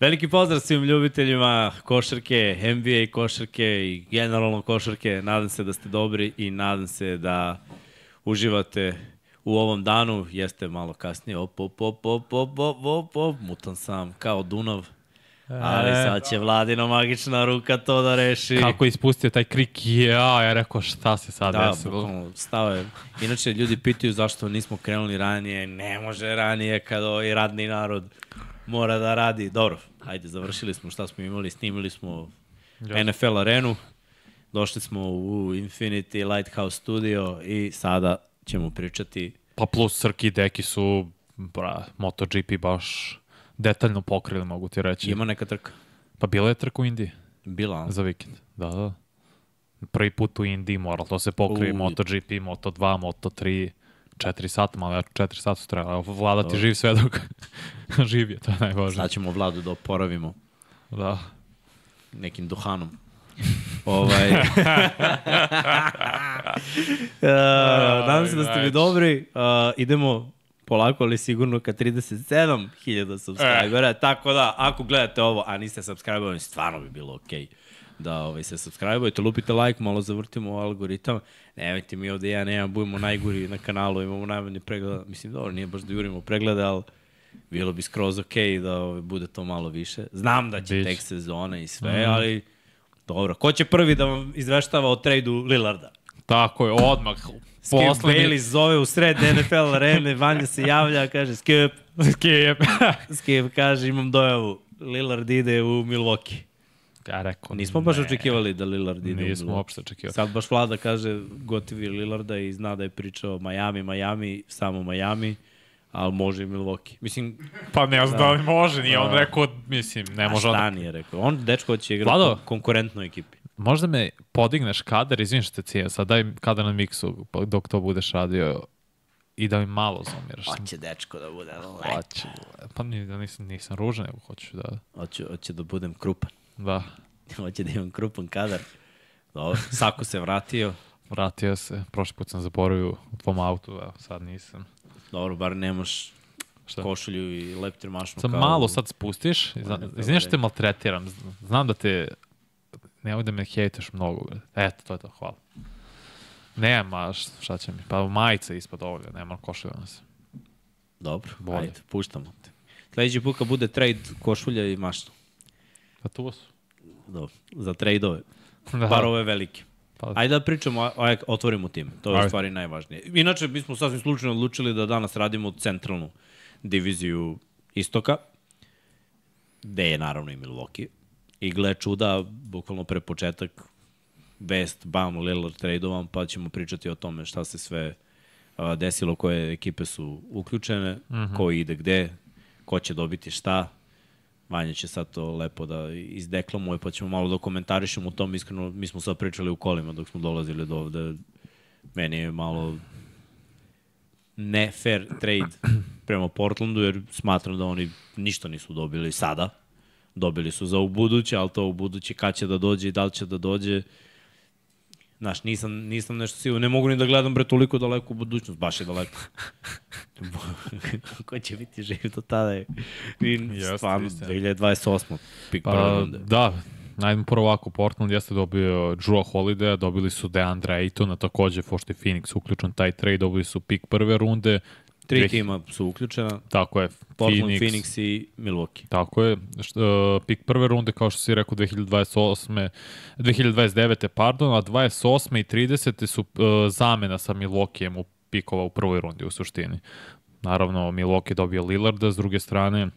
Veliki pozdrav svim ljubiteljima košarke, NBA košarke i generalno košarke. Nadam se da ste dobri i nadam se da uživate u ovom danu. Jeste malo kasnije, op, op, op, op, op, op, op, op. mutan sam kao Dunav. Ali sad će Vladina magična ruka to da reši. Kako je ispustio taj krik, ja, ja rekao šta se sad Da, desilo. bukvalno, stao je. Inače, ljudi pitaju zašto nismo krenuli ranije. Ne može ranije kad ovaj radni narod mora da radi. Dobro, ajde, završili smo šta smo imali, snimili smo NFL arenu, došli smo u Infinity Lighthouse Studio i sada ćemo pričati Pa plus Srki i Deki su, bra, MotoGP baš detaljno pokrili, mogu ti reći. Ima neka trka. Pa bila je trka u Indiji Bila. za vikend. Da, da. Prvi put u Indiji moral to se pokrije, U. MotoGP, Moto2, Moto3, 4 sata, malo ja 4 sata su. Evo, Vlada ti živ sve dok živ je, to je najvažnije. Sad ćemo Vladu da oporavimo Da. nekim duhanom. ovaj. uh, nadam se da ste mi dobri. Uh, idemo polako, ali sigurno ka 37.000 subscribera. Tako da, ako gledate ovo, a niste subscribe stvarno bi bilo okej da ovaj, se subscribe-ujete, lupite like, malo zavrtimo algoritam. Nemojte mi ovde ja nemam, budemo najgori na kanalu, imamo najmanje pregleda. Mislim, dobro, nije baš da jurimo preglede, ali bilo bi skroz okej da ovaj, bude to malo više. Znam da će Biće. tek sezona i sve, mm. ali dobro. Ko će prvi da vam izveštava o trejdu Lillarda? Tako je, odmah. Skip Poslednji- Bailey zove u sred NFL arene, Vanja se javlja, kaže Skip, Skip. Skip kaže imam dojavu, Lillard ide u Milwaukee. Ja rekao, Nismo baš ne. očekivali da Lillard ide u Nismo uopšte očekivali. Sad baš Vlada kaže gotivi Lillarda i zna da je pričao Miami, Miami, samo Miami, ali može i Milwaukee. Mislim, Pa ne znam da li može, nije on rekao, mislim, ne a može šta on. nije rekao? On, dečko, će igrati Vlado. konkurentnoj ekipi. Možda me podigneš kadar, izvim što te cijem, sad daj kadar na miksu pa dok to budeš radio i da mi malo zomiraš. Hoće dečko da bude Hoće. Pa da nisam, nisam ružan, nego hoću da... Hoće, hoće da budem krupan. Da, Hoće da imam krupan kadar. Dobro, Sako se vratio. vratio se. Prošli put sam zaboravio u tvom autu, evo, sad nisam. Dobro, bar nemaš Šta? košulju i leptir mašnu. Kao malo sad spustiš, izvinjaš te maltretiram, znam da te, nemoj da me hejteš mnogo, eto, to je to, hvala. Nema, šta će mi, pa majica ispod ovoga, nema košulja na se. Dobro, Bolje. ajde, puštamo te. Sledeći put kad bude trade košulja i mašna. Pa tu su. Dobro, za trade-ove. Da. Bar ove velike. Pa- Ajde da pričamo, ajde, otvorimo tim. To je u Ajde. stvari najvažnije. Inače, mi smo sasvim slučajno odlučili da danas radimo centralnu diviziju istoka, gde je naravno i Milwaukee. I gle čuda, bukvalno pre početak, West, Bam, Lillard tradovan, pa ćemo pričati o tome šta se sve desilo, koje ekipe su uključene, mm -hmm. ko ide gde, ko će dobiti šta. Vanja će sad to lepo da izdeklamuje, pa ćemo malo da komentarišemo tom. Iskreno, mi smo sad pričali u kolima dok smo dolazili do ovde. Meni je malo ne fair trade prema Portlandu, jer smatram da oni ništa nisu dobili sada. Dobili su za u buduće, ali to u buduće kad će da dođe i da li će da dođe. Znaš, nisam, nisam nešto sigurno. Ne mogu ni da gledam bre toliko daleko u budućnost. Baš je daleko. Ko će biti živ do tada? je? I Jeste, stvarno, istina. 2028. Pik prve Pa, runde. da, najdemo prvo ovako, Portland jeste dobio Drew Holiday, dobili su Deandre Aytona, takođe, pošto je Phoenix uključen taj trade, dobili su pik prve runde. Tri Dve- tima su uključena. Tako je, Portland, Phoenix, Phoenix, i Milwaukee. Tako je. Uh, pik prve runde, kao što si rekao, 2028. 2029. pardon, a 28. i 30. su uh, zamena sa Milwaukeeem u pikova u prvoj rundi u suštini. Naravno, Milwaukee dobio Lillarda, s druge strane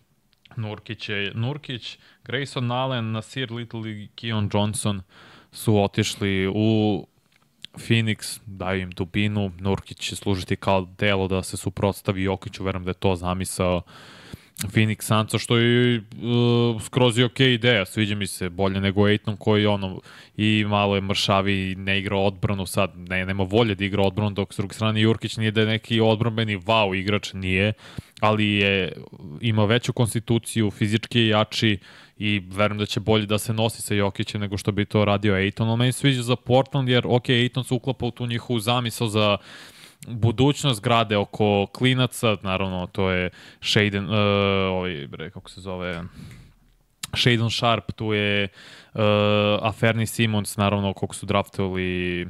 Nurkić, je, Nurkić Grayson Allen, Nasir Little i Keon Johnson su otišli u Phoenix, daju im dubinu, Nurkić će služiti kao delo da se suprotstavi Jokiću, verujem da je to zamisao Phoenix Sansa, što je uh, skroz i okej ideja, sviđa mi se, bolje nego Aiton koji ono i malo je mršavi, ne igra odbranu sad, ne, nema volje da igra odbranu, dok s druge strane Jurkić nije da je neki odbranbeni wow igrač, nije, ali je, ima veću konstituciju, fizički je jači i verujem da će bolje da se nosi sa Jokićem nego što bi to radio Aiton, ali meni sviđa za Portland jer ok, Aiton se uklapa u tu njihovu zamisao za budućnost grade oko klinaca, naravno to je Shaden, uh, ovaj, bre, kako se zove, Shadon Sharp, tu je uh, Aferni Simons, naravno, koliko su draftovali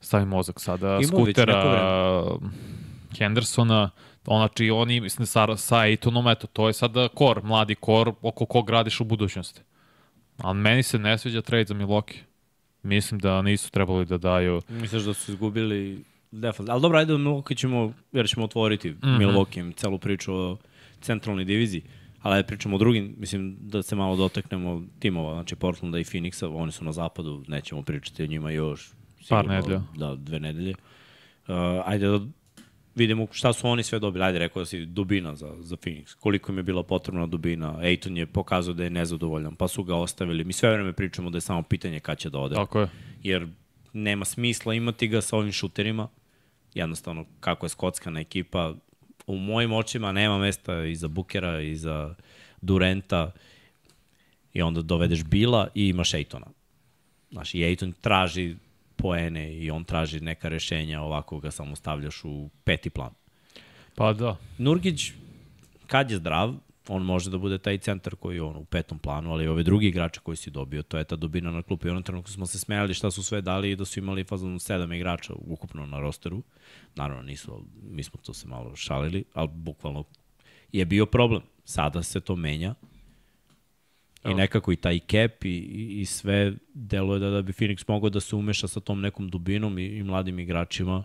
stavi mozak sada, Ima Skutera, Hendersona, znači oni, mislim, sa, sa Ejtonom, eto, to je sada kor, mladi kor, oko kog radiš u budućnosti. Ali meni se ne sviđa trade za Milwaukee. Mislim da nisu trebali da daju... Misliš da su izgubili defalt. Ali dobro, ajde, Milwaukee ćemo, jer ćemo otvoriti mm -hmm. Milwaukee, celu priču o centralnoj diviziji. Ali ajde pričamo o drugim, mislim da se malo dotaknemo timova, znači Portlanda i Phoenixa, oni su na zapadu, nećemo pričati o njima još. Sigurno, Par nedelja. Da, dve nedelje. Uh, ajde da vidimo šta su oni sve dobili. Ajde, rekao da si dubina za, za Phoenix. Koliko im je bila potrebna dubina. Ejton je pokazao da je nezadovoljan, pa su ga ostavili. Mi sve vreme pričamo da je samo pitanje kada će da ode. Tako je. Jer nema smisla imati ga sa ovim šuterima. Jednostavno, kako je skockana ekipa, u mojim očima nema mesta i za Bukera i za Durenta i onda dovedeš Bila i imaš Ejtona. Znaš, i Ejton traži poene i on traži neka rešenja, ovako ga samo stavljaš u peti plan. Pa da. Nurgić, kad je zdrav, on može da bude taj centar koji je on u petom planu, ali ove drugi igrače koji si dobio, to je ta dubina na klupu. I onom trenutku smo se smejali šta su sve dali i da su imali fazom sedam igrača ukupno na rosteru. Naravno nisu, mi smo to se malo šalili, ali bukvalno je bio problem. Sada se to menja I nekako i taj cap i, i sve deluje da, da bi Phoenix mogao da se umeša sa tom nekom dubinom i, i mladim igračima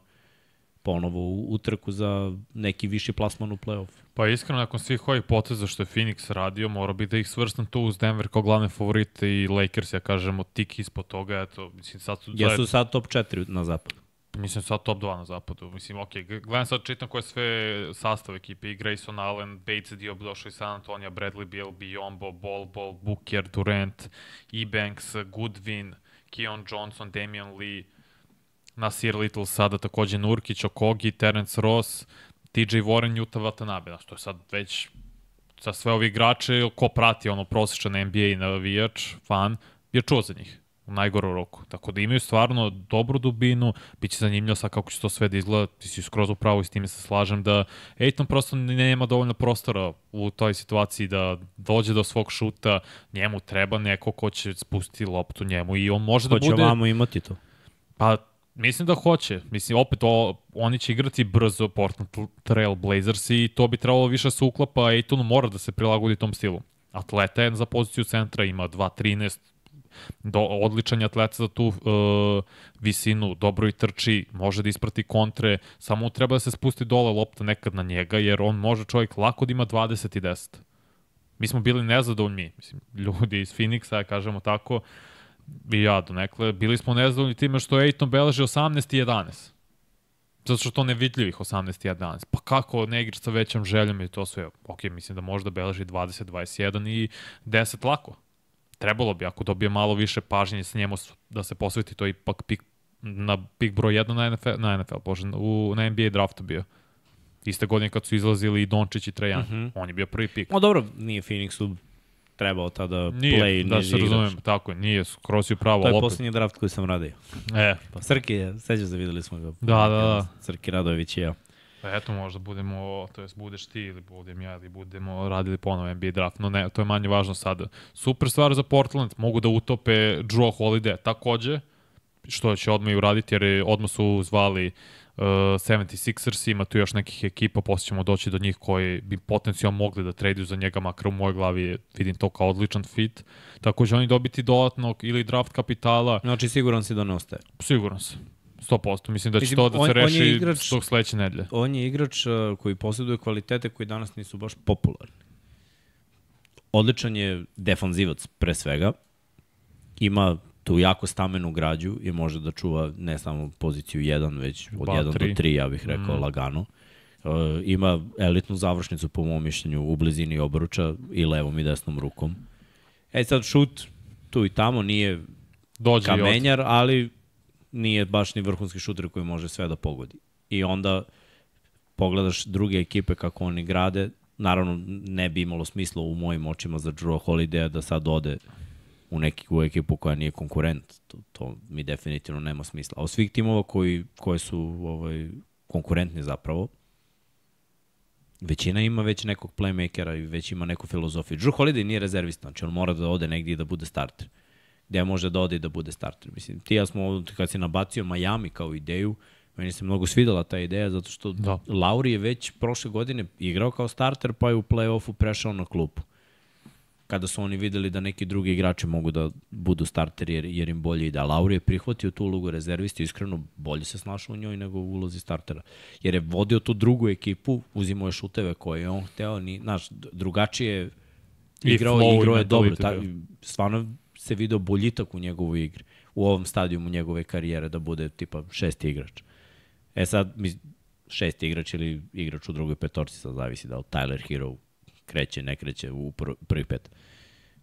ponovo u utrku za neki viši plasman u play-off. Pa iskreno, nakon svih ovih poteza što je Phoenix radio, mora bi da ih svrstam tu uz Denver kao glavne favorite i Lakers, ja kažemo, tik ispod toga, eto, mislim, sad su... Jesu sad top 4 na zapadu. Mislim sad top 2 na zapadu. Mislim, ok, gledam sad čitam koje sve sastav ekipe. I Grayson Allen, Bates Diop došao iz San Antonija, Bradley Beal, Biombo, Bol Bol, Booker, Durant, Ebanks, Goodwin, Keon Johnson, Damian Lee, Nasir Little sada takođe Nurkić, Okogi, Terence Ross, TJ Warren, Utah Watanabe. Znaš, to je sad već za sve ovi igrače, ko prati ono prosječan NBA navijač, fan, je čuo za njih u najgoru roku. Tako da imaju stvarno dobru dubinu, bit će zanimljivo sad kako će to sve da izgleda, ti si skroz upravo i s time se slažem da Ejton prosto nema dovoljno prostora u toj situaciji da dođe do svog šuta, njemu treba neko ko će spustiti loptu njemu i on može ko da bude... Hoće ovamo imati to? Pa Mislim da hoće. Mislim, opet, o, oni će igrati brzo Portland Trail Blazers i to bi trebalo više se uklapa, a Ejtonu mora da se prilagodi tom stilu. Atleta je za poziciju centra, ima 2.13, do, odličan je atleta za tu uh, visinu, dobro i trči, može da isprati kontre, samo treba da se spusti dole lopta nekad na njega, jer on može čovjek lako da ima 20 i 10. Mi smo bili nezadovoljni, mislim, ljudi iz Phoenixa, kažemo tako, i ja do nekle, bili smo nezadovoljni time što Ejton beleži 18 i 11. Zato što to nevidljivih 18 i 11. Pa kako ne igrač sa većom željom i to sve. Ok, mislim da možda beleži 20, 21 i 10 lako trebalo bi, ako dobije malo više pažnje sa njemu da se posveti, to ipak pik, na pik broj 1 na NFL, na NFL, bože, u, na NBA draftu bio. Iste godine kad su izlazili i Dončić i Trajan. Mm -hmm. On je bio prvi pik. No dobro, nije Phoenixu trebao tada nije, play da se razumem, tako je, nije, skroz je pravo. To je opet. poslednji draft koji sam radio. E. Pa Srki je, seća se videli smo ga. Da, da, da. Srki Radović i ja. Pa eto, možda budemo, to jest budeš ti ili budem ja ili budemo radili ponovo NBA draft, no ne, to je manje važno sada. Super stvar za Portland, mogu da utope Drew Holiday takođe, što će odmah i uraditi, jer odmah su zvali uh, 76ers, ima tu još nekih ekipa, posle ćemo doći do njih koji bi potencijalno mogli da traduju za njega, makar u mojoj glavi vidim to kao odličan fit. Takođe oni dobiti dodatnog ili draft kapitala. Znači siguran si da ne ostaje? Siguran sam. 100%. Mislim da će Mislim, to da se on, reši on igrač, tog sledeće nedelje. On je igrač uh, koji posjeduje kvalitete koji danas nisu baš popularni. Odličan je defanzivac pre svega. Ima tu jako stamenu građu i može da čuva ne samo poziciju 1, već od 1 do 3, ja bih rekao, mm. lagano. Uh, ima elitnu završnicu po mom mišljenju u blizini obruča i levom i desnom rukom. E sad šut tu i tamo nije Dođe kamenjar, ali nije baš ni vrhunski šuter koji može sve da pogodi. I onda pogledaš druge ekipe kako oni grade, naravno ne bi imalo smisla u mojim očima za Drew Holiday da sad ode u neku ekipu koja nije konkurent. To, to mi definitivno nema smisla. A od svih timova koji, koje su ovaj, konkurentni zapravo, Većina ima već nekog playmakera i već ima neku filozofiju. Drew Holiday nije rezervista, znači on mora da ode negdje i da bude starter. Gde može da ode i da bude starter. Mislim, ti ja smo, kad si nabacio Miami kao ideju, meni se mnogo svidela ta ideja, zato što Da. Lauri je već prošle godine igrao kao starter, pa je u play-offu prešao na klupu. Kada su oni videli da neki drugi igrači mogu da budu starteri jer, jer im bolje ide. A Lauri je prihvatio tu ulogu rezervisti, iskreno bolje se snašao u njoj nego u ulozi startera. Jer je vodio tu drugu ekipu, uzimao je šuteve koje je on hteo, ni, znaš, drugačije igrao, i igrao je dobro. Ta, stvarno se video boljitak u njegovoj igri, u ovom stadijumu njegove karijere da bude tipa šesti igrač. E sad, mi, šesti igrač ili igrač u drugoj petorci, sad zavisi da li Tyler Hero kreće, ne kreće u pr prvi pet.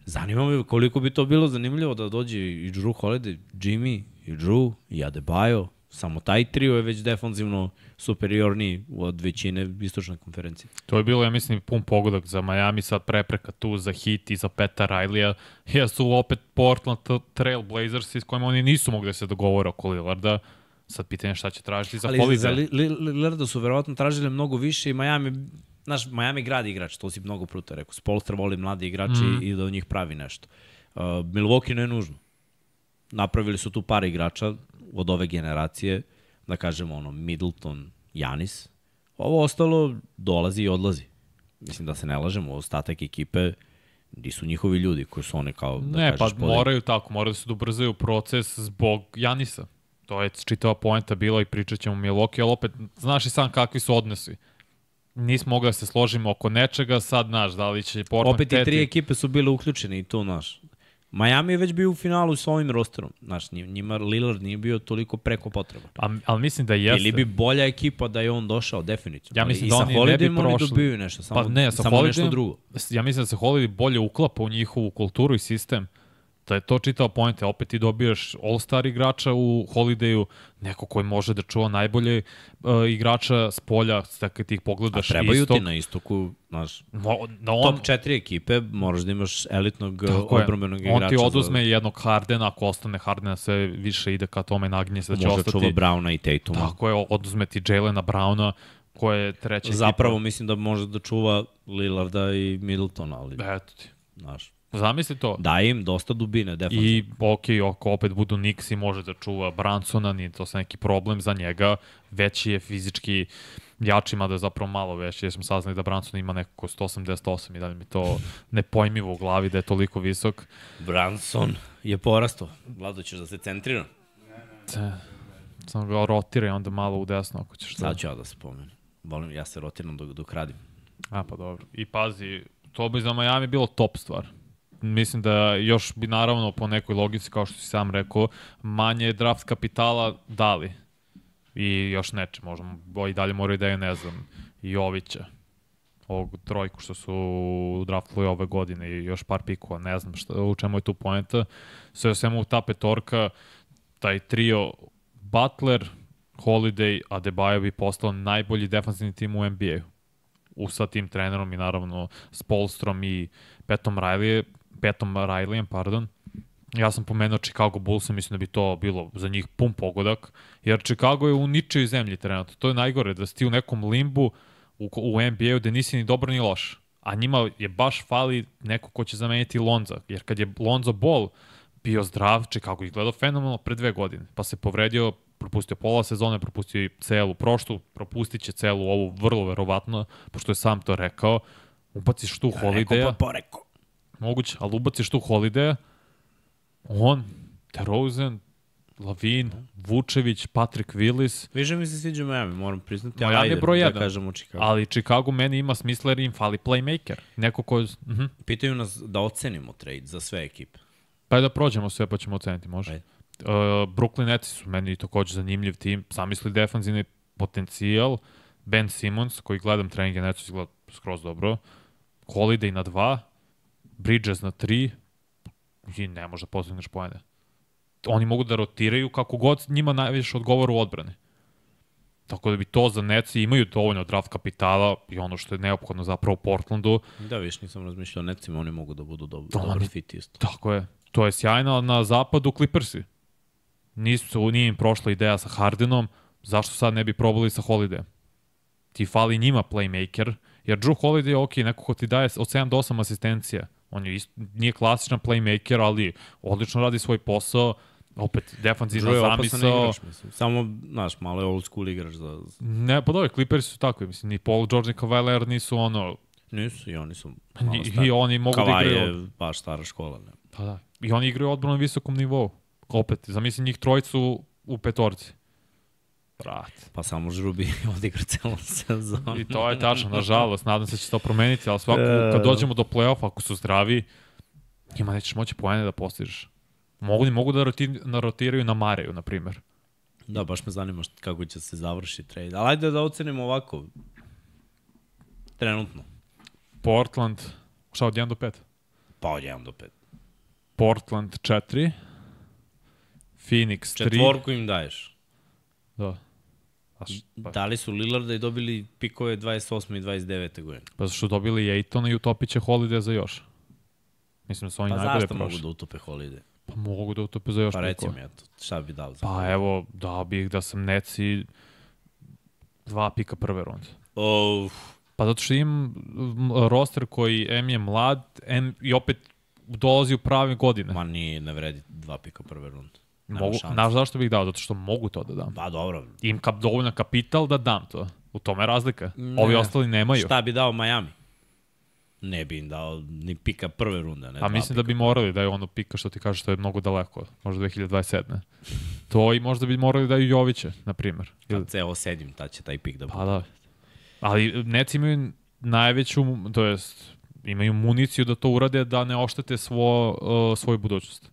Zanima me koliko bi to bilo zanimljivo da dođe i Drew Holiday, Jimmy, i Drew, i Adebayo. Samo taj trio je već defanzivno superiorniji od većine istočne konferencije. To je bilo, ja mislim, pun pogodak za Miami, sad prepreka tu za Heat i za Peta Riley-a. Ja su opet Portland Trail Blazers s kojima oni nisu mogli da se dogovore oko Lillarda. Sad pitanje šta će tražiti za Ali Holiday. za Li- Li- Lillarda su verovatno tražili mnogo više i Miami, znaš, Miami gradi igrač, to si mnogo puta rekao. Spolstra voli mladi igrači mm. i da od njih pravi nešto. Uh, Milwaukee ne nužno. Napravili su tu par igrača od ove generacije, da kažemo ono, Middleton, Janis. Ovo ostalo dolazi i odlazi. Mislim da se ne lažemo, ostatak ekipe di su njihovi ljudi koji su oni kao, da ne, kažeš, pa podelj- moraju tako, moraju da se ubrzaju proces zbog Janisa. To je čitava poenta bila i pričat ćemo Milwaukee, ali opet, znaš i sam kakvi su odnosi. Nismo mogli da se složimo oko nečega, sad, znaš, da li će Portland Opet i tri ekipe su bile uključene i tu, znaš. Miami je već bio u finalu s ovim rosterom. Znaš, nji- njima Lillard nije bio toliko preko potreba. A, ali mislim da jeste. Ili bi bolja ekipa da je on došao, definitivno. Ja mislim I da oni ne bi Holidayem oni prošli. dobiju nešto, samo, Pa ne, sa samo nešto drugo. ja mislim da se Holiday bolje uklapa u njihovu kulturu i sistem. Da je to čitao pojente. Opet ti dobijaš all-star igrača u Holidayu, neko koji može da čuva najbolje uh, igrača s polja, dakle ti ih A pogledaš trebaju istok. ti na istoku, znaš, Mo, da on, top četiri ekipe, moraš da imaš elitnog Tako je. odbrobenog igrača. On ti za- oduzme jednog Hardena, ako ostane Hardena sve više ide ka tome naginje se da će Može ostati. čuva Browna i Tatuma. Tako je, oduzme ti Jalena Browna, koje je treća Zapravo mislim da može da čuva Lillarda i Middletona, ali, ekipa. Eto ti. znaš, Zamisli to. daje im dosta dubine, definitivno. I ok, ako opet budu Knicks i može da čuva Bransona, nije to sad neki problem za njega, veći je fizički jači, mada je zapravo malo veći, jer smo saznali da Branson ima nekako 188 i da mi to nepojmivo u glavi da je toliko visok. Branson je porastao. Vlado, ćeš da se centrira? Te, samo ga rotira i onda malo u desno ako ćeš. Sad ću ja da se pomenem. Volim, ja se rotiram dok, dok radim. A pa dobro. I pazi, to bi za Miami bilo top stvar. Mislim da još bi naravno po nekoj logici, kao što si sam rekao, manje draft kapitala dali. I još neče, možda i dalje moraju da je, ne znam, Jovića, ovog trojku što su draftili ove godine i još par pikova, ne znam šta, u čemu je tu poenta. Sve o svemu ta petorka, taj trio Butler, Holiday, Adebayo bi postao najbolji defensivni tim u NBA-u u sa tim trenerom i naravno s Polstrom i Petom Riley, Petom Rileyem, pardon. Ja sam pomenuo Chicago Bulls, mislim da bi to bilo za njih pun pogodak, jer Chicago je u ničoj zemlji trenutno. To je najgore, da si ti u nekom limbu u, u NBA-u gde nisi ni dobro ni loš. A njima je baš fali neko ko će zameniti Lonza, jer kad je Lonzo Ball bio zdrav, Chicago ih gledao fenomenalno pre dve godine, pa se povredio, propustio pola sezone, propustio i celu prošlu, propustit će celu ovu vrlo verovatno, pošto je sam to rekao, ubaciš tu Holidaya, poreko. Moguće, ali ubaciš tu Holidaya, on, DeRozan, Lavin, Vučević, Patrick Willis, Više mi se sviđa Miami, moram priznati. Miami je broj da jedan. kažemo Chicago. ali Chicago meni ima smisla jer im fali playmaker. Neko ko... Uh -huh. Pitaju nas da ocenimo trade za sve ekipe. Pa da prođemo sve pa ćemo oceniti, može. Ajde. Uh, Brooklyn Nets su meni takođe zanimljiv tim. Zamisli defanzivni potencijal. Ben Simmons, koji gledam treninge Netsu, izgleda skroz dobro. Holiday na dva. Bridges na tri. I ne može da postigneš pojene. Oni mogu da rotiraju kako god njima najviše odgovara u odbrani. Tako da bi to za Nets imaju dovoljno draft kapitala i ono što je neophodno zapravo Portlandu. Da, više nisam razmišljao o necima, oni mogu da budu dob To dobar fit isto. Tako je. To je sjajno, na zapadu Clippersi. Nisu, nije im prošla ideja sa Hardenom, zašto sad ne bi probali sa Holidayem? Ti fali njima playmaker Jer Drew Holiday je ok, neko ko ti daje od 7 do 8 asistencija. On je isto, nije klasičan playmaker, ali odlično radi svoj posao. Opet, defanzivna Drew je opasan zamisao. igrač, mislim. Samo, znaš, malo je old school igrač za... Ne, pa dobro, Clippers su takvi. Mislim, ni Paul George ni Leonard nisu ono... Nisu i oni su malo I, stari. i oni mogu da Kavaj igraju... je baš stara škola. Ne? Pa da. I oni igraju odbranu na visokom nivou. Opet, zamisli njih trojicu u petorci. Brat. Pa samo žrubi odigra celu sezonu. I to je tačno, nažalost. Nadam se da će se to promeniti, ali svako, E. kad dođemo do play-offa, ako su zdravi, njima nećeš moći poene da postižeš. Mogu, mogu da roti, narotiraju na Mareju, na primjer. Da, baš me zanima št- kako će se završiti trade. Ali ajde da ocenimo ovako. Trenutno. Portland, šta od 1 do 5? Pa od 1 do 5. Portland 4, Phoenix 3. Četvorku im daješ. Da. A š, pa, Dali su Lillarda i dobili pikove 28. i 29. godine. pa su dobili Ejtona i utopiće Holiday za još. Mislim da su oni Pa najbolje zašto prošli. mogu da utope Holiday? Pa mogu da utope za još Pa reci pikova. mi, eto, šta bi dao za Pa evo, dao bih da sam Neci dva pika prve runde. Oh, Pa zato što imam roster koji M je mlad, M i opet dolazi u prave godine. ma nije, ne vredi dva pika prve runde. Mogu, znaš zašto bih dao? Zato što mogu to da dam. Pa dobro. Imam kap, dovoljno kapital da dam to. U tome je razlika. Ovi ostali nemaju. Šta bi dao Miami? Ne bi im dao ni pika prve runde. Ne A mislim da bi morali da je ono pika što ti kaže što je mnogo daleko. Možda 2027. To i možda bi morali da daju Joviće, na primjer. Ili- Kad ceo sedim, ta će taj pik da bude. Pa da. Ali Neci imaju najveću, to jest imaju municiju da to urade da ne oštete svo, uh, svoju budućnost.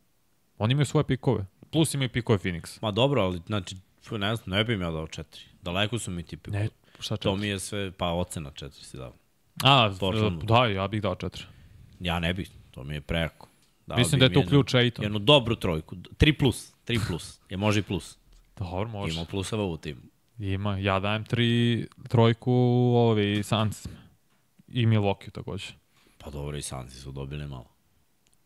Oni imaju svoje pikove. Plus imaju pikove Phoenix. Ma dobro, ali znači, ne znam, ne bi im ja dao četiri. Daleko su mi ti pikovi. Ne, šta To četiri? mi je sve, pa ocena četiri si dao. A, Portlandu. da, ja bih dao četiri. Ja ne bih, to mi je preko. Dao Mislim da je to ključ Aiton. Jednu dobru trojku. 3 plus, 3 plus. Je može i plus. Dobro, može. Ima pluseva u timu. Ima. Ja dajem tri, trojku ovi Suns. I Milwaukee takođe. Pa dobro, i Sansi su dobili malo.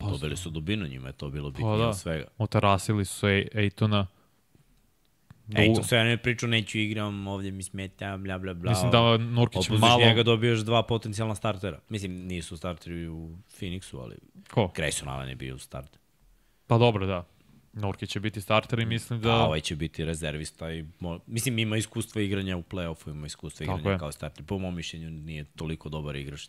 Pa, Dobili su dubinu, njima je to bilo bitnije Pa da. od svega. Otarasili su Ej- Ejtona. Ej, U- to sve ne priču, neću igram, ovdje mi smeta, bla bla bla. Mislim da Nurkić Opustiš malo... njega, dobiješ dva potencijalna startera. Mislim, nisu starteri u Phoenixu, ali Ko? Grayson Allen je bio starter. Pa dobro, da. Nurkić će biti starter i mislim da... A ovaj će biti rezervista i mo... mislim ima iskustva igranja u play-offu, ima iskustva Tako igranja je. kao starter. Po mom mišljenju nije toliko dobar igrač.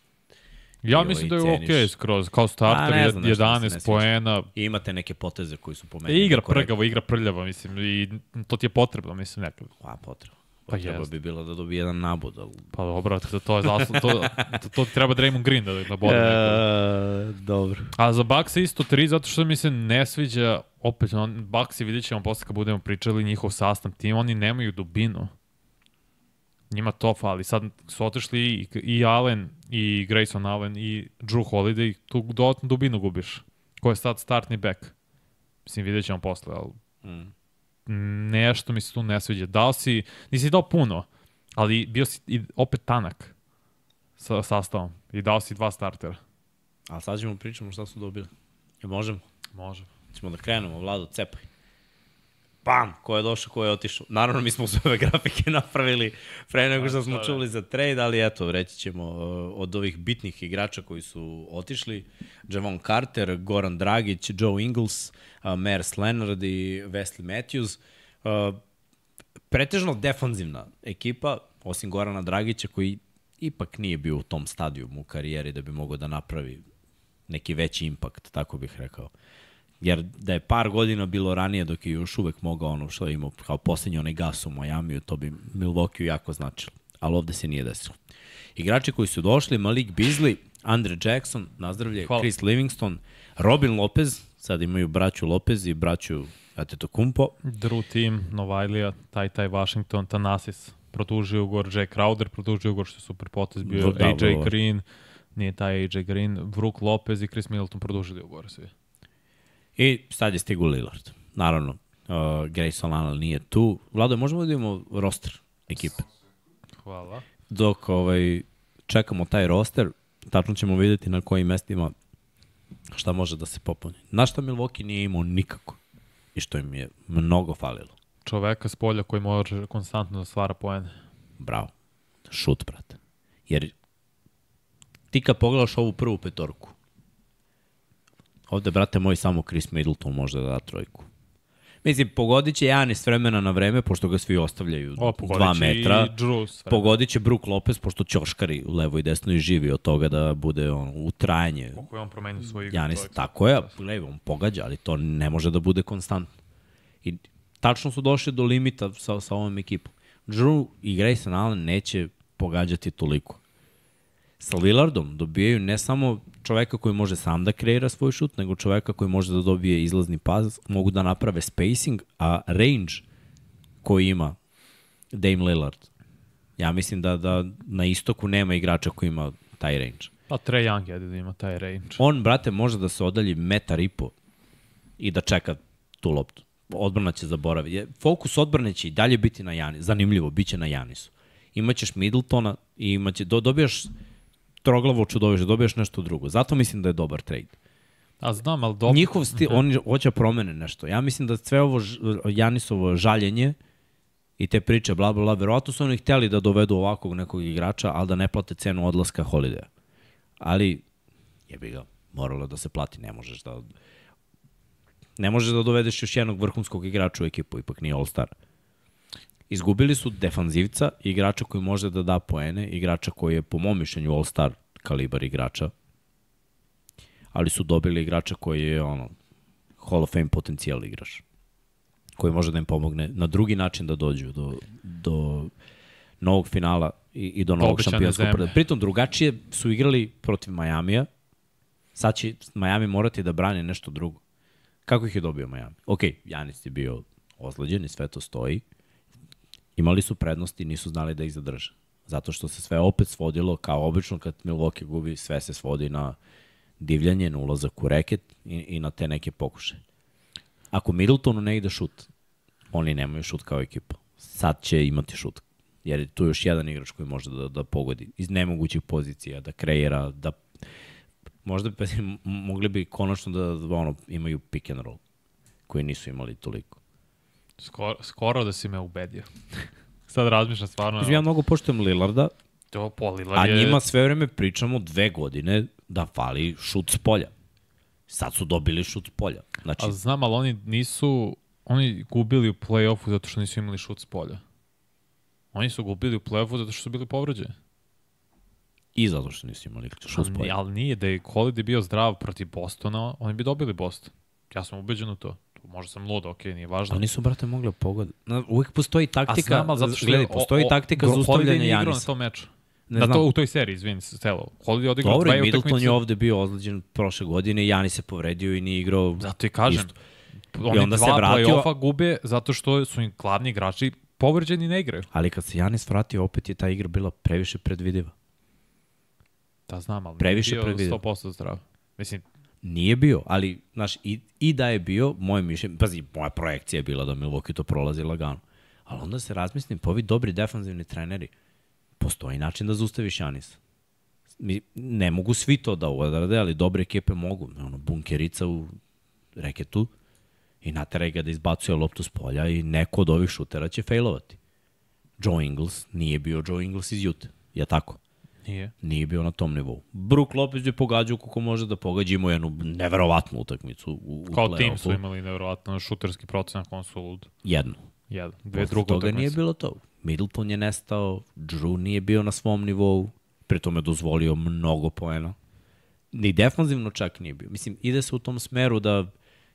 Ja mislim da je okej okay skroz. Kao starter, Pa, ne je znam, nešto mi se ne 11 sviđa. poena. I imate neke poteze koji su po meni. E, igra prgavo, igra prljavo, mislim. I to ti je potrebno, mislim, nekad. A, potrebno. Pa jest. bi bila da dobije jedan nabod, ali... Pa dobro, to, to je zaslu, to, to, to, treba Draymond Green da da bode. nekad. E, dobro. A za Bucks isto 3, zato što mi se ne sviđa, opet, on, Bucks vidjet ćemo posle kad budemo pričali njihov sastav tim, oni nemaju dubinu. Njima to fali. Sad su otišli i, i Allen, i Grayson Allen, i Drew Holiday, tu dodatnu dubinu gubiš. Ko je sad startni back? Mislim, vidjet ćemo posle, ali Mm. nešto mi se tu ne sviđa. Dao si, nisi dao puno, ali bio si i opet tanak sa sastavom i dao si dva startera. A sad ćemo pričamo šta su dobili. Jel možemo? Može. Ćemo da krenemo, Vlado, cepaj. Bam! Ko je došao, ko je otišao. Naravno, mi smo sve ove grafike napravili pre nego što smo čuli za trade, ali eto, reći ćemo uh, od ovih bitnih igrača koji su otišli. Javon Carter, Goran Dragić, Joe Ingles, uh, Mers Leonard i Wesley Matthews. Uh, pretežno defanzivna ekipa, osim Gorana Dragića koji ipak nije bio u tom stadiju u karijeri da bi mogao da napravi neki veći impakt, tako bih rekao. Jer da je par godina bilo ranije dok je još uvek mogao ono što je imao kao posljednji onaj gas u Majamiju, to bi Milwaukee jako značilo. Ali ovde se nije desilo. Igrači koji su došli, Malik Beasley, Andre Jackson, nazdravlje, Hvala. Chris Livingston, Robin Lopez, sad imaju braću Lopez i braću Antetokounmpo. Drew Team, Novajlija, Taj Taj Washington, Tanasis, produžio ugovor, Jay Crowder, produžio ugovor što je super potez bio, da, AJ vrlo. Green, nije taj AJ Green, Brook Lopez i Chris Middleton produžili ugovor svi. I sad je stigu Lillard. Naravno, uh, Grayson Allen nije tu. Vlado, možemo da imamo roster ekipe? Hvala. dok ovaj, čekamo taj roster, tačno ćemo videti na kojim mestima šta može da se popuni. Na šta Milwaukee nije imao nikako i što im je mnogo falilo. Čoveka s polja koji može konstantno da stvara poene. Bravo. Šut, brate. Jer ti kad pogledaš ovu prvu petorku, ovde, brate moj, samo Chris Middleton može da da trojku. Mislim, pogodit će Janis vremena na vreme, pošto ga svi ostavljaju O, 2 metra. Drew sve. Pogodit će Brook Lopez, pošto ćoškari u levo i desno i živi od toga da bude on, u trajanje. Kako je on promenio svoj igru. Janis, tako je, gledaj, on pogađa, ali to ne može da bude konstantno. I tačno su došli do limita sa, sa ovom ekipom. Drew i Grayson Allen neće pogađati toliko. Sa Lillardom dobijaju ne samo čoveka koji može sam da kreira svoj šut, nego čoveka koji može da dobije izlazni pas, mogu da naprave spacing, a range koji ima Dame Lillard. Ja mislim da, da na istoku nema igrača koji ima taj range. Pa Trae Young jedino ima taj range. On, brate, može da se odalji metar i po i da čeka tu loptu. Odbrana će zaboraviti. Fokus odbrane će i dalje biti na Janisu. Zanimljivo, bit će na Janisu. Imaćeš Middletona i imaće, do, dobijaš troglavo čudovište, dobijaš nešto drugo. Zato mislim da je dobar trade. A znam, ali dobro. Njihov stil, oni hoće promene nešto. Ja mislim da sve ovo Janisovo žaljenje i te priče, bla, bla, bla, verovatno su oni hteli da dovedu ovakvog nekog igrača, ali da ne plate cenu odlaska Holideja. Ali, jebi ga, moralo da se plati, ne možeš da... Ne možeš da dovedeš još jednog vrhunskog igrača u ekipu, ipak nije All-Star. Izgubili su defanzivca, igrača koji može da da poene, igrača koji je po mom mišljenju All-Star kalibar igrača, ali su dobili igrača koji je ono Hall of Fame potencijal igrač koji može da im pomogne na drugi način da dođu do, do novog finala i, i do novog obećane šampionskog prvenstva. Pritom drugačije su igrali protiv Majamija. Sad će Miami morati da brani nešto drugo. Kako ih je dobio Miami? Ok, Janis je bio ozleđen i sve to stoji. Imali su prednosti i nisu znali da ih zadrže. Zato što se sve opet svodilo, kao obično kad Milwaukee gubi, sve se svodi na divljanje, na ulazak u reket i, i na te neke pokušaje. Ako Middletonu ne ide šut, oni nemaju šut kao ekipa. Sad će imati šut. Jer je tu još jedan igrač koji može da, da pogodi iz nemogućih pozicija, da kreira, da možda bi, mogli bi konačno da, da ono, imaju pick and roll koji nisu imali toliko. Skoro, skoro da si me ubedio. Sad razmišljam stvarno. Ja mnogo poštujem Lillarda, To po Lillard a je... njima sve vreme pričamo dve godine da fali šut s polja. Sad su dobili šut s polja. Znači, A znam, ali oni nisu... Oni gubili u play-offu zato što nisu imali šut s polja. Oni su gubili u play-offu zato što su bili povređeni. i zato što nisu imali šut s polja. ali nije, da je Holiday bio zdrav protiv Bostona, oni bi dobili Boston. Ja sam ubeđen u to. Možda sam lud, okej, nije važno. Ali nisu, brate, mogli pogodi. Na, uvijek postoji A taktika, znam, ali zato što gledaj, postoji o- o- taktika za ustavljanje nije igrao na Janisa. tom meču. Ne na znam. to, u toj seriji, izvini se, celo. Holiday je odigrao dve i Middleton utakmice. je ovde bio ozleđen prošle godine i Janis se povredio i nije igrao. Zato i kažem. Isto. Oni onda se dva vratio- play-offa gube zato što su im glavni igrači povređeni i ne igraju. Ali kad se Janis vratio, opet je ta igra bila previše predvidiva. Da znam, ali Previše bio predvideo. 100% zdrav. Mislim, Nije bio, ali, znaš, i, i da je bio, moje mišljenje, pazi, moja projekcija je bila da Milwaukee to prolazi lagano. Ali onda se razmislim, pa ovi dobri defanzivni treneri, postoji način da zaustaviš Janisa. Mi, ne mogu svi to da odrade, ali dobre ekipe mogu. Ono, bunkerica u reketu i nateraj ga da izbacuje loptu s polja i neko od ovih šutera će failovati. Joe Ingles nije bio Joe Ingles iz Jute. Je tako? Nije. Nije bio na tom nivou. Brook Lopez je pogađao kako može da pogađa, imao je jednu neverovatnu utakmicu u, u Kao tim su imali nevjerojatno šuterski procenak, on su lud. Jednu. Jedan. Dve Posle druge toga nije utakmice. bilo to. Middleton je nestao, Drew nije bio na svom nivou, pritom je dozvolio mnogo poena. Ni defanzivno čak nije bio. Mislim, ide se u tom smeru da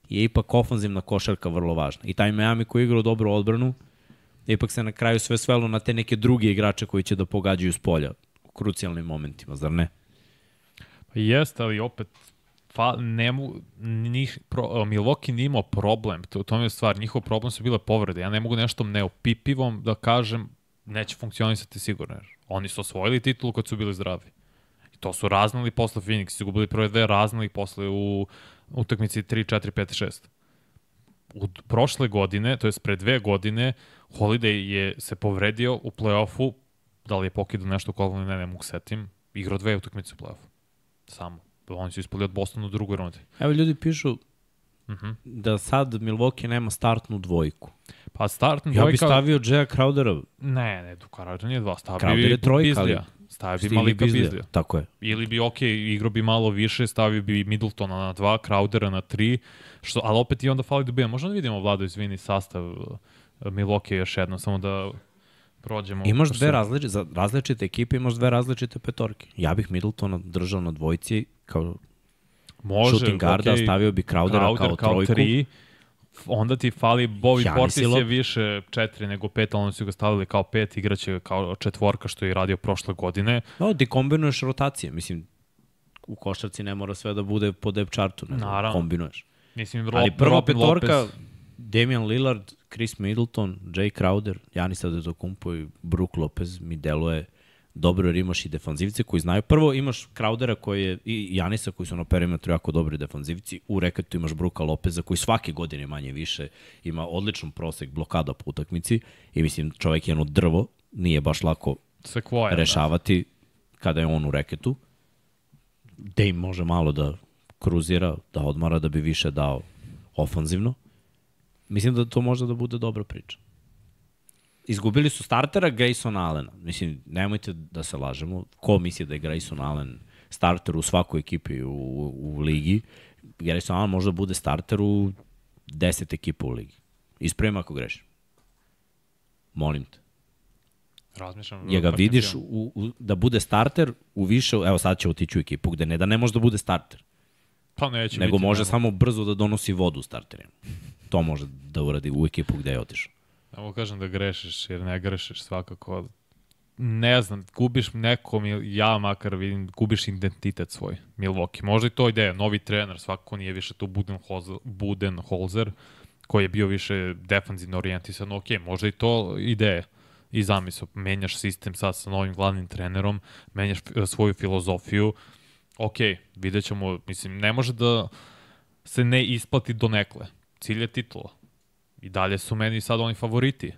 je ipak ofanzivna košarka vrlo važna. I taj Miami koji je igrao dobru odbranu, ipak se na kraju sve svelo na te neke druge igrače koji će da pogađaju s polja krucijalnim momentima, zar ne? Pa Jeste, ali opet fa, ne njih, pro, Milwaukee nije imao problem, to, to mi je stvar, njihov problem su bile povrede. Ja ne mogu nešto neopipivom da kažem neće funkcionisati sigurno. Jer oni su osvojili titulu kad su bili zdravi. I to su raznali posle Phoenix, su gubili prve dve, raznali posle u utakmici 3, 4, 5, 6. U prošle godine, to je pre dve godine, Holiday je se povredio u play-offu, da li je pokidao nešto u kolonu, ne, ne mogu setim, igrao dve utakmice u play-offu. Samo. Oni su ispali od Bostona u drugoj rundi. Evo ljudi pišu Uh -huh. da sad Milwaukee nema startnu dvojku. Pa startni Ja bih stavio Jaya Crowdera. Ne, ne, Crowder nije dva. Stavio Crowder je trojka, ali Bizlija. Stavio bi Malika Bizlija. Bizlija. Tako je. Ili bi, ok, igrao bi malo više, stavio bi Middletona na dva, Crowdera na tri, što, ali opet i onda fali dobija. Možda da vidimo, Vlado, izvini, sastav uh, Milwaukee još jedno, samo da prođemo. Imaš dve različite, za različite ekipe, imaš dve različite petorke. Ja bih Middletona držao na dvojci kao Može, shooting guarda, okej, stavio bi Crowdera Crowder kao, kao trojku. tri, onda ti fali Bobby Giannis Portis i je Lop- više četiri nego pet, ali oni su ga stavili kao pet, igraće kao četvorka što je radio prošle godine. No, ti kombinuješ rotacije. Mislim, u košarci ne mora sve da bude po depth chartu. nego Naravno. Kombinuješ. Mislim, Ali Rob, prva Robin petorka, Lopez, Damian Lillard, Chris Middleton, Jay Crowder, Janis Antetokounmpo i Brook Lopez mi deluje dobro jer imaš i defanzivce koji znaju. Prvo imaš Crowdera koji je, i Janisa koji su na perimetru jako dobri defanzivci. U reketu imaš Bruka Lopeza koji svake godine manje više ima odličan prosek blokada po utakmici i mislim čovjek je jedno drvo, nije baš lako Sequoia. Da. rešavati kada je on u reketu. Dame može malo da kruzira, da odmara, da bi više dao ofanzivno. Mislim da to može da bude dobra priča. Izgubili su startera Grayson Allena. Mislim, nemojte da se lažemo. Ko misli da je Grayson Allen starter u svakoj ekipi u, u, u ligi? Grayson Allen može da bude starter u 10 ekipa u ligi. Ispravim ako grešim. Molim te Razmišljam. je ga vidiš u, u, da bude starter u više, evo sad će otići u ekipu gde ne da ne može da bude starter, Pa neće nego biti, može nema. samo brzo da donosi vodu starterima. To može da uradi u ekipu gde je otišao. Mogu kažem da grešiš, jer ne grešiš svakako. Ne znam, gubiš nekom, ja makar vidim, gubiš identitet svoj, Milwaukee. Možda i to ideja, novi trener, svakako nije više tu Budenholzer, Budenholzer koji je bio više defanzivno orijentisan, ok, možda i to ideja i zamisao. Menjaš sistem sad sa novim glavnim trenerom, menjaš e, svoju filozofiju, ok, vidjet ćemo, mislim, ne može da se ne isplati do nekle. Cilj je titula. I dalje su meni sad oni favoriti.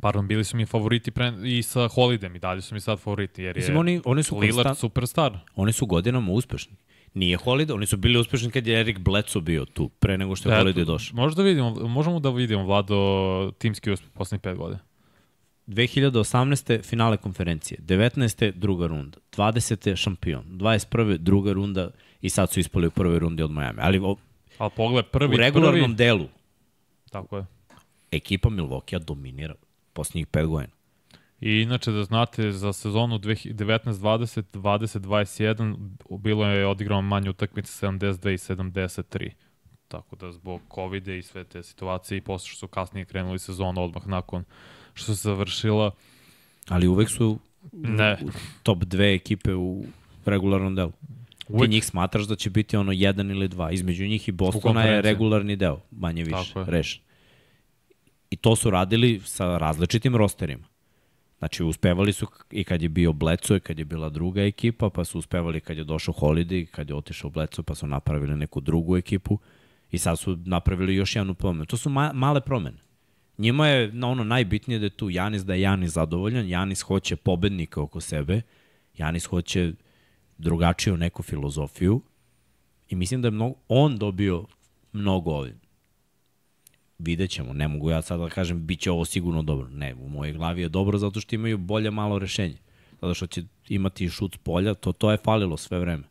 Pardon, bili su mi favoriti pre, i sa Holidem i dalje su mi sad favoriti, jer je Mislim, oni, oni, su Lillard konstant, superstar. oni su godinama uspešni. Nije Holiday, oni su bili uspešni kad je Erik Bledsoe bio tu, pre nego što je Holiday došao. Možda vidimo, možemo da vidimo, Vlado, timski uspeh poslednjih pet godina. 2018. finale konferencije, 19. druga runda, 20. šampion, 21. druga runda i sad su ispali u prvoj rundi od Miami. Ali Ali pogled, prvi, u regularnom prvi, delu tako je. ekipa Milwaukee dominira posljednjih pet godina. I inače da znate za sezonu 19-20, 20-21 bilo je odigrano manje utakmice 72 i 73. Tako da zbog covid i sve te situacije i posle što su kasnije krenuli sezonu odmah nakon što se završila, Ali uvek su ne, top dve ekipe u regularnom delu. Uvek Ti njih smatraš da će biti ono jedan ili dva. Između njih i Bostona je regularni deo, manje više, rešen. I to su radili sa različitim rosterima. Znači, uspevali su i kad je bio Bleco i kad je bila druga ekipa, pa su uspevali kad je došao Holiday, kad je otišao Bleco, pa su napravili neku drugu ekipu i sad su napravili još jednu promenu. To su ma male promene. Njima je na ono najbitnije da je tu Janis, da je Janis zadovoljan, Janis hoće pobednika oko sebe, Janis hoće drugačiju neku filozofiju i mislim da je mnogo, on dobio mnogo ovim. Vidjet ćemo, ne mogu ja sad da kažem bit će ovo sigurno dobro. Ne, u mojoj glavi je dobro zato što imaju bolje malo rešenje. Zato što će imati šut s polja, to, to je falilo sve vreme.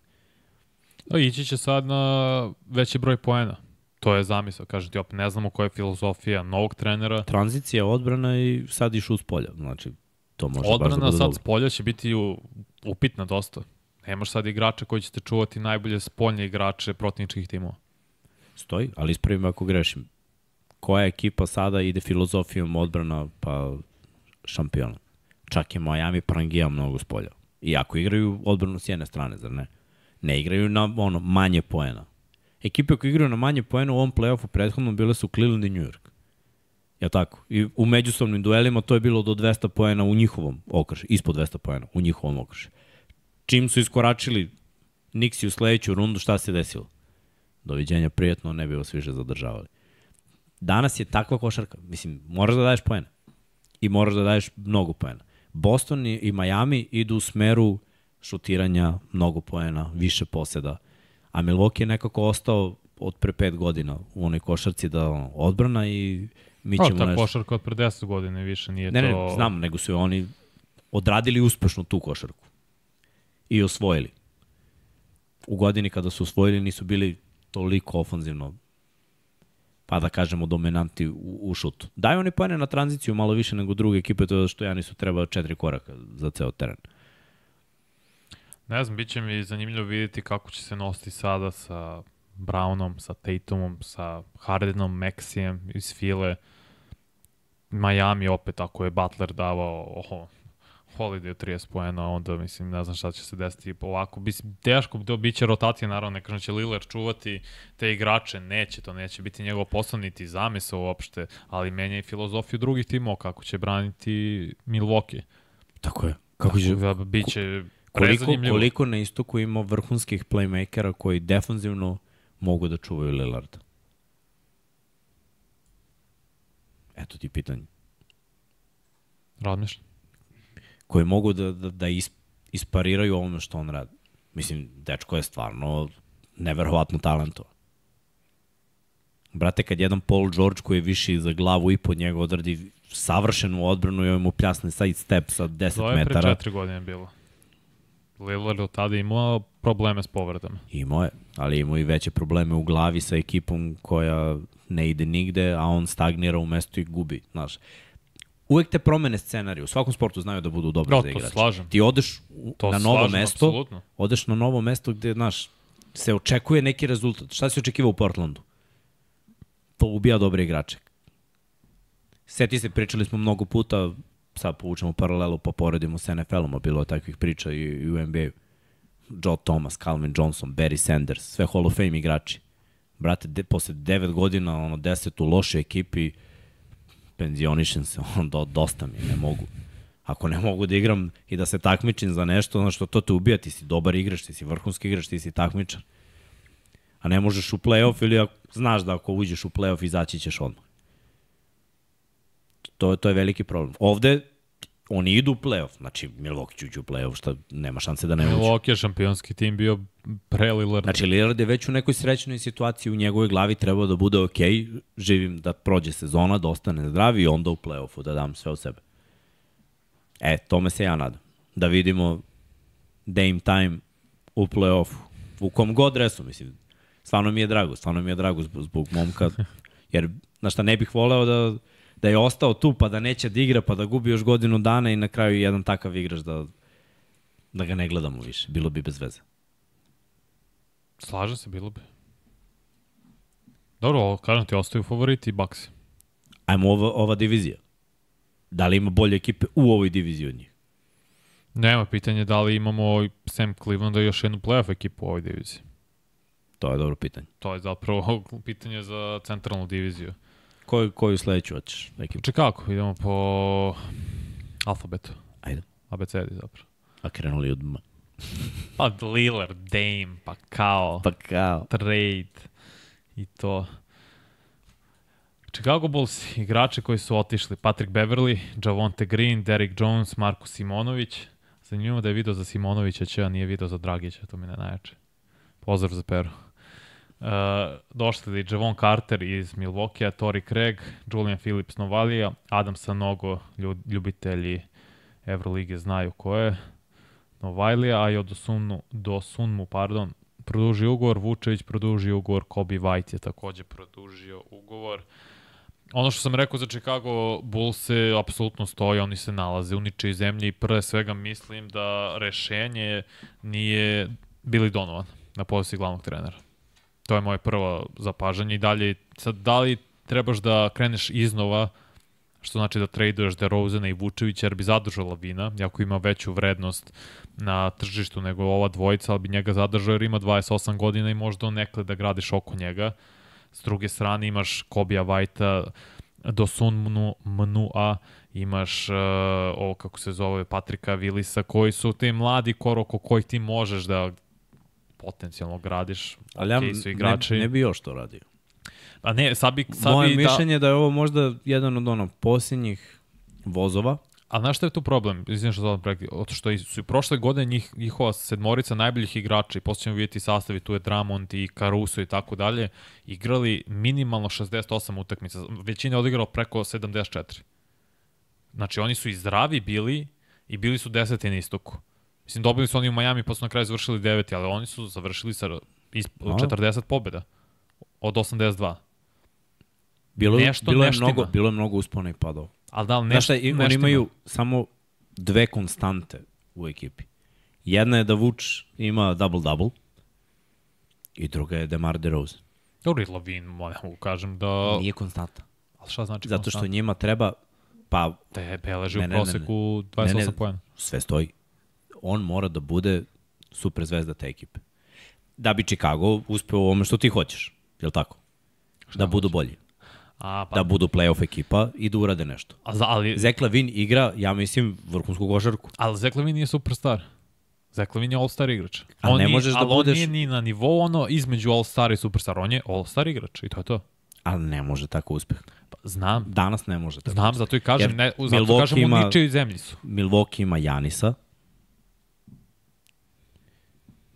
A ići će sad na veći broj poena. To je zamisao, kažem ti opet, ne znamo koja je filozofija novog trenera. Tranzicija, odbrana i sad i šut s polja. Znači, to može baš da Odbrana bude sad dobro. s polja će biti u, upitna dosta. Nemaš sad igrača koji ćete čuvati najbolje spoljne igrače protivničkih timova. Stoji, ali ispravim ako grešim. Koja ekipa sada ide filozofijom odbrana pa šampiona? Čak je Miami prangija mnogo s polja. Iako igraju odbranu s jedne strane, zar ne? Ne igraju na ono manje poena. Ekipe koje igraju na manje poena u ovom play-offu prethodnom bile su Cleveland i New York. Ja tako? I u međusobnim duelima to je bilo do 200 poena u njihovom okršu, ispod 200 poena u njihovom okršu. Čim su iskoračili Nixi u sledeću rundu, šta se desilo? Doviđenja, prijetno, ne bi vas više zadržavali. Danas je takva košarka. Mislim, moraš da daješ poena. I moraš da daješ mnogo poena. Boston i Miami idu u smeru šutiranja, mnogo poena, više poseda. A Milwaukee je nekako ostao od pre pet godina u onoj košarci da ono, odbrana i mi ćemo ta nešto. košarka od pre 10 godina i više nije Ne, to... ne, znam, nego su oni odradili uspešno tu košarku i osvojili. U godini kada su osvojili nisu bili toliko ofanzivno pa da kažemo dominanti u, u šutu. Daju oni pojene na tranziciju malo više nego druge ekipe, to je što ja nisu treba četiri koraka za ceo teren. Ne znam, bit će mi zanimljivo vidjeti kako će se nositi sada sa Brownom, sa Tatumom, sa Hardenom, Maxijem iz File. Miami opet, ako je Butler davao oho, Holiday 30 poena, onda mislim, ne znam šta će se desiti ovako. Mislim, teško, do, bit će rotacija, naravno, ne kažem da će Lillard čuvati te igrače, neće, to neće biti njegov posao, niti zamisa uopšte, ali menja i filozofiju drugih timova, kako će braniti Milwaukee. Tako je. Kako će, da, biće koliko, koliko na istoku ima vrhunskih playmakera koji defanzivno mogu da čuvaju Lillarda? Eto ti pitanje. Razmišljam koji mogu da, da, da is, ispariraju ovome što on radi. Mislim, dečko je stvarno neverovatno talentovan. Brate, kad jedan Paul George koji je viši za glavu i pod njega odradi savršenu odbranu i ovaj mu pljasne side step sa 10 metara. To je pre četiri godine bilo. Lillard od tada imao probleme s povredama. Imao je, ali imao i veće probleme u glavi sa ekipom koja ne ide nigde, a on stagnira u mestu i gubi. Znaš, uvek te promene scenariju. U svakom sportu znaju da budu dobri no, za igrače. Slažem. Ti odeš to na novo slažem, mesto, absolutno. odeš na novo mesto gde, znaš, se očekuje neki rezultat. Šta si očekivao u Portlandu? To ubija dobre igrače. Seti se, pričali smo mnogo puta, sad povučemo paralelu pa poredimo s NFL-om, a bilo je takvih priča i, i u NBA-u. Joe Thomas, Calvin Johnson, Barry Sanders, sve Hall of Fame igrači. Brate, de, posle 9 godina, ono, 10 u lošoj ekipi, penzionišem se, on, do, dosta mi, ne mogu. Ako ne mogu da igram i da se takmičim za nešto, ono što to te ubija, ti si dobar igrač, ti si vrhunski igrač, ti si takmičar. A ne možeš u play-off ili ako, znaš da ako uđeš u play-off izaći ćeš odmah. To, to je veliki problem. Ovde oni idu u play-off, znači Milwaukee će uđu u play-off, šta nema šanse da ne uđu. Milwaukee je šampionski tim bio pre Lillard. Znači Lillard je već u nekoj srećnoj situaciji u njegovoj glavi trebao da bude ok, živim da prođe sezona, da ostane zdrav i onda u play-offu da dam sve u sebe. E, tome se ja nadam. Da vidimo Dame time u play-offu. U kom god dresu, mislim. Stvarno mi je drago, stvarno mi je drago zbog, zbog momka. Jer, na šta ne bih voleo da da je ostao tu pa da neće da igra pa da gubi još godinu dana i na kraju jedan takav igrač da, da ga ne gledamo više. Bilo bi bez veze. Slaže se, bilo bi. Dobro, kažem ti, ostaju favoriti i Baksi. Ajmo ova, ova divizija. Da li ima bolje ekipe u ovoj diviziji od njih? Nema pitanje da li imamo Sam Clevelanda još jednu playoff ekipu u ovoj diviziji. To je dobro pitanje. To je zapravo pitanje za centralnu diviziju. Koju, koju sledeću hoćeš? Neki... Čekako, idemo po alfabetu. Ajde. ABCD zapravo. A krenuli od M. pa Lillard, Dame, pa kao. Pa kao. Trade i to. Chicago Bulls, igrače koji su otišli, Patrick Beverly, Javonte Green, Derrick Jones, Marko Simonović. Zanimljivo da je video za Simonovića, će, a nije video za Dragića, to mi ne najjače. Pozdrav za Peru. Uh, došli Javon Carter iz Milwaukee, Tori Craig, Julian Phillips Novalija, Adam Sanogo, ljubitelji Evrolige znaju ko je, Novajlija, a i od Sunmu, do Sunmu, pardon, produži ugovor, Vučević produži ugovor, Kobe White je takođe produžio ugovor. Ono što sam rekao za Chicago Bulls se apsolutno stoji, oni se nalaze u ničej zemlji i prve svega mislim da rešenje nije Billy Donovan na poziciji glavnog trenera. To je moje prvo zapažanje i dalje, sad, da li trebaš da kreneš iznova, što znači da traduješ DeRozana i Vučevića, jer bi zadržao Lavina, jako ima veću vrednost na tržištu nego ova dvojica, ali bi njega zadržao jer ima 28 godina i možda nekle da gradiš oko njega. S druge strane imaš Kobija Vajta, Dosun Mnu, Mnu A, imaš uh, ovo kako se zove Patrika Vilisa, koji su te mladi koroko kojih ti možeš da potencijalno gradiš. Ali ja okay, su igrači. ne, ne bi još to radio. Pa ne, sad bi... Sad Moje bi mišljenje da... da je ovo možda jedan od ono posljednjih vozova. A znaš što je tu problem? Izvim što znam prekli. Oto što su i prošle godine njih, njihova sedmorica najboljih igrača i posle ćemo vidjeti sastavi, tu je Dramont i Caruso i tako dalje, igrali minimalno 68 utakmica. Većina je odigrala preko 74. Znači oni su i zdravi bili I bili su deseti na istoku. Mislim, dobili su oni u Miami, pa su na kraju završili deveti, ali oni su završili sa is- A. 40 pobjeda od 82. Bilo, Nešto bilo, je mnogo, bilo je mnogo uspona i padova. Ali da li Znaš nešto, šta, i- nešto oni ima? imaju samo dve konstante u ekipi. Jedna je da Vuč ima double-double i druga je Demar DeRozan. Dobro, i Lavin, mogu kažem da... Nije konstanta. Ali šta znači Zato što konstant? njima treba, pa je beleži Ne, u proseku Ne, 28 ne. pojena. sve stoji. On mora da bude super zvezda te ekipe. Da bi Chicago uspeo u ovome što ti hoćeš. Je li tako? da budu bolji. A, pa, Da budu playoff ekipa i da urade nešto. a, ali, Zach Lavin igra, ja mislim, vrhunsku košarku. ali Zach Lavin nije superstar. Zach Lavin je all-star igrač. Ali on ne nije- možeš da ali budeš- on nije ni na nivou ono između all-star i superstar. On je all-star igrač i to je to. Ali ne može tako uspeh. Pa, znam, Danas ne može tako. znam, zato i kažem, Jer ne, zato Milwaukee kažem ima- u ničoj zemlji su. Milwaukee ima Janisa.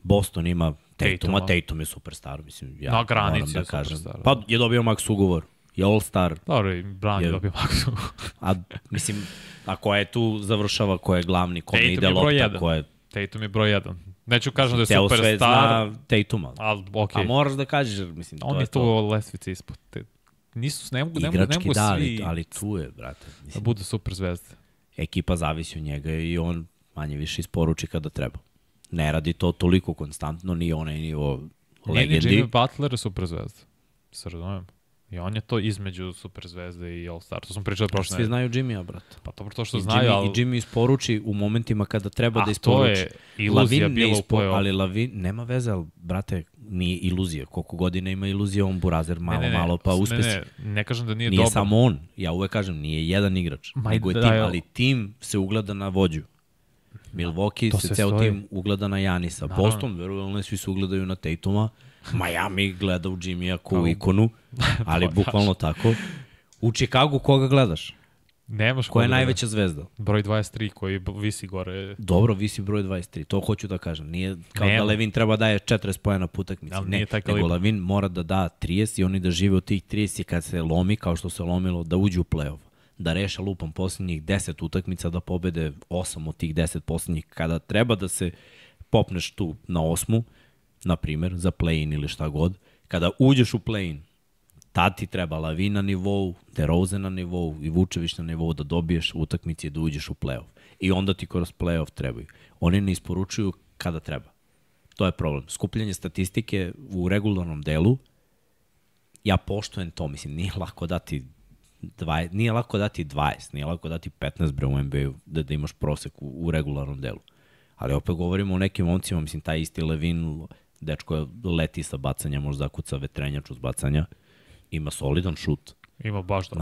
Boston ima Tatuma. Tatum je superstar, mislim, ja Na granici moram da je kažem. superstar, Pa je dobio max ugovor. Je all-star. Dobro, i Brown je Jer- dobio maksimum. A, mislim, a ko je tu završava, ko je glavni, kome Tatum ide je lopta, jedan. ko je... Tatum je broj jedan. Neću kažem da je svet superstar, zna Tatuma. ali okej. A moraš da kažeš, mislim, On to je je tu to. lesvice ispod. Te, nisu, ne mogu, ne mogu, ne mogu da, svi ali tu je, brate. da Mislim, budu super zvezde. ekipa zavisi od njega i on manje više isporuči kada treba. Ne radi to toliko konstantno, ni onaj nivo Nije ni legendi. Jimmy Butler je super zvezda. Se razumem. I on je to između super zvezde i All-Star. To smo pričali prošle Svi znaju Jimmya, brate. Pa dobro to što I znaju, Jimmy, ali... I Jimmy isporuči u momentima kada treba A, da to isporuči. je iluzija Lavin ne bila u ispo, play-offu. Ali Lavin, nema veze, ali, brate, nije iluzija. Koliko godina ima iluzija on burazer, malo, ne, ne, malo, pa ne, uspesi. Ne, ne, ne kažem da nije, Nije dobar. samo on, ja uvek kažem, nije jedan igrač, Ma, nego je da, tim, ali tim se ugleda na vođu. Milwaukee se sve ceo stoji. tim ugleda na Janisa. Naravno. Boston, verujem, svi se ugledaju na Tatuma. Miami gleda u Jimmya u ikonu, ali bukvalno tako. U Chicagu koga gledaš? Nemaš Koja je da- najveća zvezda? Broj 23 koji visi gore. Dobro, visi broj 23, to hoću da kažem. Nije kao Nema. da Levin treba daje 40 pojena po utakmici. Ne, nije nego. Levin mora da da 30 i oni da žive od tih 30 i kad se lomi, kao što se lomilo, da uđu u play-off. Da reše lupom posljednjih 10 utakmica, da pobede 8 od tih 10 posljednjih. Kada treba da se popneš tu na osmu, na primer, za play-in ili šta god, kada uđeš u play-in, tad ti treba Lavin na nivou, DeRozan na nivou i Vučević na nivou da dobiješ utakmice i da uđeš u play-off. I onda ti kroz play-off trebaju. Oni ne isporučuju kada treba. To je problem. Skupljanje statistike u regularnom delu, ja poštujem to, mislim, nije lako dati 20, nije lako dati 20, nije lako dati 15 bre u NBA-u da, da imaš prosek u, u regularnom delu. Ali opet govorimo o nekim momcima, mislim, taj isti Levin, dečko je leti sa bacanja, možda zakuca vetrenjač uz bacanja, ima solidan šut. Ima baš da.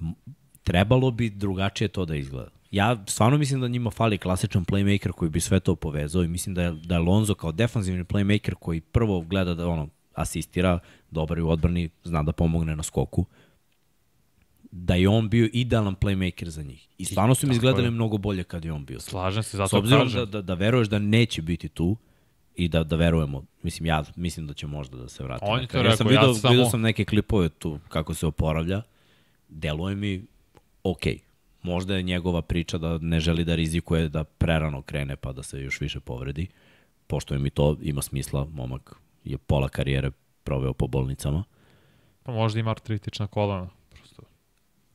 M- trebalo bi drugačije to da izgleda. Ja stvarno mislim da njima fali klasičan playmaker koji bi sve to povezao i mislim da je, da je Lonzo kao defanzivni playmaker koji prvo gleda da ono asistira, dobar je u odbrani, zna da pomogne na skoku, da je on bio idealan playmaker za njih. I stvarno su mi izgledali je. mnogo bolje kad je on bio. Slažem se, S zato obzirom kažem. da, da, da veruješ da neće biti tu i da, da verujemo, mislim, ja mislim da će možda da se vrati. On je to ja sam rekao, ja video, samo- video sam neke klipove tu kako se oporavlja, deluje mi okej. Možda je njegova priča da ne želi da rizikuje da prerano krene pa da se još više povredi. Pošto je mi to ima smisla, momak je pola karijere proveo po bolnicama. Pa možda ima artritična kolana.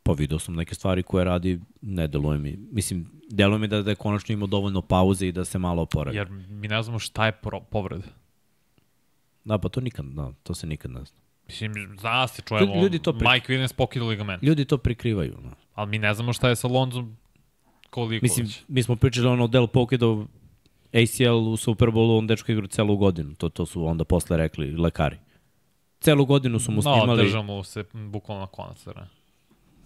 Pa video sam neke stvari koje radi, ne deluje mi. Mislim, deluje mi da, da je konačno imao dovoljno pauze i da se malo oporavi. Jer mi ne znamo šta je pro, povreda. Da, pa to nikad, da, to se nikad ne zna. Mislim, zna se, čujemo, Ljudi to pri- Mike Williams pokida ligament. Ljudi to prikrivaju. No. Ali mi ne znamo šta je sa Lonzom koliko Mislim, već. mi smo pričali ono Del Pokido ACL u Superbowlu, on dečko igra celu godinu. To, to su onda posle rekli lekari. Celu godinu su mu No, snimali, držamo se bukvalno na konac. Ne?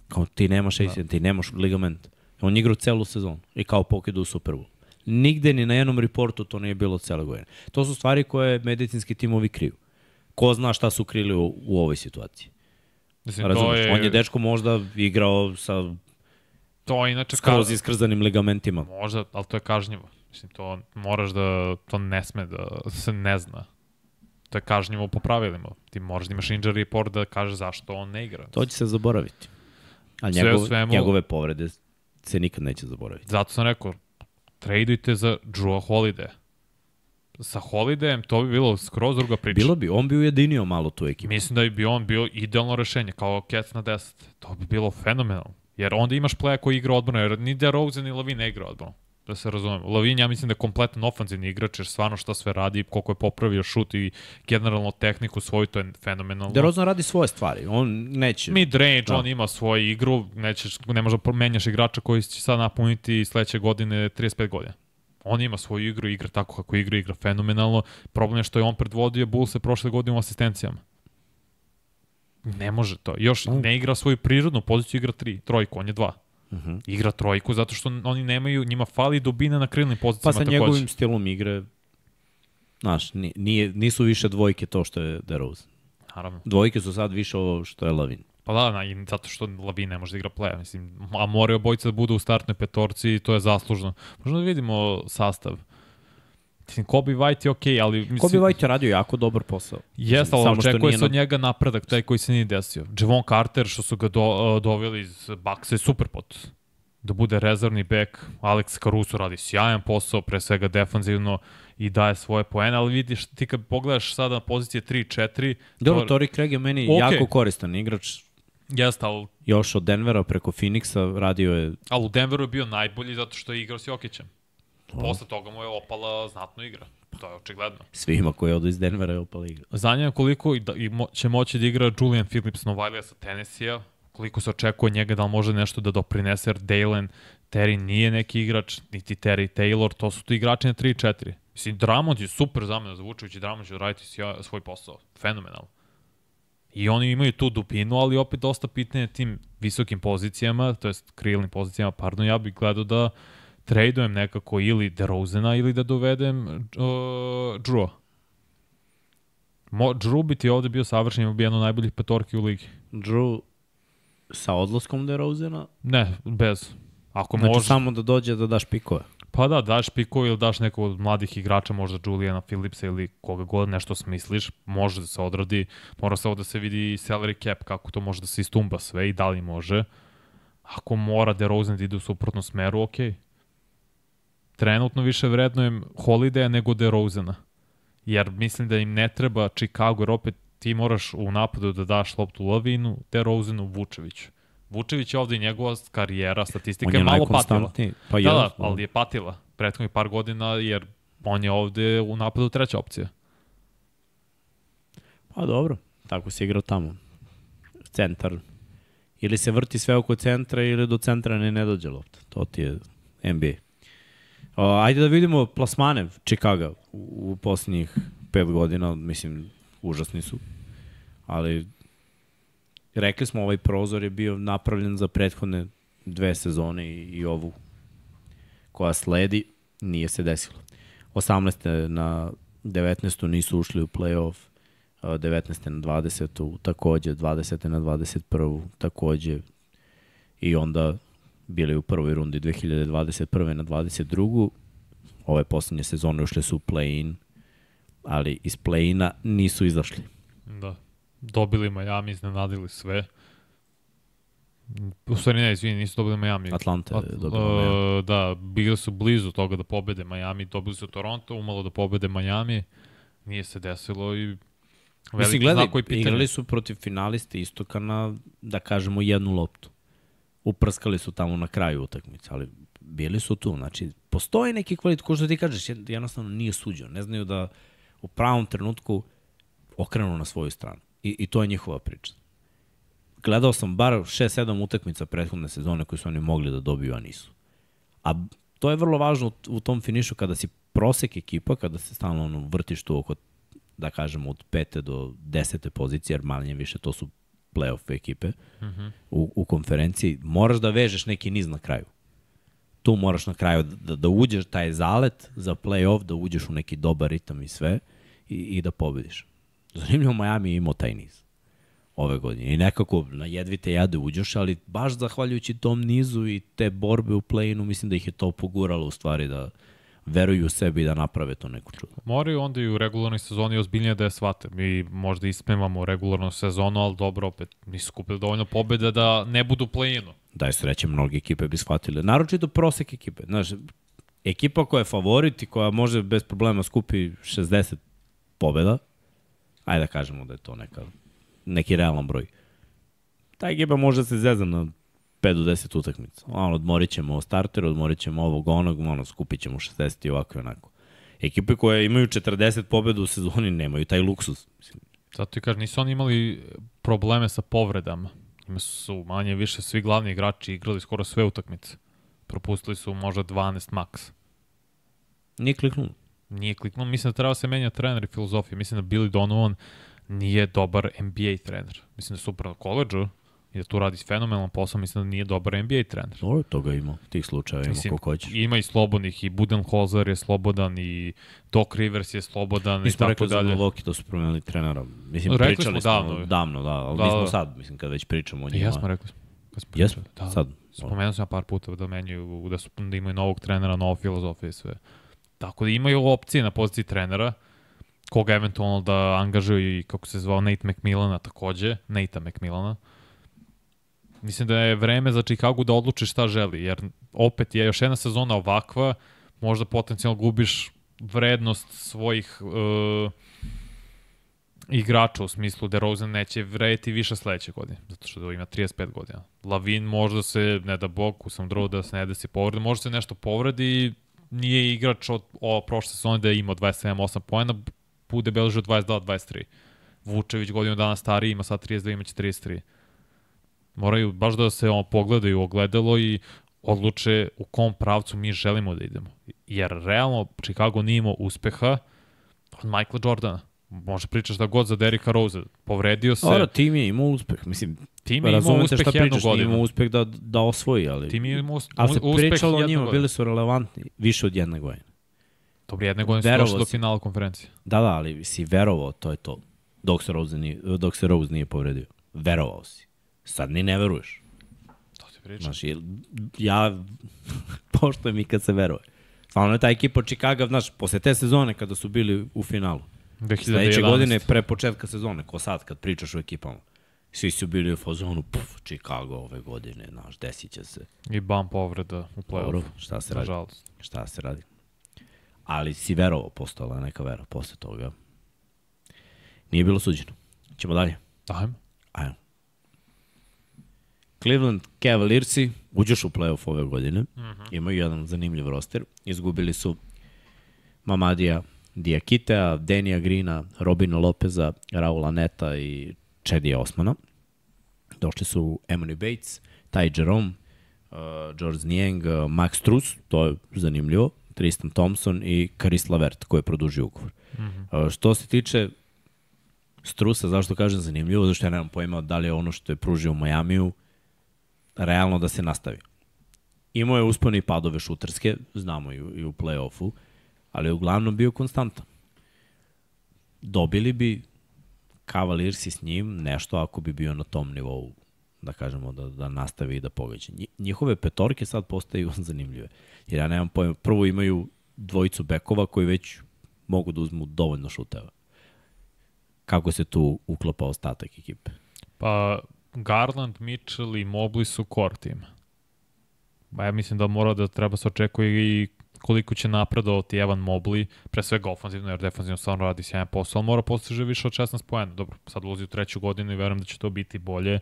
Kao ti nemaš ACL, ti nemaš ligament. On igra celu sezonu i kao Pokido u Superbowlu. Nigde ni na jednom reportu to nije bilo cele godine. To su stvari koje medicinski timovi kriju. Ko zna šta su krili u, u ovoj situaciji. Mislim, Razumeš? je, On je dečko možda igrao sa to je inače skroz ka- iskrzanim ligamentima. Možda, ali to je kažnjivo. Mislim, to moraš da, to ne sme da se ne zna. To je kažnjivo po pravilima. Ti moraš da imaš injury report da kaže zašto on ne igra. To će se zaboraviti. A Sve u njegov, svemu- njegove povrede se nikad neće zaboraviti. Zato sam rekao, tradujte za Drew Holiday. Sa Holidayem to bi bilo skroz druga priča. Bilo bi, on bi ujedinio malo tu ekipu. Mislim da bi on bio idealno rešenje, kao Cats na 10. To bi bilo fenomenalno. Jer onda imaš playa koji igra odbranu, jer ni DeRozan ni Lavin ne igra odbranu. Da se razumemo. Lavin, ja mislim da je kompletan ofanzivni igrač, jer stvarno šta sve radi, koliko je popravio šut i generalno tehniku svoju, to je fenomenalno. DeRozan radi svoje stvari, on neće. Mid range, da. on ima svoju igru, nećeš, ne možda menjaš igrača koji će sad napuniti sledeće godine 35 godina. On ima svoju igru, igra tako kako igra, igra fenomenalno. Problem je što je on predvodio Bullse prošle godine u asistencijama. Ne može to. Još ne igra svoju prirodnu poziciju, igra tri, trojku, on je dva. Uh -huh. Igra trojku zato što oni nemaju, njima fali dubina na krilnim pozicijama. Pa sa takođe. njegovim stilom igre, znaš, nije, nisu više dvojke to što je DeRozan. Naravno. Dvojke su sad više ovo što je Lavin. Pa da, na, i zato što Lavin ne može da igra play mislim, a moraju obojica da budu u startnoj petorci i to je zaslužno. Možemo da vidimo sastav. Mislim, Kobe White je okej, okay, ali... Mislim, Kobe White je radio jako dobar posao. Jeste, ali očekuje se od njega napredak, taj koji se nije desio. Javon Carter, što su ga do, doveli iz Baksa, je super pot. Da bude rezervni bek, Alex Caruso radi sjajan posao, pre svega defanzivno i daje svoje poene, ali vidiš, ti kad pogledaš sada na pozicije 3-4... Dobro, Tori Craig je meni okay. jako koristan igrač. Jeste, ali... Još od Denvera preko Phoenixa radio je... Ali u Denveru je bio najbolji zato što je igrao s Jokićem. Posle toga mu je opala znatno igra. To je očigledno. Svima koji odu iz Denvera je opala igra. Zanima koliko i da, i mo, će moći da igra Julian Phillips Novajlija sa Tennessee-a, koliko se očekuje njega da li može nešto da doprinese, jer Dalen Terry nije neki igrač, niti Terry Taylor, to su tu igrači na 3-4. Mislim, Dramond je super zamena za Vučević i Dramond će raditi svoj posao. Fenomenalno. I oni imaju tu dupinu, ali opet dosta pitanje tim visokim pozicijama, to jest krilnim pozicijama, pardon, ja bih gledao da tradujem nekako ili DeRozena ili da dovedem uh, Drew. Mo, Drew bi ti ovde bio savršen, ima bi jedno najboljih petorki u ligi. Drew sa odlaskom DeRozena? Ne, bez. Ako znači može... samo da dođe da daš pikove. Pa da, daš pikove ili daš nekog od mladih igrača, možda Julijana Philipsa ili koga god nešto smisliš, može da se odradi. Mora ovde da se vidi salary cap, kako to može da se istumba sve i da li može. Ako mora DeRozan da ide u suprotnom smeru, okej. Okay trenutno više vrednujem Holidaya nego DeRozana. Jer mislim da im ne treba Chicago, jer opet ti moraš u napadu da daš loptu Lavinu, DeRozanu, Vučeviću. Vučević je ovde i njegova karijera, statistika je, je malo patila. Pa da, da, ali je patila prethodnih par godina, jer on je ovde u napadu treća opcija. Pa dobro, tako se igrao tamo. Centar. Ili se vrti sve oko centra ili do centra ne, ne dođe lopta. To ti je NBA. Uh, ajde da vidimo plasmane Chicago u, u posljednjih pet godina, mislim, užasni su. Ali rekli smo, ovaj prozor je bio napravljen za prethodne dve sezone i, i ovu koja sledi, nije se desilo. 18. na 19. nisu ušli u playoff, 19. na 20. takođe, 20. na 21. takođe i onda bili u prvoj rundi 2021. na 22. Ove poslednje sezone ušle su u play-in, ali iz play-ina nisu izašli. Da. Dobili Miami, iznenadili sve. U stvari ne, izvini, nisu dobili Miami. Atlanta je dobila uh, Miami. Da, bili su blizu toga da pobede Miami, dobili su Toronto, umalo da pobede Miami, nije se desilo i Mislim, gledaj, igrali su protiv finaliste istoka na, da kažemo, jednu loptu uprskali su tamo na kraju utakmice, ali bili su tu. Znači, postoji neki kvalitet, ko što ti kažeš, jednostavno nije suđeno. Ne znaju da u pravom trenutku okrenu na svoju stranu. I, i to je njihova priča. Gledao sam bar 6-7 utakmica prethodne sezone koje su oni mogli da dobiju, a nisu. A to je vrlo važno u, tom finišu kada si prosek ekipa, kada se stalno ono, vrtiš tu oko, da kažemo, od pete do desete pozicije, jer manje više to su playoff ekipe uh. -huh. u, u konferenciji, moraš da vežeš neki niz na kraju. Tu moraš na kraju da, da uđeš taj zalet za playoff, da uđeš u neki dobar ritam i sve i, i da pobediš. Zanimljivo, Miami je imao taj niz ove godine. I nekako na jedvite jade uđeš, ali baš zahvaljujući tom nizu i te borbe u play-inu, mislim da ih je to poguralo u stvari da, veruju u sebi da naprave to neko čudo. Moraju onda i u regularnoj sezoni ozbiljnije da je shvate. Mi možda ismevamo regularnu sezonu, ali dobro, opet nisu kupili dovoljno pobjede da ne budu play-inu. Da je sreće, mnogi ekipe bi shvatile. Naročito prosek ekipe. Znaš, ekipa koja je favorit i koja može bez problema skupi 60 pobeda, ajde da kažemo da je to neka, neki realan broj. Ta ekipa može da se zeza na 5 do 10 utakmica. Ono, odmorit ćemo starter, odmorit ćemo ovog, onog, ono, skupit ćemo 60 i ovako i onako. Ekipe koje imaju 40 pobeda u sezoni nemaju taj luksus. Zato ti kažem, nisu oni imali probleme sa povredama. Ima su manje više svi glavni igrači igrali skoro sve utakmice. Propustili su možda 12 maks. nije kliknulo. Nije kliknuo. Mislim da treba se menja trener i filozofija. Mislim da Billy Donovan nije dobar NBA trener. Mislim da super na koleđu i da tu radi fenomenalan posao. Mislim da nije dobar NBA trener. Dobro, toga ima, tih slučajeva ima Mislim, koliko hoćeš. Ima i slobodnih, i Budenholzer je slobodan, i Doc Rivers je slobodan, Mi i smo tako rekli za dalje. Milwaukee, to su promenili trenera. Mislim, Rekli pričali smo smo davno. davno, da, ali Da, mi da. smo sad, mislim, kad već pričamo o njima. rekli smo. Kad smo Jesmo, Da, sad. Spomenuo sam ja par puta da menjaju, da, su, da imaju novog trenera, novu filozofiju i sve. Tako da imaju opcije na poziciji trenera, koga eventualno da angažuju i kako se zvao Nate McMillana takođe, Nate McMillana. Mislim da je vreme za Chicago da odluči šta želi, jer opet je još jedna sezona ovakva, možda potencijalno gubiš vrednost svojih uh, igrača u smislu da Rosen neće vrediti više sledeće godine, zato što ima 35 godina. Lavin možda se, ne da bog, sam drugo da se ne desi povrede, možda se nešto povredi, nije igrač od o, prošle sezone da je imao 27-8 poena, bude beležio 22-23. Vučević godinu dana stariji, ima sad 32, ima 43. Moraju baš da se on pogledaju u ogledalo i odluče u kom pravcu mi želimo da idemo. Jer realno Chicago nije imao uspeha od Michaela Jordana. Može pričaš da god za Derika Rose. Povredio se. Ora, tim je imao uspeh. Mislim, tim je imao uspeh šta jednu pričaš, nije godinu. imao uspeh da, da osvoji, ali... Tim je imao us- ali se uspeh pričalo o njima, godinu. bili su relevantni više od jedne godine. Dobro, jedne godine su došli do finala konferencije. Da, da, ali si verovao, to je to. Dok se Rose nije, dok se Rose nije povredio. Verovao si. Sad ni ne veruješ. To ti pričam. Znaš, ja poštojem i kad se veruje. Stvarno je ta ekipa Chicago, znaš, posle te sezone kada su bili u finalu, 2011. sledeće godine pre početka sezone, ko sad kad pričaš o ekipama, svi su bili u fazonu, puf, Chicago ove godine, znaš, desit će se. I bam povreda u play-off. šta se radi? Nažalost. Šta se radi? Ali si verovao, postojala je neka vera posle toga. Nije bilo suđeno. Ćemo dalje. Ajmo. Ajmo. Cleveland Cavaliersi uđeš u playoff ove godine. Mm -hmm. Imaju jedan zanimljiv roster. Izgubili su Mamadija Diakitea, Denija Grina, Robina Lopeza, Raula Neta i Chedija Osmana. Došli su Emily Bates, Ty Jerome, uh, George Niang, uh, Max Truss, to je zanimljivo, Tristan Thompson i Karis Lavert koji je produžio ugovor. Mm -hmm. uh, što se tiče Strusa, zašto kažem zanimljivo? Zašto ja nemam pojma da li je ono što je pružio u Majamiju realno da se nastavi. Imao je uspone i padove šuterske, znamo i u, i u play-offu, ali je uglavnom bio konstantan. Dobili bi Cavaliersi s njim nešto ako bi bio na tom nivou da kažemo, da, da nastavi i da pogađa. Nji- Njihove petorke sad postaju zanimljive. Jer ja nemam pojma, prvo imaju dvojicu bekova koji već mogu da uzmu dovoljno šuteva. Kako se tu uklapa ostatak ekipe? Pa Garland, Mitchell i Mobley su core tim. Ba ja mislim da mora da treba se očekuje i koliko će napredovati Evan Mobley, pre svega ofanzivno, jer defanzivno stvarno radi sjajan posao, mora postiže više od 16 poena. Dobro, sad ulazi u treću godinu i verujem da će to biti bolje,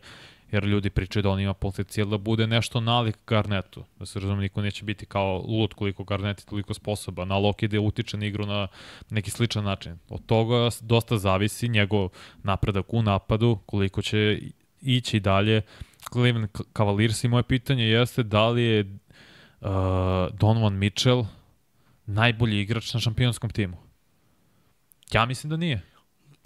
jer ljudi pričaju da on ima potencijal da bude nešto nalik Garnetu. Da se razume, niko neće biti kao lud koliko Garnet je toliko sposoban, a Loki da utiče na igru na neki sličan način. Od toga dosta zavisi njegov napredak u napadu, koliko će ići dalje. Cleveland Cavaliers i moje pitanje jeste da li je uh, Donovan Mitchell najbolji igrač na šampionskom timu? Ja mislim da nije.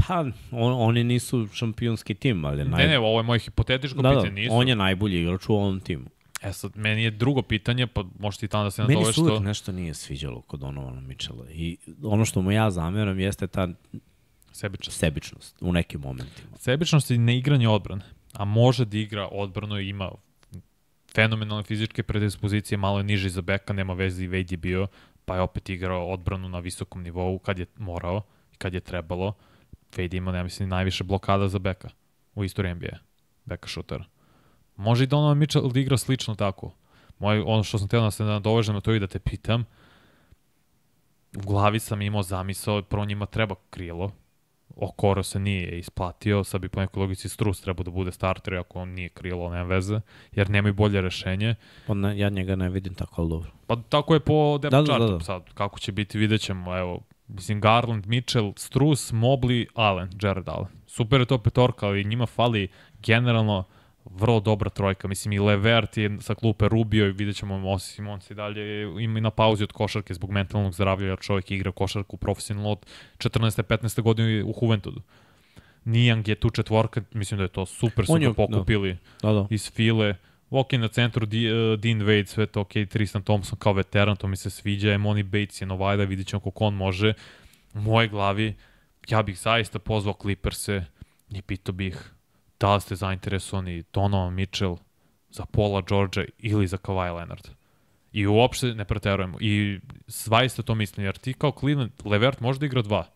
Pa, on, oni nisu šampionski tim, ali Ne, ne, ovo je moje hipotetičko da, da, pitanje. Nisu. on je najbolji igrač u ovom timu. E sad, meni je drugo pitanje, pa možete i tamo da se Meni nazove se uvek što... nešto nije sviđalo kod Donovana Mitchella. I ono što mu ja zameram jeste ta Sebičan. sebičnost u nekim momentima. Sebičnost i neigranje odbrane. A može da igra odbranu i ima fenomenalne fizičke predispozicije, malo je niži za beka, nema veze i Wade je bio, pa je opet igrao odbranu na visokom nivou kad je morao i kad je trebalo. Wade ima, ja mislim, najviše blokada za beka u istoriji NBA, beka šutera. Može i Donovan Mitchell da igra slično tako. Moj, ono što sam teo da se nadovežem na to i da te pitam, u glavi sam imao zamisao, prvo njima treba krilo, Okoro se nije isplatio, sad bi po nekoj logici Strus trebao da bude starter, ako on nije krilo, nema veze, jer nemaju bolje rešenje. Pa ne, ja njega ne vidim tako, ali dobro. Pa tako je po depth Da, da, chartu da, da. sad, kako će biti, vidjet ćemo, evo, mislim, Garland, Mitchell, Strus, Mobley, Allen, Jared Allen. Super je to petorka, ali njima fali generalno vrlo dobra trojka. Mislim, i Levert je sa klupe Rubio i vidjet ćemo Mosi Simons i dalje ima i na pauzi od košarke zbog mentalnog zdravlja, jer čovjek igra košarku profesionalno od 14. 15. godine u Juventudu. Nijang je tu četvorka, mislim da je to super, On super je- pokupili Da, da. iz file. Ok, na centru Di, uh, Dean Wade, sve to ok, Tristan Thompson kao veteran, to mi se sviđa, Emoni Bates je Novajda, vidit ćemo koliko on može. U moje glavi, ja bih zaista pozvao Clippers-e i pitao bih da li ste zainteresovani Donovan Mitchell za Paula Georgia ili za Kawhi Leonard. I uopšte ne preterujemo. I zaista to mislim, jer ti kao Cleveland, Levert može da igra dva.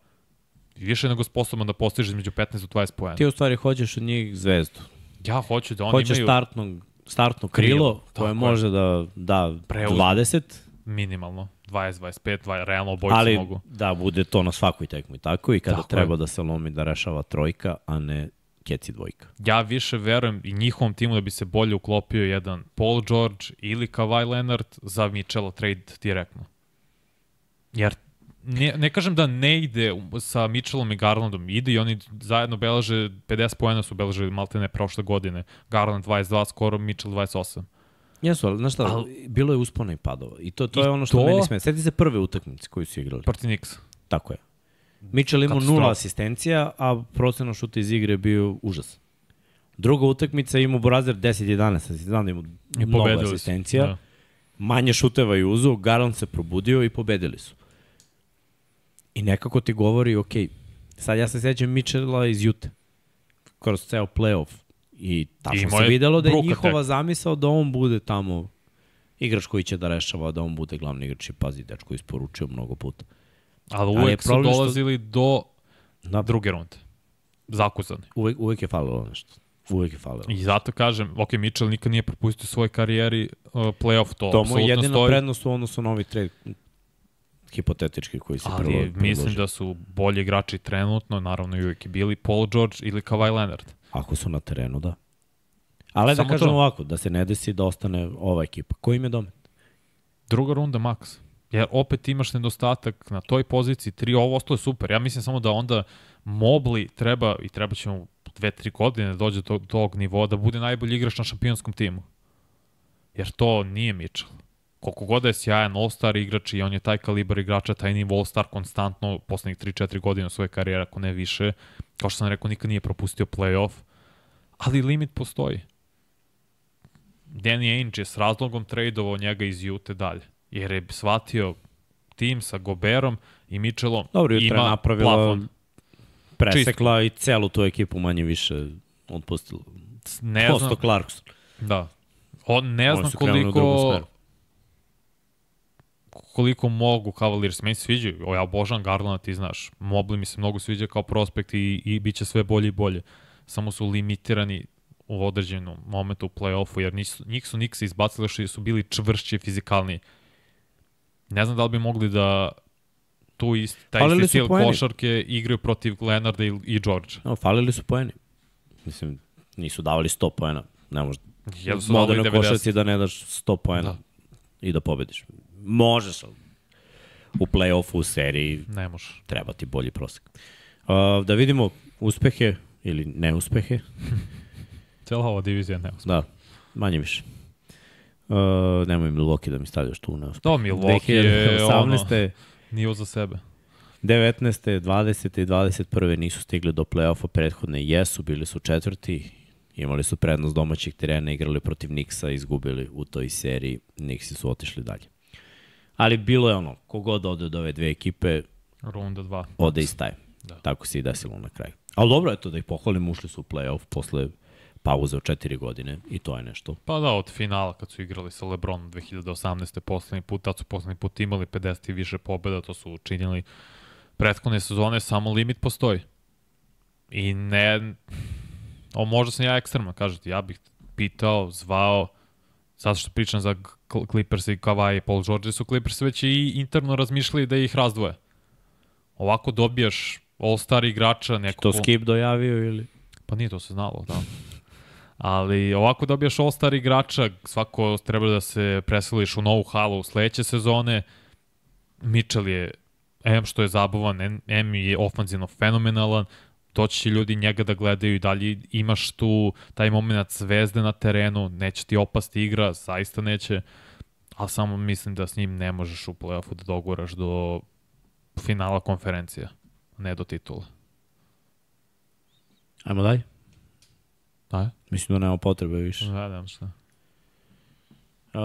Više nego sposoban da postiže između 15 do 20 pojena. Ti u stvari hoćeš od njih zvezdu. Ja hoću da oni Hoćeš imaju startnog, startno krilo, Krilo, koje tako je. može da da Preuzme. 20, minimalno 20, 25, 20, realno obojica ali mogu. da bude to na svakoj tekmi. Tako i kada Tako treba je. da se lomi da rešava trojka, a ne keci dvojka. Ja više verujem i njihovom timu da bi se bolje uklopio jedan Paul George ili Kawhi Leonard za Mitchella trade direktno. Jer ne, ne kažem da ne ide sa Mitchellom i Garlandom, ide i oni zajedno beleže, 50 pojena su beležili maltene prošle godine. Garland 22, skoro Mitchell 28. Jesu, ali znaš šta, Al- bilo je uspona i padova. I to, to I je ono što to- meni sme. Sjeti se prve utakmice koju su igrali. Protiv Knicks. Tako je. Mitchell imao nula asistencija, a proceno šuta iz igre je bio užas. Druga utakmica imao Borazer 10-11, znam da imao I mnogo asistencija. Da. Manje šuteva je uzu, Garland se probudio i pobedili su. I nekako ti govori, ok, sad ja se sećam Mitchella iz Jute, kroz ceo playoff. I tačno Imao se videlo da je njihova tek. zamisao da on bude tamo igrač koji će da rešava, da on bude glavni igrač i pazi, dečko isporučio mnogo puta. Ali Ali uvek su problem što- dolazili do Da, druge runde. Zakuzani. uvek, uvek je falilo nešto. Uvek je falilo. I zato kažem, ok, Mitchell nikad nije propustio u svojoj karijeri uh, playoff, to, To mu je jedina stoji. prednost u odnosu na ovi trade hipotetički koji se prvo Ali mislim da su bolji igrači trenutno, naravno i uvijek i bili Paul George ili Kawhi Leonard. Ako su na terenu, da. Ali da Samo kažem to. ovako, da se ne desi da ostane ova ekipa. Ko im je domet? Druga runda max. Jer opet imaš nedostatak na toj poziciji, tri, ovo ostalo je super. Ja mislim samo da onda Mobley treba, i treba će mu dve, tri godine da dođe do tog nivoa, da bude najbolji igrač na šampionskom timu. Jer to nije Mitchell. Koliko god da je sjajan All-Star igrač i on je taj kalibar igrača, taj nivo All-Star konstantno poslednjih 3-4 godine svoje karijere, ako ne više. Kao što sam rekao, nikad nije propustio playoff. Ali limit postoji. Danny Ainge je s razlogom tradovao njega iz Jute dalje. Jer je shvatio tim sa Goberom i Mitchellom Dobro, ima napravila, plafon. presekla i celu tu ekipu manje više otpustila. Ne Posto znam, Clarkson. da. On ne Oni znam koliko koliko mogu Cavaliers, meni se sviđaju, o, ja obožavam Garlanda, ti znaš, Mobley mi se mnogo sviđa kao prospekt i, i bit će sve bolje i bolje. Samo su limitirani u određenom momentu u play-offu, jer nisu, njih su Nixi izbacili i su bili čvršći i fizikalniji. Ne znam da li bi mogli da tu isti, taj Falili isti stil poeni. košarke igraju protiv Leonarda i, i George. No, falili su poeni. Mislim, nisu davali 100 poena. Ne može. Jel su modernoj 90? košarci da ne daš 100 poena Da. i da pobediš. Možeš, ali u play-offu, u seriji, Ne možeš. treba ti bolji prosek. Uh, da vidimo uspehe ili neuspehe. Cela ova divizija ne uspije. Da, manje više. Uh, nemoj Milwaukee da mi stavljaš tu neuspehe. To Milwaukee je 2018. Nivo za sebe. 19. 20. i 21. nisu stigli do play-offa, prethodne jesu, bili su četvrti, imali su prednost domaćih terena, igrali protiv Nixa, izgubili u toj seriji, Nixi su otišli dalje. Ali bilo je ono, kogod ode od ove dve ekipe, Runda 2. ode i staje. Da. Tako se i desilo na kraju. Ali dobro je to da ih pohvalim, ušli su u play-off posle pauze od četiri godine i to je nešto. Pa da, od finala kad su igrali sa Lebronom 2018. poslednji put, tad su poslednji put imali 50 i više pobjeda, to su učinili prethodne sezone, samo limit postoji. I ne... O, možda sam ja ekstreman, kažete, ja bih pitao, zvao, zato što pričam za Cl- Clippers i Kawhi i Paul George su Clippers već i interno razmišljali da ih razdvoje. Ovako dobijaš all-star igrača, nekog... To Skip dojavio ili? Pa nije to se znalo, da. Ali ovako dobijaš all-star igrača, svako treba da se preseliš u novu halu sledeće sezone. Mitchell je, M što je zabavan, M- je ofanzivno fenomenalan, doći će ljudi njega da gledaju i dalje imaš tu taj moment zvezde na terenu, neće ti opasti igra, zaista neće, ali samo mislim da s njim ne možeš u play-offu da doguraš do finala konferencija, ne do titula. Ajmo dalje. Da, Mislim da nema potrebe više. da, da, šta. Uh,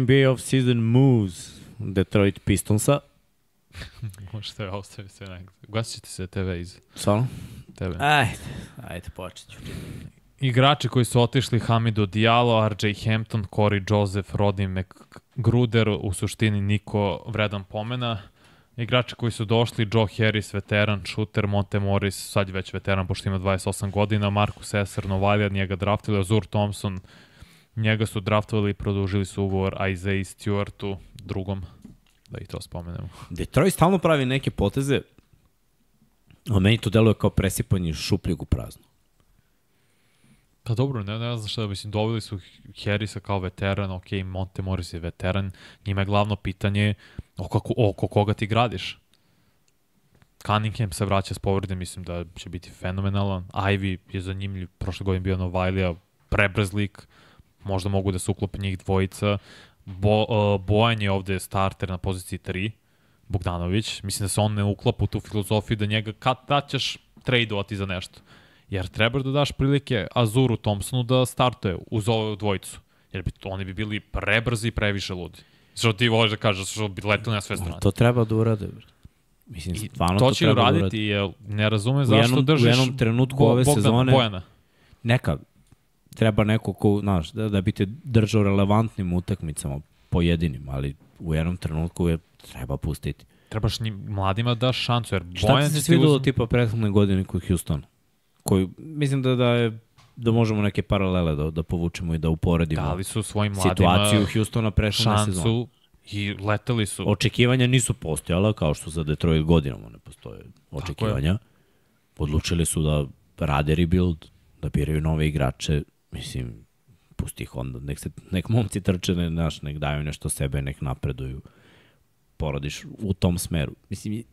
NBA off-season moves Detroit Pistonsa. Možete je ostaviti sve nekako. Gasit ćete se TV iz Stvarno? tebe. Ajde, ajde, počet ću. Igrači koji su otišli Hamidu Diallo, RJ Hampton, Corey Joseph, Rodney McGruder, u suštini niko vredan pomena. Igrači koji su došli, Joe Harris, veteran, shooter, Monte Morris, sad već veteran pošto ima 28 godina, Marcus Esser, Novalija, njega draftili, Azur Thompson, njega su draftovali i produžili su ugovor Isaiah Stewartu, drugom, da i to spomenemo. Detroit stalno pravi neke poteze, a meni to deluje kao presipanje šupljeg u prazno. Pa dobro, ne, ne znam šta, mislim, doveli su Harrisa kao veteran, ok, Monte Morris je veteran, njima je glavno pitanje oko, oko koga ti gradiš. Cunningham se vraća s povrede, mislim da će biti fenomenalan. Ivy je zanimljiv, prošle godine bio Novajlija, prebrz lik, možda mogu da se uklope njih dvojica. Bo, uh, Bojan je ovde starter na poziciji 3, Bogdanović. Mislim da se on ne uklapa u tu filozofiju da njega kad da ćeš tradeovati za nešto. Jer treba da daš prilike Azuru Thompsonu da startuje uz ovu dvojicu. Jer bi, oni bi bili prebrzi i previše ludi. Što ti voliš da kažeš, što bi letili na sve strane. To treba da urade. Mislim, I stvarno to to, će treba uraditi, da jer ne razume zašto jednom, držiš u jednom trenutku Bo- ove Bogdana, sezone Bojana. neka treba neko ko, znaš, da, da bi te držao relevantnim utakmicama pojedinim, ali u jednom trenutku je treba pustiti. Trebaš njim, mladima da daš šansu, jer Šta Bojan ti se svidalo uzme- tipa prethodne godine kod Houstona? Koji, mislim da, da je da možemo neke paralele da, da povučemo i da uporedimo dali su svojim mladima situaciju Houstona sezone. šansu i leteli su. Očekivanja nisu postojala, kao što za Detroit godinama ne postoje očekivanja. Odlučili su da rade rebuild, da biraju nove igrače. Mislim, pusti ih onda, nek, se, nek momci trče, ne, naš, nek daju nešto sebe, nek napreduju. Porodiš u tom smeru. Mislim,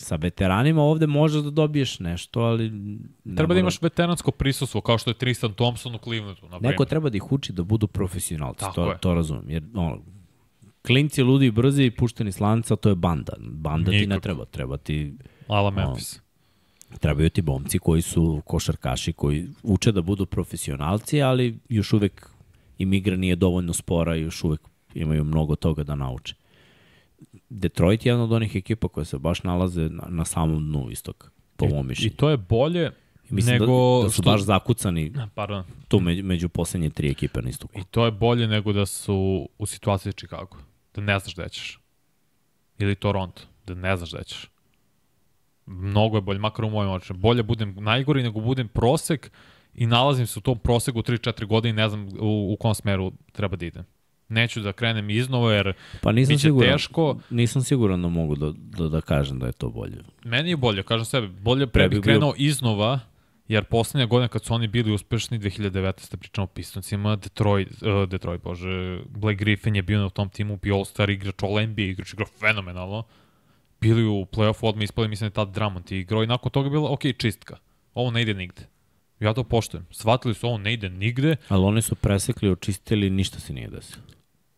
sa veteranima ovde možeš da dobiješ nešto, ali... ne Treba da mora- imaš veteransko prisustvo, kao što je Tristan Thompson u Clevelandu, na primjer. Neko treba da ih uči da budu profesionalci, Tako to, je. to razumem. Jer, ono, klinci ludi i brzi i pušteni s lanca, to je banda. Banda ti ne treba, treba ti, Ala Memphis. trebaju ti bomci koji su košarkaši, koji uče da budu profesionalci, ali još uvek im igra nije dovoljno spora i još uvek imaju mnogo toga da nauče. Detroit je jedna od onih ekipa koje se baš nalaze na, na samom dnu istoka, po mom I mišljenju. to je bolje Mislim nego da, da su što... baš zakucani Pardon. tu među, među poslednje tri ekipe na istoku. I to je bolje nego da su u situaciji Chicago. Da ne znaš gde ćeš. Ili Toronto. Da ne znaš gde ćeš. Mnogo je bolje, makar u mojim očima. Bolje budem najgori nego budem prosek i nalazim se u tom proseku 3-4 godine i ne znam u, u kom smeru treba da idem. Neću da krenem iznova jer Pa nisam biće siguran. teško. Nisam siguran da mogu da, da, da kažem da je to bolje. Meni je bolje, kažem sebi, bolje pre Pre bih bi bio- krenuo iznova, jer poslednja godina kad su oni bili uspešni, 2019. pričamo o Pistoncima, Detroit, uh, Detroit, bože, Blake Griffin je bio na tom timu, bio All-Star igrač, All-NBA igrač, igrao fenomenalno. Bili u play-offu, odmah ispali, mislim da je tad Drummond igrao i nakon toga je bilo, ok, čistka. Ovo ne ide nigde. Ja to poštujem. Shvatili su ovo ne ide nigde, Ali oni su presekli, očistili, ništa se nije desilo.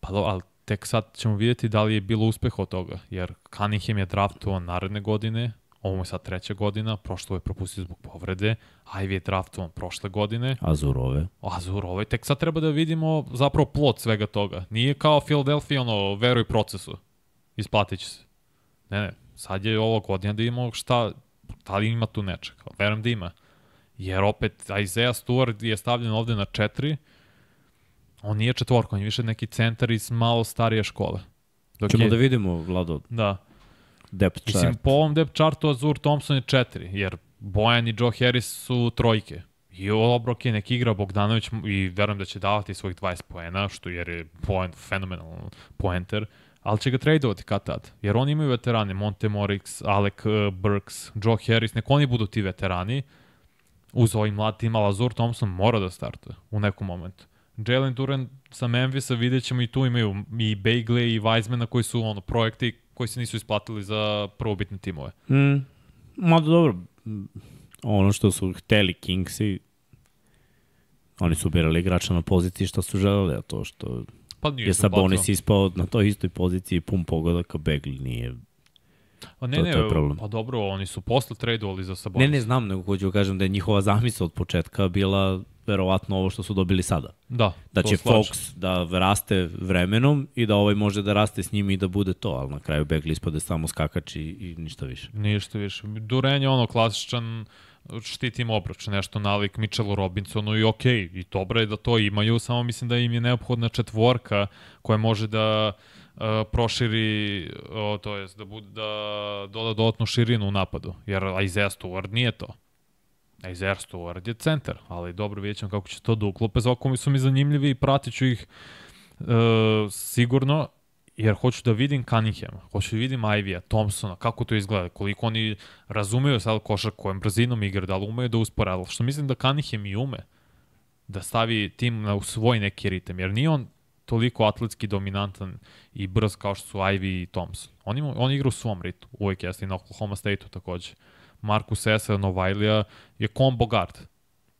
Pa do, ali tek sad ćemo vidjeti da li je bilo uspeha od toga, jer Cunningham je draftovan naredne godine, ovo je sad treća godina, prošlo je propustio zbog povrede, Ivy je draftovan prošle godine, Azurove. Azur ovaj, tek sad treba da vidimo zapravo plot svega toga. Nije kao Philadelphia, ono, veruj procesu, isplatit će se. Ne, ne, sad je ovo godina da imamo šta, da li ima tu nečega, verujem da ima. Jer opet Isaiah Stewart je stavljen ovde na četiri, on nije četvorka, on je više neki centar iz malo starije škole. Dok Ćemo je, da vidimo, Vlado, da. depth chart. Mislim, po ovom depth chartu Azur Thompson je četiri, jer Bojan i Joe Harris su trojke. I dobro, ok, nek igra Bogdanović i verujem da će davati svojih 20 poena, što jer je point, fenomenalan poenter, ali će ga tradovati kad tad. Jer oni imaju veterane, Monte Morix, Alec uh, Burks, Joe Harris, nek oni budu ti veterani. Uz ovim mlad tima, Lazur Thompson mora da startuje u nekom momentu. Jalen Duran sa Memphisa vidjet ćemo i tu imaju i Bagley i Weizmana koji su ono, projekti koji se nisu isplatili za prvobitne timove. Mm, mada dobro, ono što su hteli Kingsi, oni su birali igrača na poziciji što su želeli, a to što Pa nije je Sabonis ispao na toj istoj poziciji pun pogodaka, Begli nije. Pa ne, to- ne, to je problem. pa dobro, oni su posle tradovali za Sabonis. Ne, ne znam, nego hoću da kažem da je njihova zamisla od početka bila verovatno ovo što su dobili sada. Da, Da će slažem. Fox da raste vremenom i da ovaj može da raste s njim i da bude to, ali na kraju Begli ispade samo skakač i, i ništa više. Ništa više. Duren je ono klasičan štitim obruč, nešto nalik Mitchellu Robinsonu i okej, i dobro je da to imaju, samo mislim da im je neophodna četvorka koja može da uh, proširi, o, to jest da, bude, da doda dodatnu širinu u napadu, jer Isaiah Stewart nije to. Isaiah Stewart je centar, ali dobro vidjet ćemo kako će to da uklope. Za oko mi su mi zanimljivi i pratit ću ih uh, sigurno, jer hoću da vidim Cunninghama, hoću da vidim Ivija, Thompsona, kako to izgleda, koliko oni razumeju sad košarku, kojom brzinom igra, da li umeju da uspore, ali što mislim da Cunningham i ume da stavi tim na svoj neki ritem, jer nije on toliko atletski dominantan i brz kao što su Ivy i Thompson. On, ima, on igra u svom ritu, uvek jeste i na Oklahoma State-u takođe. Marcus Esa, Novajlija je combo guard.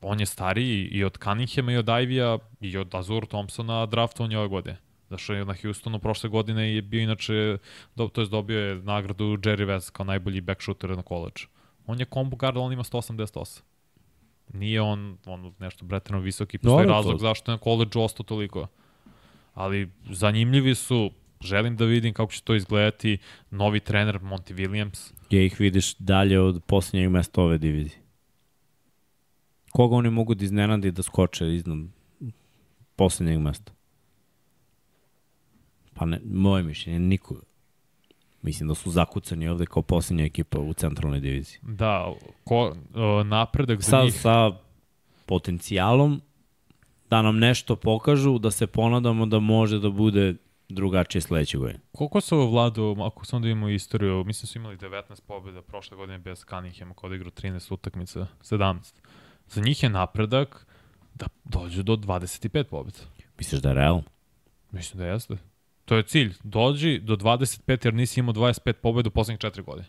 On je stariji i od Cunninghama i od Ivy-a i od Azur Thompsona draftovan je ove godine. Zašto je na Houstonu prošle godine je bio inače, do, to je dobio je nagradu Jerry West kao najbolji back shooter na koleđu. On je combo guard, on ima 188. Nije on, on nešto bretano visoki, postoji Dobro, razlog to- zašto je na koleđu ostao toliko. Ali zanimljivi su, želim da vidim kako će to izgledati, novi trener Monty Williams, Gdje ih vidiš dalje od posljednjeg mesta ove divizije? Koga oni mogu da iznenadi da skoče iznad posljednjeg mesta? Pa ne, moje mišljenje, nikoga. Mislim da su zakucani ovde kao posljednja ekipa u centralnoj diviziji. da, ko, uh, napredak za Sa, njih. sa potencijalom da nam nešto pokažu, da se ponadamo da može da bude drugačije sledeće godine. Koliko su ovo vladu, ako sam da imamo istoriju, mislim su imali 19 pobjeda prošle godine bez Cunninghama kod igra 13 utakmica, 17. Za njih je napredak da dođu do 25 pobjeda. Misliš da je realno? Mislim da jeste. To je cilj. Dođi do 25 jer nisi imao 25 pobjeda u poslednjih 4 godine.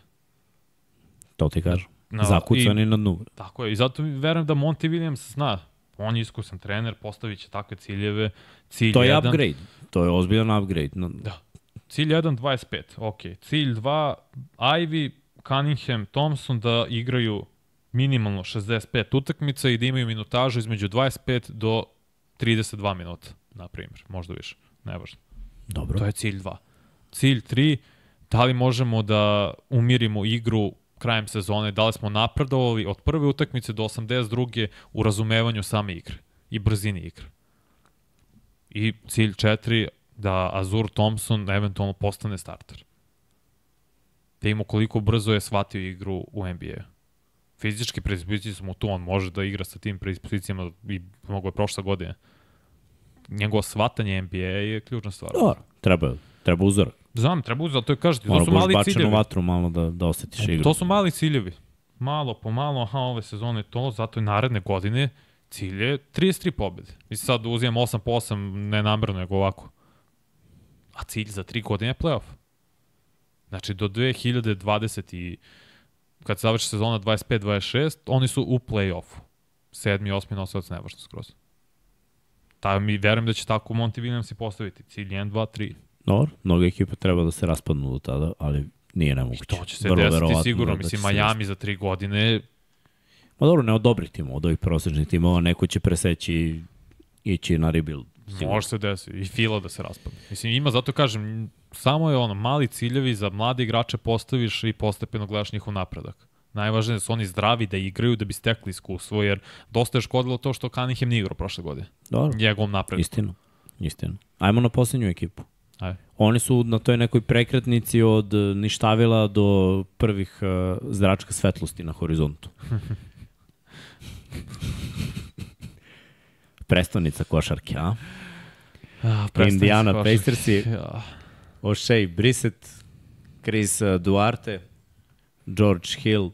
To ti kažem. No, Zakucani na dnu. Tako je. I zato verujem da Monty Williams zna. On je iskusan trener, postavit će takve ciljeve. Cilj To je jedan, upgrade. To je ozbiljan upgrade. No, Da. Cilj 1, 25, ok. Cilj 2, Ivy, Cunningham, Thompson da igraju minimalno 65 utakmica i da imaju minutažu između 25 do 32 minuta, na primjer, možda više, nevažno. Dobro. To je cilj 2. Cilj 3, da li možemo da umirimo igru krajem sezone, da li smo napredovali od prve utakmice do 82. u razumevanju same igre i brzini igre. I cilj 4, da Azur Thompson eventualno postane starter. Da ima koliko brzo je shvatio igru u NBA. Fizički predispozicije smo tu, on može da igra sa tim predispozicijama i mnogo je prošle godine. Njegovo shvatanje NBA je ključna stvar. Dobro, treba, treba uzorak. Znam, treba uzeti, to je kažete, to su mali ciljevi. vatru malo da, da osetiš igru. To su mali ciljevi. Malo po malo, aha, ove sezone to, zato je naredne godine cilj je 33 pobjede. Mislim sad uzimam 8 po 8, ne namerno, nego ovako. A cilj za 3 godine je playoff. Znači, do 2020 i kad se završi sezona 25-26, oni su u play-offu. Sedmi, osmi nosilac nevažno skroz. Ta, mi verujem da će tako Monty Williams i postaviti. Cilj 1, 2, 3. Dobro, mnoge ekipe treba da se raspadnu do tada, ali nije nemoguće. I to će se Vrlo desiti sigurno. da- da Mislim, se Miami za 3 godine Ma dobro, ne od dobrih timova, od ovih prosečnih timova, neko će preseći i ići na rebuild. sigurno. Može se desiti. I fila da se raspadne. Mislim, ima, zato kažem, samo je ono, mali ciljevi za mlade igrače postaviš i postepeno gledaš njihov napredak. Najvažnije je da su oni zdravi, da igraju, da bi stekli iskustvo, jer dosta je škodilo to što Cunningham nije igrao prošle godine. Dobro, Njegovom napredku. istina. Istina. Ajmo na posljednju ekipu. Ajde. Oni su na toj nekoj prekretnici od eh, ništavila do prvih uh, zračka svetlosti na horizontu. Prestonica košarke, a? Ah, Indiana. Pacersi. Ja. O'Shea Brissett, Chris uh, Duarte, George Hill,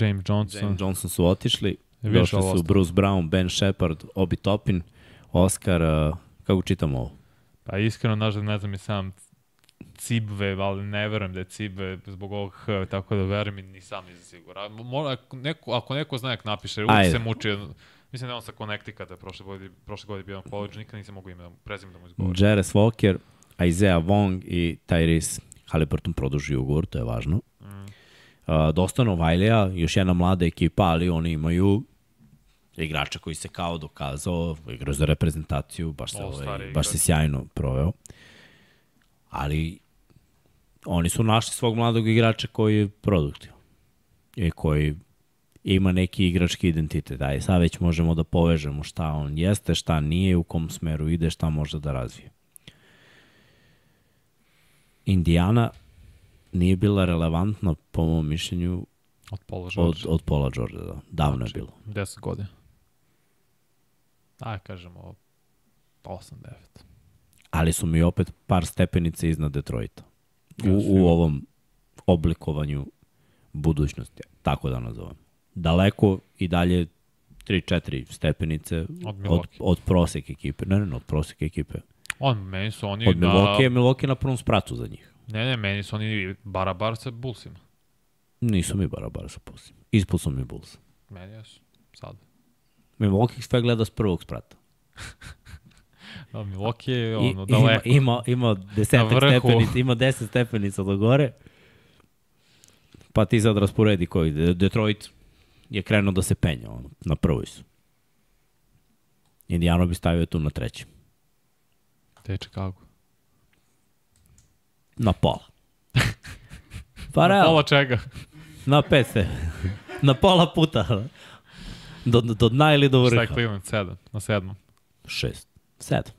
James Johnson. James Johnson su otišli. Došli su. Bruce Brown, Ben Shepard, Obi Toppin, Oscar, uh, kako čitamo ovo? Pa iskreno, nažal, ne znam i sam Cibve, ali ne verujem da je Cibve zbog ovog H, tako da verujem i ni sam nisam siguran. Mora, ako neko, ako neko zna, nek napiše, uvijek se muči. Mislim da je on sa Connecticuta prošle godine, prošle godine bio na college, nikad nisam mogu ime, prezim da mu izgovorim. Jerez Walker, Isaiah Wong i Tyrese Halliburton produži ugovor, to je važno. Mm. Uh, dosta Novajlija, još jedna mlada ekipa, ali oni imaju igrača koji se kao dokazao, igra za reprezentaciju, baš se, ovaj, baš se sjajno proveo. Ali oni su našli svog mladog igrača koji je produktivan i koji ima neki igrački identitet. Aj, sad već možemo da povežemo šta on jeste, šta nije, u kom smeru ide, šta može da razvije. Indiana nije bila relevantna, po mom mišljenju, Od od, George. od Paula George. Da. Davno Znači, je bilo. 10 godina. Aj, kažemo 8-9. Ali su mi opet par stepenice iznad Detroita. U, u ovom oblikovanju budućnosti, tako da nazovem. Daleko i dalje 3-4 stepenice Od od, Milwaukee. od prosek ekipe. Ne, ne, ne, od prosek ekipe. On, meni su oni Od. Milwaukee je Milwaukee na prvom spratu za njih. Ne, ne, meni su oni barabar sa Bullsima. Nisu mi barabar sa Bullsima. Ispod su mi Bulls. Meni jesu. Sad. Milwaukee sve gleda s prvog sprata. A Milwaukee je I, ono, ima, daleko. ima, ima desetak Na vrhu. stepenica, ima deset stepenica do gore. Pa ti sad rasporedi koji. De- Detroit je krenuo da se penja, ono, na prvoj su. Indiana bi stavio tu na trećem. Te je Chicago. Na pola. Pa realno, Pola čega? na pet ste. Na pola puta. Do, do dna ili do Šta je vrha. Cleveland? 7. Na sedmom. Šest. Sedam.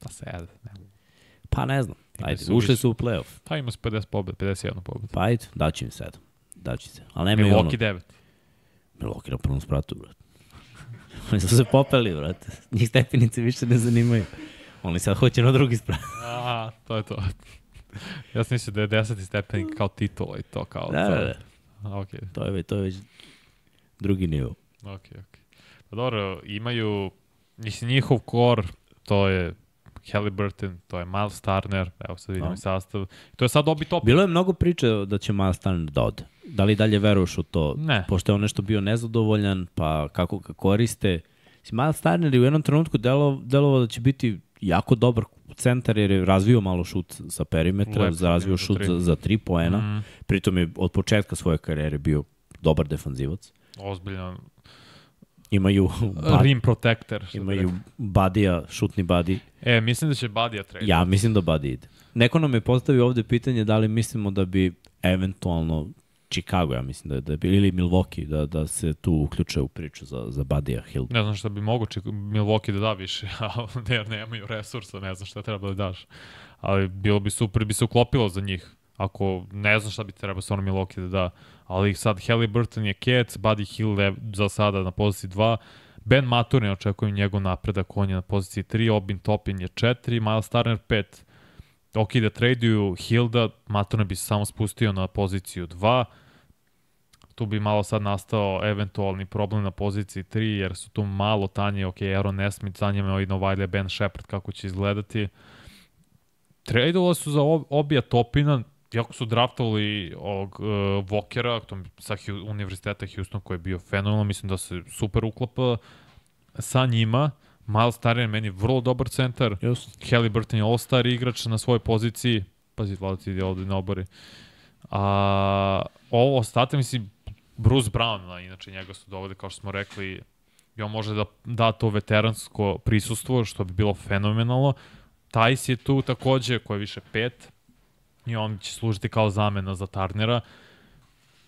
Na 7. Ne. Pa ne znam. Ajde, su ušli su u playoff. Pa ima su 50 pobjed, 51 pobjed. Pa ajde, daću im sedam. Daću im se. Ali nemaju ono. Milwaukee 9. Milwaukee na prvom spratu, brate. Oni su se popeli, brate. Njih stepenice više ne zanimaju. Oni sad hoće na drugi sprat. Aha, to je to. ja sam mislio da je 10. stepenik kao titula i to kao... Da, to. da, da. A, Ok, To je, to je već drugi nivo. ok, ok. Pa dobro, imaju, mislim, njihov kor, to je Halliburton, to je Miles Turner, evo sad vidimo i sastav. To je sad obi top. Bilo je mnogo priče da će Miles Turner da ode. Da li dalje veruješ u to? Ne. Pošto je on nešto bio nezadovoljan, pa kako ga koriste. Si Miles Turner je u jednom trenutku delo, delovao da će biti jako dobar centar jer je razvio malo šut sa perimetra, Lep, razvio šut tri. za, za tri poena. Mm, Pritom je od početka svoje karijere bio dobar defanzivac. Ozbiljan Imaju, ba, rim protector. imaju badija, šutni badi. E, mislim da će Badija trade. Ja mislim da badi ide. Neko nam je postavio ovde pitanje da li mislimo da bi eventualno Chicago, ja mislim da je, da bi, ili Milwaukee, da, da se tu uključe u priču za, za Badija Hill. Ne znam šta bi mogo Milwaukee da da više, ne, nemaju resursa, ne znam šta treba da daš. Ali bilo bi super, bi se uklopilo za njih. Ako ne znam šta bi trebao stvarno Milwaukee da da. Ali sad Halliburton je Cats, Buddy Hill je za sada na poziciji 2. Ben Maturin očekujem njegov napredak, on je na poziciji 3, Obin Topin je 4, Miles Turner 5. Ok, da traduju Hilda, Maturin bi se samo spustio na poziciju 2 tu bi malo sad nastao eventualni problem na poziciji 3, jer su tu malo tanje, ok, Aaron Nesmith, za njima i Novajlje, Ben Shepard, kako će izgledati. Tradeovali su za ob, obija Topina, jako su draftovali ovog uh, Vokera, tom, sa Hu, Univerziteta Houston, koji je bio fenomenal, mislim da se super uklapa sa njima. Miles je meni vrlo dobar centar. Just. Halliburton je all-star igrač na svojoj poziciji. Pazi, Vlada ti ide ovde na obori. A, ovo ostate, mislim, Bruce Brown, inače njega su dovode, kao što smo rekli, i on može da da to veteransko prisustvo, što bi bilo fenomenalno. Tajs je tu takođe, koji je više pet, i on će služiti kao zamena za Tarnera.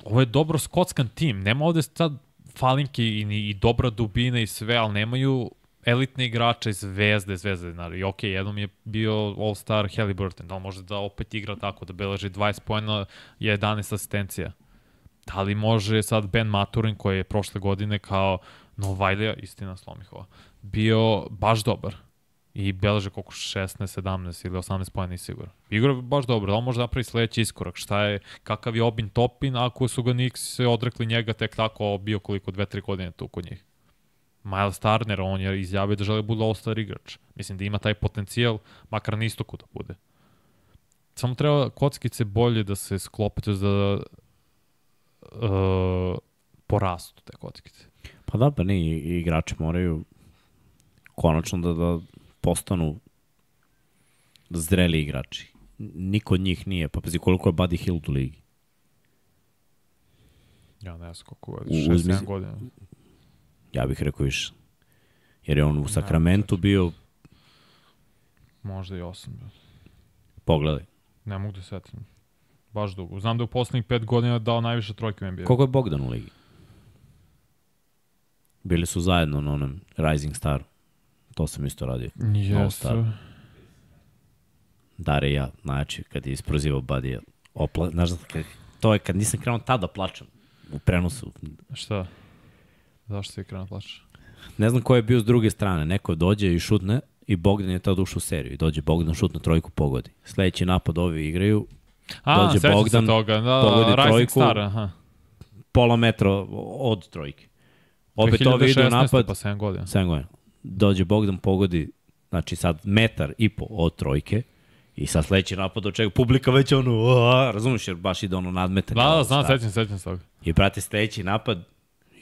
Ovo je dobro skotskan tim, nema ovde sad falinke i, i dobra dubina i sve, ali nemaju elitne igrače, zvezde, zvezde, znači, i ok, jednom je bio All-Star Halliburton, da li može da opet igra tako, da beleži 20 pojena i 11 asistencija. Da li može sad Ben Maturin koji je prošle godine kao Novajlija, istina Slomihova, bio baš dobar i beleže koliko 16, 17 ili 18 pojena nisi siguran. Igra baš dobro, da li može napravi sledeći iskorak, šta je, kakav je Obin Topin ako su ga Knicks se odrekli njega tek tako bio koliko 2-3 godine tu kod njih. Miles Turner, on je izjavio da želi da bude all-star igrač. Mislim da ima taj potencijal, makar na istoku da bude. Samo treba kockice bolje da se sklope, to da uh, porastu te kockice. Pa da, pa ne, i- igrači moraju konačno da, da postanu zreli igrači. Niko od njih nije, pa pazi koliko je Buddy Hield u ligi. Ja ne znam koliko je, uzmi- 6-7 godina. Ja bih rekao više. Jer je on u Sakramentu bio, Možda i 8. pogledaj, Ne mogu da se setim. Baš dugo. Znam da je u poslednjih 5 godina dao najviše trojke u NBA. koliko je Bogdan u ligi? Bili su zajedno na onom Rising Star. To sam isto radio. Star. Jeste. Dare ja, znači, kad je isprozivao Budija. Opla, znaš, da kad, to je kad nisam krenuo tada plačem u prenosu. Šta? Zašto si krenuo plačeš? Ne znam ko je bio s druge strane. Neko dođe i šutne i Bogdan je tada ušao u seriju. I dođe Bogdan, šutne trojku, pogodi. Sledeći napad ovi igraju, A, Dođe Bogdan, toga. Da, pogodi da, Rising trojku. Star, aha. pola metra od trojke. Opet ovi idu u 2016, napad, Pa 7 godina. 7 godina. Dođe Bogdan, pogodi, znači sad metar i po od trojke i sad sledeći napad od čega publika već ono, "Ua", razumiješ, jer baš ide ono nadmetanje. Da, da, znam, sećam, sećam se toga. I prate sledeći napad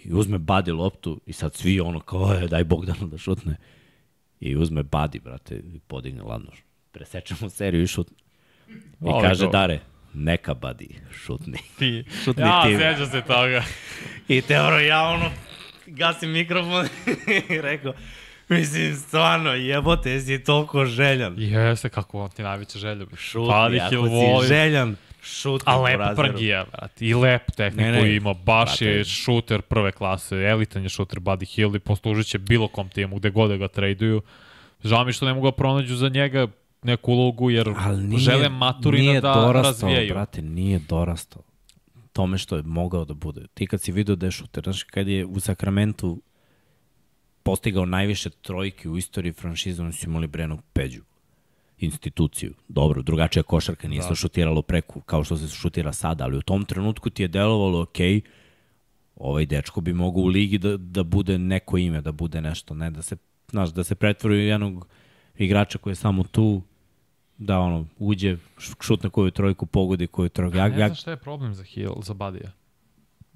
i uzme Badi loptu i sad svi ono kao je, daj Bogdanu da šutne. I uzme Badi, brate, i podigne ladno. Presečemo seriju i šutne. I Voli kaže to. Dare, neka Badi, šutni. Ti. Šutni Ja, ti. sećam se toga. I Teoro ja ono, gasim mikrofon i rekao, mislim, stvarno, jebote, jesi toliko željan. Jeste, kako vam ti najveća želja. Šutni, Padih ako ili si voli. željan, šutni A po lepa razmeru. prgija, brate. I lep tehniku Ne, ne, ima. Baš brate. je šuter prve klase. Elitan je šuter Buddy Hill i poslužit će bilo kom timu gde god da ga traduju. Žao mi što ne mogu da pronađu za njega neku ulogu, jer Ali nije, žele Maturina nije da dorastao, razvijaju. brate, nije dorastao tome što je mogao da bude. Ti kad si vidio da je šuter, znaš, kad je u Sakramentu postigao najviše trojke u istoriji franšize, oni su imali Brenog Peđu instituciju. Dobro, drugačija košarka nije da. se šutiralo preko kao što se šutira sada, ali u tom trenutku ti je delovalo ok, ovaj dečko bi mogao u ligi da, da bude neko ime, da bude nešto, ne da se, znaš, da se pretvori u jednog igrača koji je samo tu, da ono, uđe, šutne koju trojku, pogodi koju trojku. Ja, Ne ja, znam šta je problem za Hill, za Badija.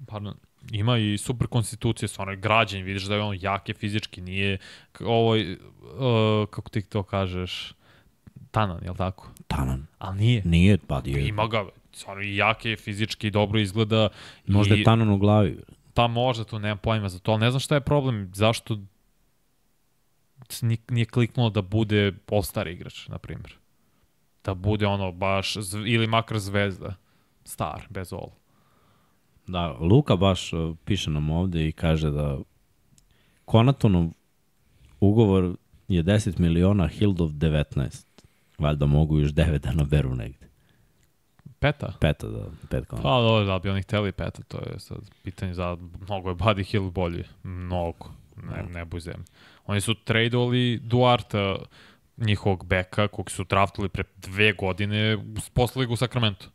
Pardon. Ima i super konstitucije, stvarno je građen, vidiš da je on jak je fizički, nije k- ovo, uh, kako ti to kažeš, tanan, jel tako? tanan. Ali nije. Nije, pa je, Ima ga, stvarno i jak je fizički, dobro izgleda. možda i, je tanan u glavi. Pa možda tu nemam pojma za to, ali ne znam šta je problem, zašto nije kliknulo da bude all-star igrač, na primjer. Da bude ono baš, ili makar zvezda, star, bez all. Da, Luka baš uh, piše nam ovde i kaže da Konatonov ugovor je 10 miliona, Hildov 19. Valjda mogu još 9 da naberu negde. Peta? Peta, da, pet Pa konata. dobro, da bi oni hteli peta, to je sad pitanje za, mnogo je Buddy Hill bolji, mnogo, ne, ne buj zemlji. Oni su tradeovali Duarta, njihovog beka, kog su draftali pre dve godine, poslali ga u Sacramento.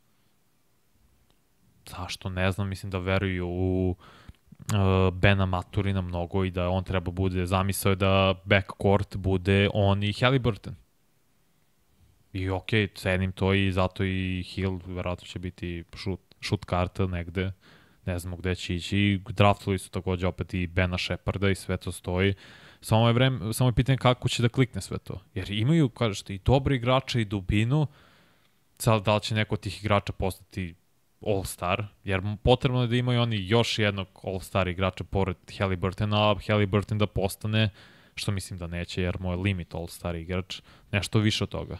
Zašto? Ne znam, mislim da veruju u uh, Bena Maturina mnogo i da on treba bude, zamisao je da backcourt bude on i Halliburton. I okej, okay, cenim to i zato i Hill verovatno će biti šut, šut karta negde. Ne znamo gde će ići. I draftali su takođe opet i Bena Sheparda i sve to stoji. Samo je, vreme, samo je pitanje kako će da klikne sve to. Jer imaju, kažete, i dobri igrače i dubinu. Sad, da li će neko od tih igrača postati All-Star, jer potrebno je da imaju oni još jednog All-Star igrača pored Halliburtona, a Halliburton da postane, što mislim da neće, jer mu je limit All-Star igrač, nešto više od toga.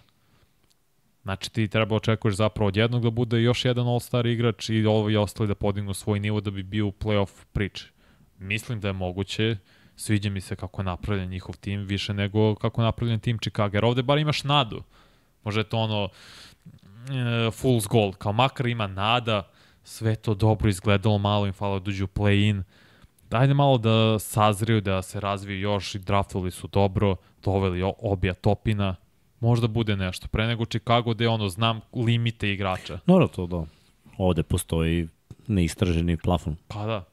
Znači ti treba očekuješ zapravo od jednog da bude još jedan All-Star igrač i ovi ostali da podignu svoj nivo da bi bio u playoff priči. Mislim da je moguće, sviđa mi se kako je napravljen njihov tim, više nego kako je napravljen tim Chicago, jer ovde bar imaš nadu. Može to ono, fool's gold, kao makar ima nada, sve to dobro izgledalo, malo im falo da uđu u play-in. Dajde malo da sazriju, da se razviju još i draftovali su dobro, doveli obja topina, možda bude nešto. Pre nego Chicago gde ono, znam limite igrača. Dobro to da. Ovde postoji neistraženi plafon. Pa da.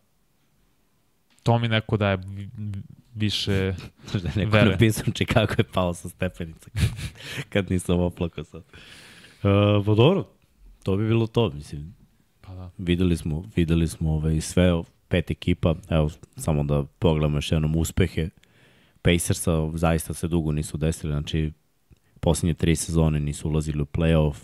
To mi neko daje vi- vi- više... Da neko Veruje. napisao Chicago je pao sa stepenica kad, kad nisam oplakao sad. Pa dobro, to bi bilo to, mislim. Pa da. Videli smo, videli smo ovaj, sve, pet ekipa, evo, samo da pogledamo još jednom uspehe. Pacersa zaista se dugo nisu desili, znači posljednje tri sezone nisu ulazili u playoff,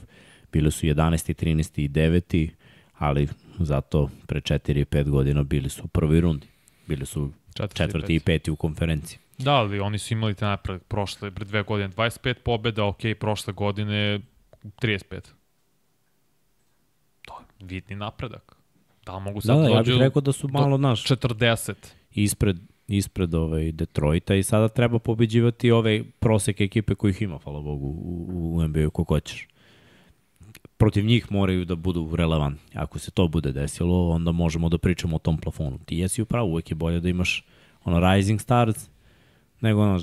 bili su 11. 13. i 9. ali zato pre 4 i 5 godina bili su u prvoj rundi. Bili su Četvrti, četvrti i peti u konferenciji. Da, ali oni su imali te napredak prošle, pre dve godine 25 pobjeda, ok, prošle godine 35. To je vidni napredak. Da, mogu Da, sad da, ja dođu bih rekao da su malo naš 40. ispred, ispred ovaj Detroita i sada treba pobeđivati ove prosek ekipe kojih ima, hvala Bogu, u, u NBA-u kako hoćeš. Protiv njih moraju da budu relevantni. Ako se to bude desilo, onda možemo da pričamo o tom plafonu. Ti jesi u pravu, uvek je bolje da imaš ono Rising Stars nego ono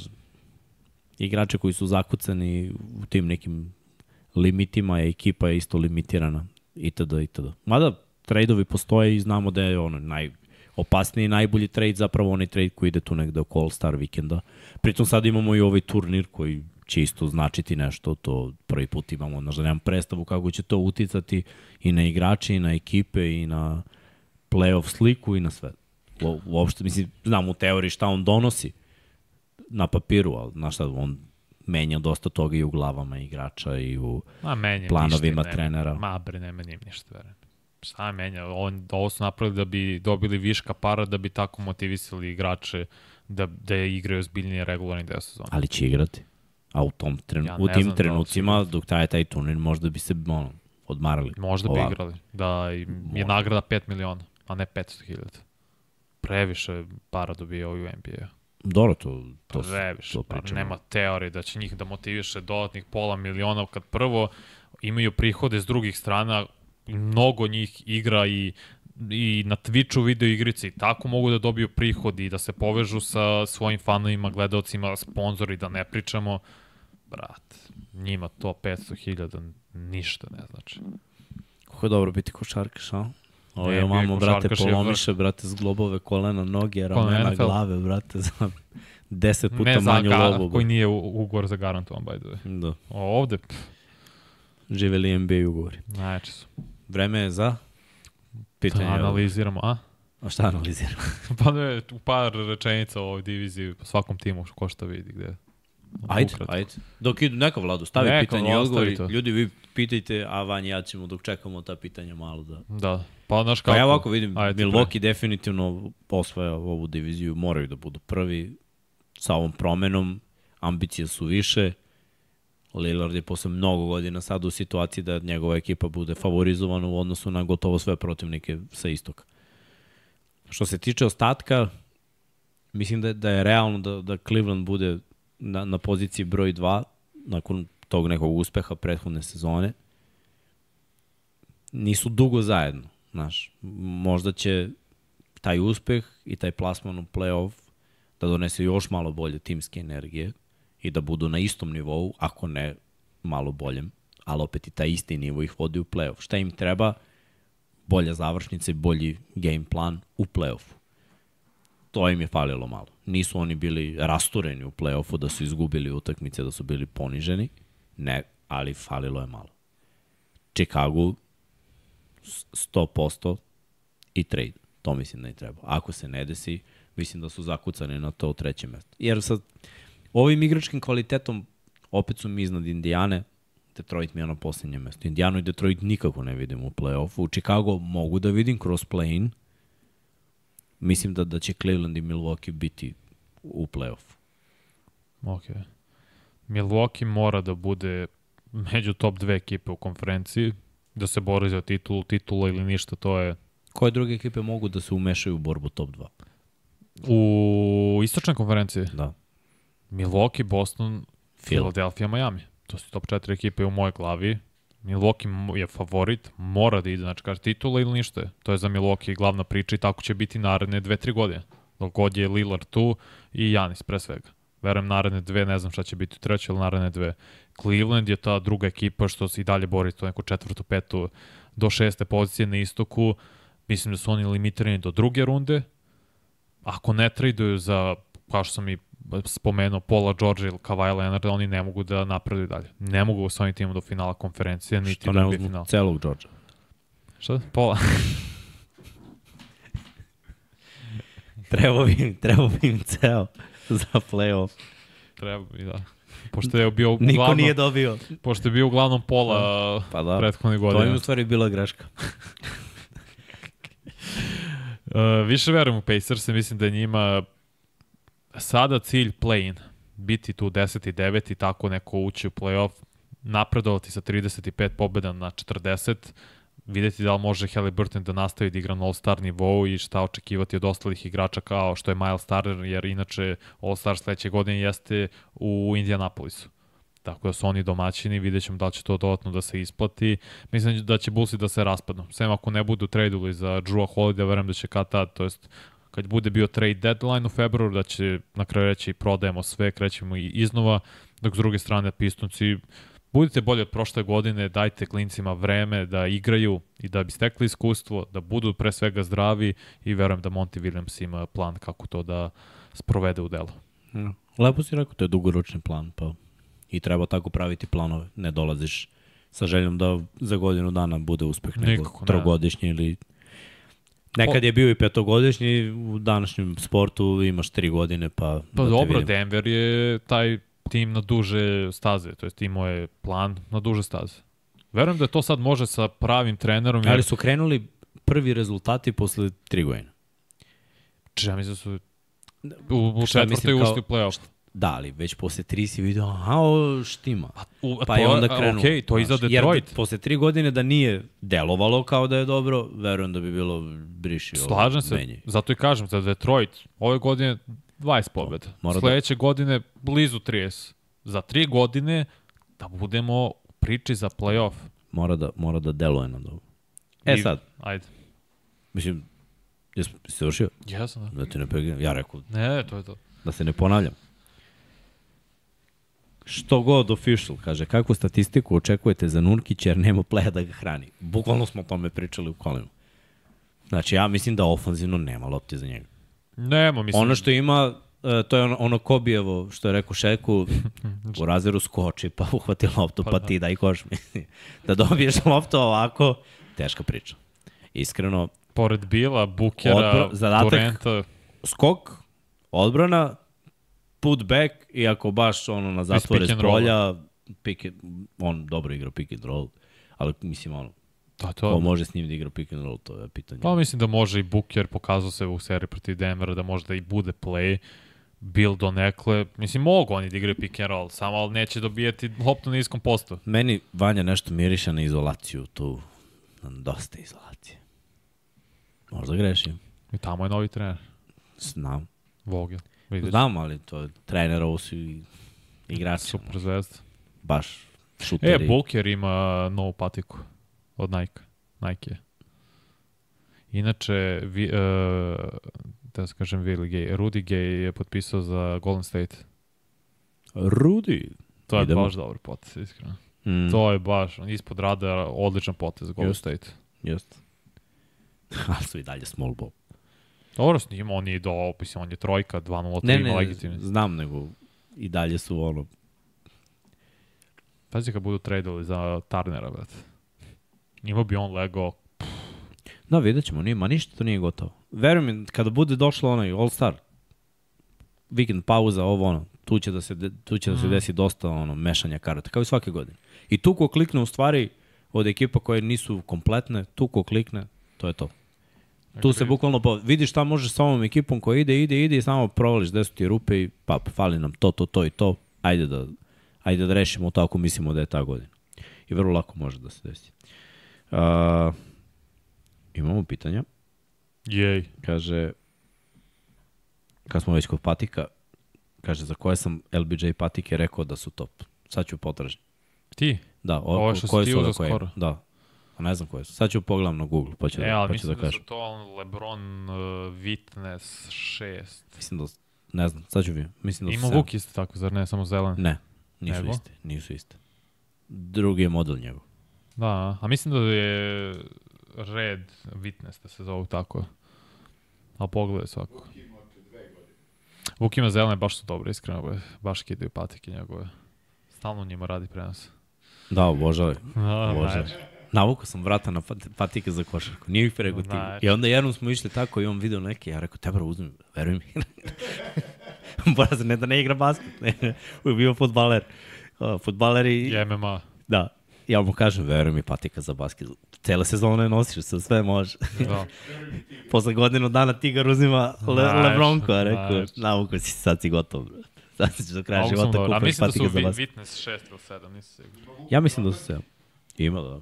igrače koji su zakucani u tim nekim limitima, a ekipa je isto limitirana itd. itd. Mada tradeovi postoje i znamo da je ono naj, opasniji najbolji trade zapravo onaj trade koji ide tu negde oko All-Star vikenda. Pritom sad imamo i ovaj turnir koji će isto značiti nešto, to prvi put imamo, znaš da nemam predstavu kako će to uticati i na igrače, i na ekipe, i na playoff sliku, i na sve. U, uopšte, mislim, znam u teoriji šta on donosi na papiru, ali znaš šta, on menja dosta toga i u glavama igrača i u Ma, menja planovima ništa, trenera. Ma, bre, ne menja im ništa, verujem. Šta menja? On, ovo su napravili da bi dobili viška para, da bi tako motivisali igrače da, da igraju zbiljnije regularni deo sezona. ali će igrati. A u tom trenu, Ja u tim znam da trenucima, dok traje taj turnir, možda bi se ono, odmarali. Možda bi Ovako. igrali. Da im je nagrada 5 miliona, a ne 500.000. Previše para dobijaju u NBA. Dobro, to, to, Previše to para. pričamo. Nema teorije da će njih da motiviše dodatnih pola miliona kad prvo imaju prihode s drugih strana, mnogo njih igra i i na Twitchu video igrice i tako mogu da dobiju prihod i da se povežu sa svojim fanovima, gledalcima, sponzori, da ne pričamo. Brat, njima to 500.000 ništa ne znači. Kako je dobro biti košarkaš, a? Ovo je mamo, brate, polomiše, brate, zglobove, kolena, noge, ramena, glave, brate, za 10 puta ne za manju ga, lovu. koji nije ugovor za garantovan, by the way. Da, O, ovde, pff, živeli NBA ugovori. najjači su. Vreme je za pitanje. Da analiziramo, a? A šta analiziramo? Pa ne, u par rečenica o ovoj diviziji, po svakom timu, ko šta vidi, gde. Ajde, Ukratko. ajde. Dok idu neka vladu, stavi Neka, pitanje i odgovori. Ljudi, vi pitajte, a Vanja i ja ćemo dok čekamo ta pitanja malo da... Da, pa znaš kako. Pa ja ovako vidim, Ajde, Milwaukee definitivno osvaja ovu diviziju, moraju da budu prvi sa ovom promenom, ambicije su više, Lillard je posle mnogo godina sad u situaciji da njegova ekipa bude favorizovana u odnosu na gotovo sve protivnike sa istoka. Što se tiče ostatka, mislim da, da je realno da, da Cleveland bude na, na poziciji broj 2 nakon tog nekog uspeha prethodne sezone. Nisu dugo zajedno, znaš. Možda će taj uspeh i taj plasman u playoff da donese još malo bolje timske energije i da budu na istom nivou, ako ne malo boljem, ali opet i taj isti nivo ih vodi u playoff. Šta im treba? Bolja završnica i bolji game plan u playoffu. To im je falilo malo. Nisu oni bili rastureni u playoffu da su izgubili utakmice, da su bili poniženi. Ne, ali falilo je malo. Chicago s- 100% i trade. To mislim da im treba. Ako se ne desi, mislim da su zakucani na to treće mesto. Jer sa ovim igračkim kvalitetom opet su mi iznad Indijane, Detroit mi je ono posljednje mesto. Indijanu i Detroit nikako ne vidim u play-offu. U Chicago mogu da vidim kroz play-in. Mislim da, da će Cleveland i Milwaukee biti u play-offu. Ok. Milwaukee mora da bude među top dve ekipe u konferenciji, da se bori za titulu, titula ili ništa, to je Koje druge ekipe mogu da se umešaju u borbu top 2? u istočnoj konferenciji. Da. Milwaukee, Boston, Phil. Philadelphia, Miami. To su top 4 ekipe u mojoj glavi. Milwaukee je favorit, mora da ide, znači kaže titula ili ništa. To je za Milwaukee glavna priča i tako će biti naredne dve, tri godine. Dok god je Lillard tu i Janis pre svega. Verujem naredne dve, ne znam šta će biti u trećoj, ali naredne dve. Cleveland je ta druga ekipa što se i dalje bori to neku četvrtu, petu do šeste pozicije na istoku. Mislim da su oni limitirani do druge runde. Ako ne traduju za, kao što sam i spomenuo, Paula George ili Kawhi Leonard, oni ne mogu da napreduju dalje. Ne mogu sa ovim timom do finala konferencije, niti Što do ne NBA uzmu finala. celog Georgia. Šta? Pola. Trebao bi im, trebao bi im ceo za playoff. Treba bi, da. Pošto je bio Niko uglavnom, nije dobio. pošto je bio uglavnom pola Pa da, prethodne to im godine. u stvari bila greška. Uh, više verujem u Pacers, mislim da je njima sada cilj play-in, biti tu 10 i 9 i tako neko ući u play-off, napredovati sa 35 pobjeda na 40, videti da li može Halliburton da nastavi da igra na All-Star nivou i šta očekivati od ostalih igrača kao što je Miles Turner, jer inače All-Star sledeće godine jeste u Indianapolisu. Tako da su oni domaćini, vidjet ćemo da li će to dodatno da se isplati. Mislim da će Bullsi da se raspadnu. Sem ako ne budu traduli za Drewa Holiday, verujem da će kad tad, to jest kad bude bio trade deadline u februaru, da će na kraju reći prodajemo sve, krećemo i iznova, dok s druge strane Pistonci budite bolji od prošle godine, dajte klincima vreme da igraju i da bi stekli iskustvo, da budu pre svega zdravi i verujem da Monty Williams ima plan kako to da sprovede u delo. Lepo si rekao, to je dugoročni plan, pa i treba tako praviti planove. Ne dolaziš sa željom da za godinu dana bude uspeh, nego Nikako, ne. trogodišnji ili Nekad je bio i petogodišnji, u današnjem sportu imaš tri godine, pa, Pa da dobro, vidim. Denver je taj tim na duže staze, to jest imao je plan na duže staze. Verujem da to sad može sa pravim trenerom, jer Ali su krenuli prvi rezultati posle tri godine. ja mislim da su u, u Šta četvrtoj ušli u play-off. Da, ali već posle tri si vidio, aha, ovo štima. U, Pa je onda krenuo. Ok, to je za. Detroit. Jer posle tri godine da nije delovalo kao da je dobro, verujem da bi bilo briši ovo. Slažem se, menjaj. zato i kažem, za Detroit ove godine 20 pobjeda. Mora da- Sledeće godine blizu 30. Za tri godine da budemo u priči za play-off. Mora da, mora da deluje na dobro. E I- sad, Ajde. mislim, jesi si završio? Jesam, da. Da ti ne pregledam. Ja rekao, Ne, to je to. da se ne ponavljam. Što god official, kaže, kakvu statistiku očekujete za Nurkića jer nema pleja da ga hrani? Bukvalno smo o tome pričali u kolima. Znači, ja mislim da ofanzivno nema lopti za njega. Nemo, mislim. Ono što ima, e, to je ono, ono Kobijevo, što je rekao Šeku, u razveru skoči, pa uhvati loptu, pa, Pa da. ti daj koš. mislim. da dobiješ loptu ovako, teška priča. Iskreno, Pored Bila, Bukera, Odbra- zadatak- Durenta, skok, odbrana, put back i ako baš ono na zatvore s polja, pick on dobro igra pick and roll, ali mislim ono, da, ko to, može s njim da igra pick and roll, to je pitanje. Pa mislim da može i Buker, pokazao se u seriji protiv Denvera da može da i bude play. Bill donekle, mislim mogu oni da igraju pick and roll, samo ali neće dobijati loptu na niskom postu. Meni Vanja nešto miriše na izolaciju tu, na dosta izolacije. Možda grešim, I tamo je novi trener, znam. Vogel. Vidiš, Znam, ali to je trener, ovo su i igrači. super zvezda. Baš E, šuteri. Buker ima novu patiku od Nike. Nike. Inače, vi, uh, da se kažem Willi Gay, Rudy Gay je potpisao za Golden State. Rudi. To je Idemo. baš dobar potez, iskreno. Mm, To je baš, ispod radara, odličan potez Golden Just. State. Jest. Ali su i dalje small ball. Dobro s njim, on je do, mislim, on je trojka, 2-0, 3 Ne, ne, legitimni. znam, nego i dalje su ono... Pazi kad budu tradali za Turnera, brate. Ima bi on lego, Da, vidjet ćemo, nije, ma ništa to nije gotovo. Verujem mi, kada bude došlo onaj All-Star, vikend pauza, ovo ono, tu će da se, tu će da se desi dosta ono, mešanja karata, kao i svake godine. I tu ko klikne u stvari od ekipa koje nisu kompletne, tu ko klikne, to je to. Tu se bukvalno po, vidiš šta možeš sa ovom ekipom koja ide, ide, ide i samo provališ gde su ti rupe i pa fali nam to, to, to i to. Ajde da, ajde da rešimo to ako mislimo da je ta godina. I vrlo lako može da se desi. Uh, imamo pitanja. jej. Kaže, kad smo već kod patika, kaže za koje sam LBJ patike rekao da su top. Sad ću potražiti. Ti? Da, o, Ovo što si koje ti ove uzeo koje? skoro. Da. A ne znam koje su. Sad ću pogledam na Google, pa ću, E, da, pa ću mislim da da, kažem. su to on Lebron uh, Witness 6. Mislim da, ne znam, sad ću vidim. Mislim da su Ima. Vuk isto tako, zar ne, samo zelen? Ne, nisu Nego? iste, nisu iste. Drugi je model njegov. Da, a mislim da je Red Witness da se zovu tako. Ali pogledaj svako. Vuk ima zelene, baš su dobre, iskreno. Be. Baš kidaju patike njegove. Stalno u njima radi prenos. Da, obožavaj. Da, Obožavaj. Navukao sam vrata na pat- patike za košarku. Nije ih prego ti. Znači. I onda jednom smo išli tako i on video neke, ja rekao, tebra uzmi, veruj mi. Boraz, ne da ne igra basket, ne, uvijek bio futbaler. Uh, futbaler i... I MMA. Da. Ja mu kažem, veruj mi, patika za basket. Cele sezone nosiš, sa sve može. Da. Posle godinu dana Tigar uzima Le, Znaš, Lebronko, a rekao, znaš. navukao si, sad si gotov. Sad ćeš do kraja Ovo sam života dobro. A kupaš mislim da su za basket. Witness 6 ili 7, nisam siguran. Ja mislim da su se. Ima da.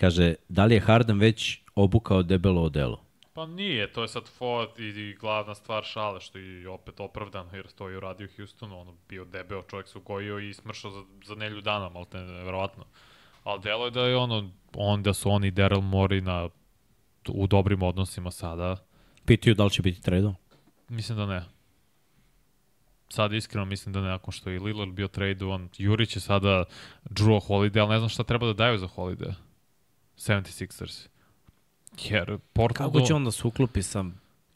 Kaže, da li je Harden već obukao debelo odelo? Pa nije, to je sad fot i, i glavna stvar šale, što i opet opravdano, jer to je uradio u Houstonu, ono bio debeo, čovjek se ugojio i smršao za, za nelju dana, malo te nevjerovatno. Ali delo je da je ono, on da su oni Daryl Morey na, u dobrim odnosima sada, Pitaju da li će biti tradeo? mislim da ne. Sad iskreno mislim da ne, nakon što je i Lillard bio tradovan, Jurić je sada Drew Holiday, ali ne znam šta treba da daju za Holiday. 76ers. Jer Portland Kako će on da se uklopi sa...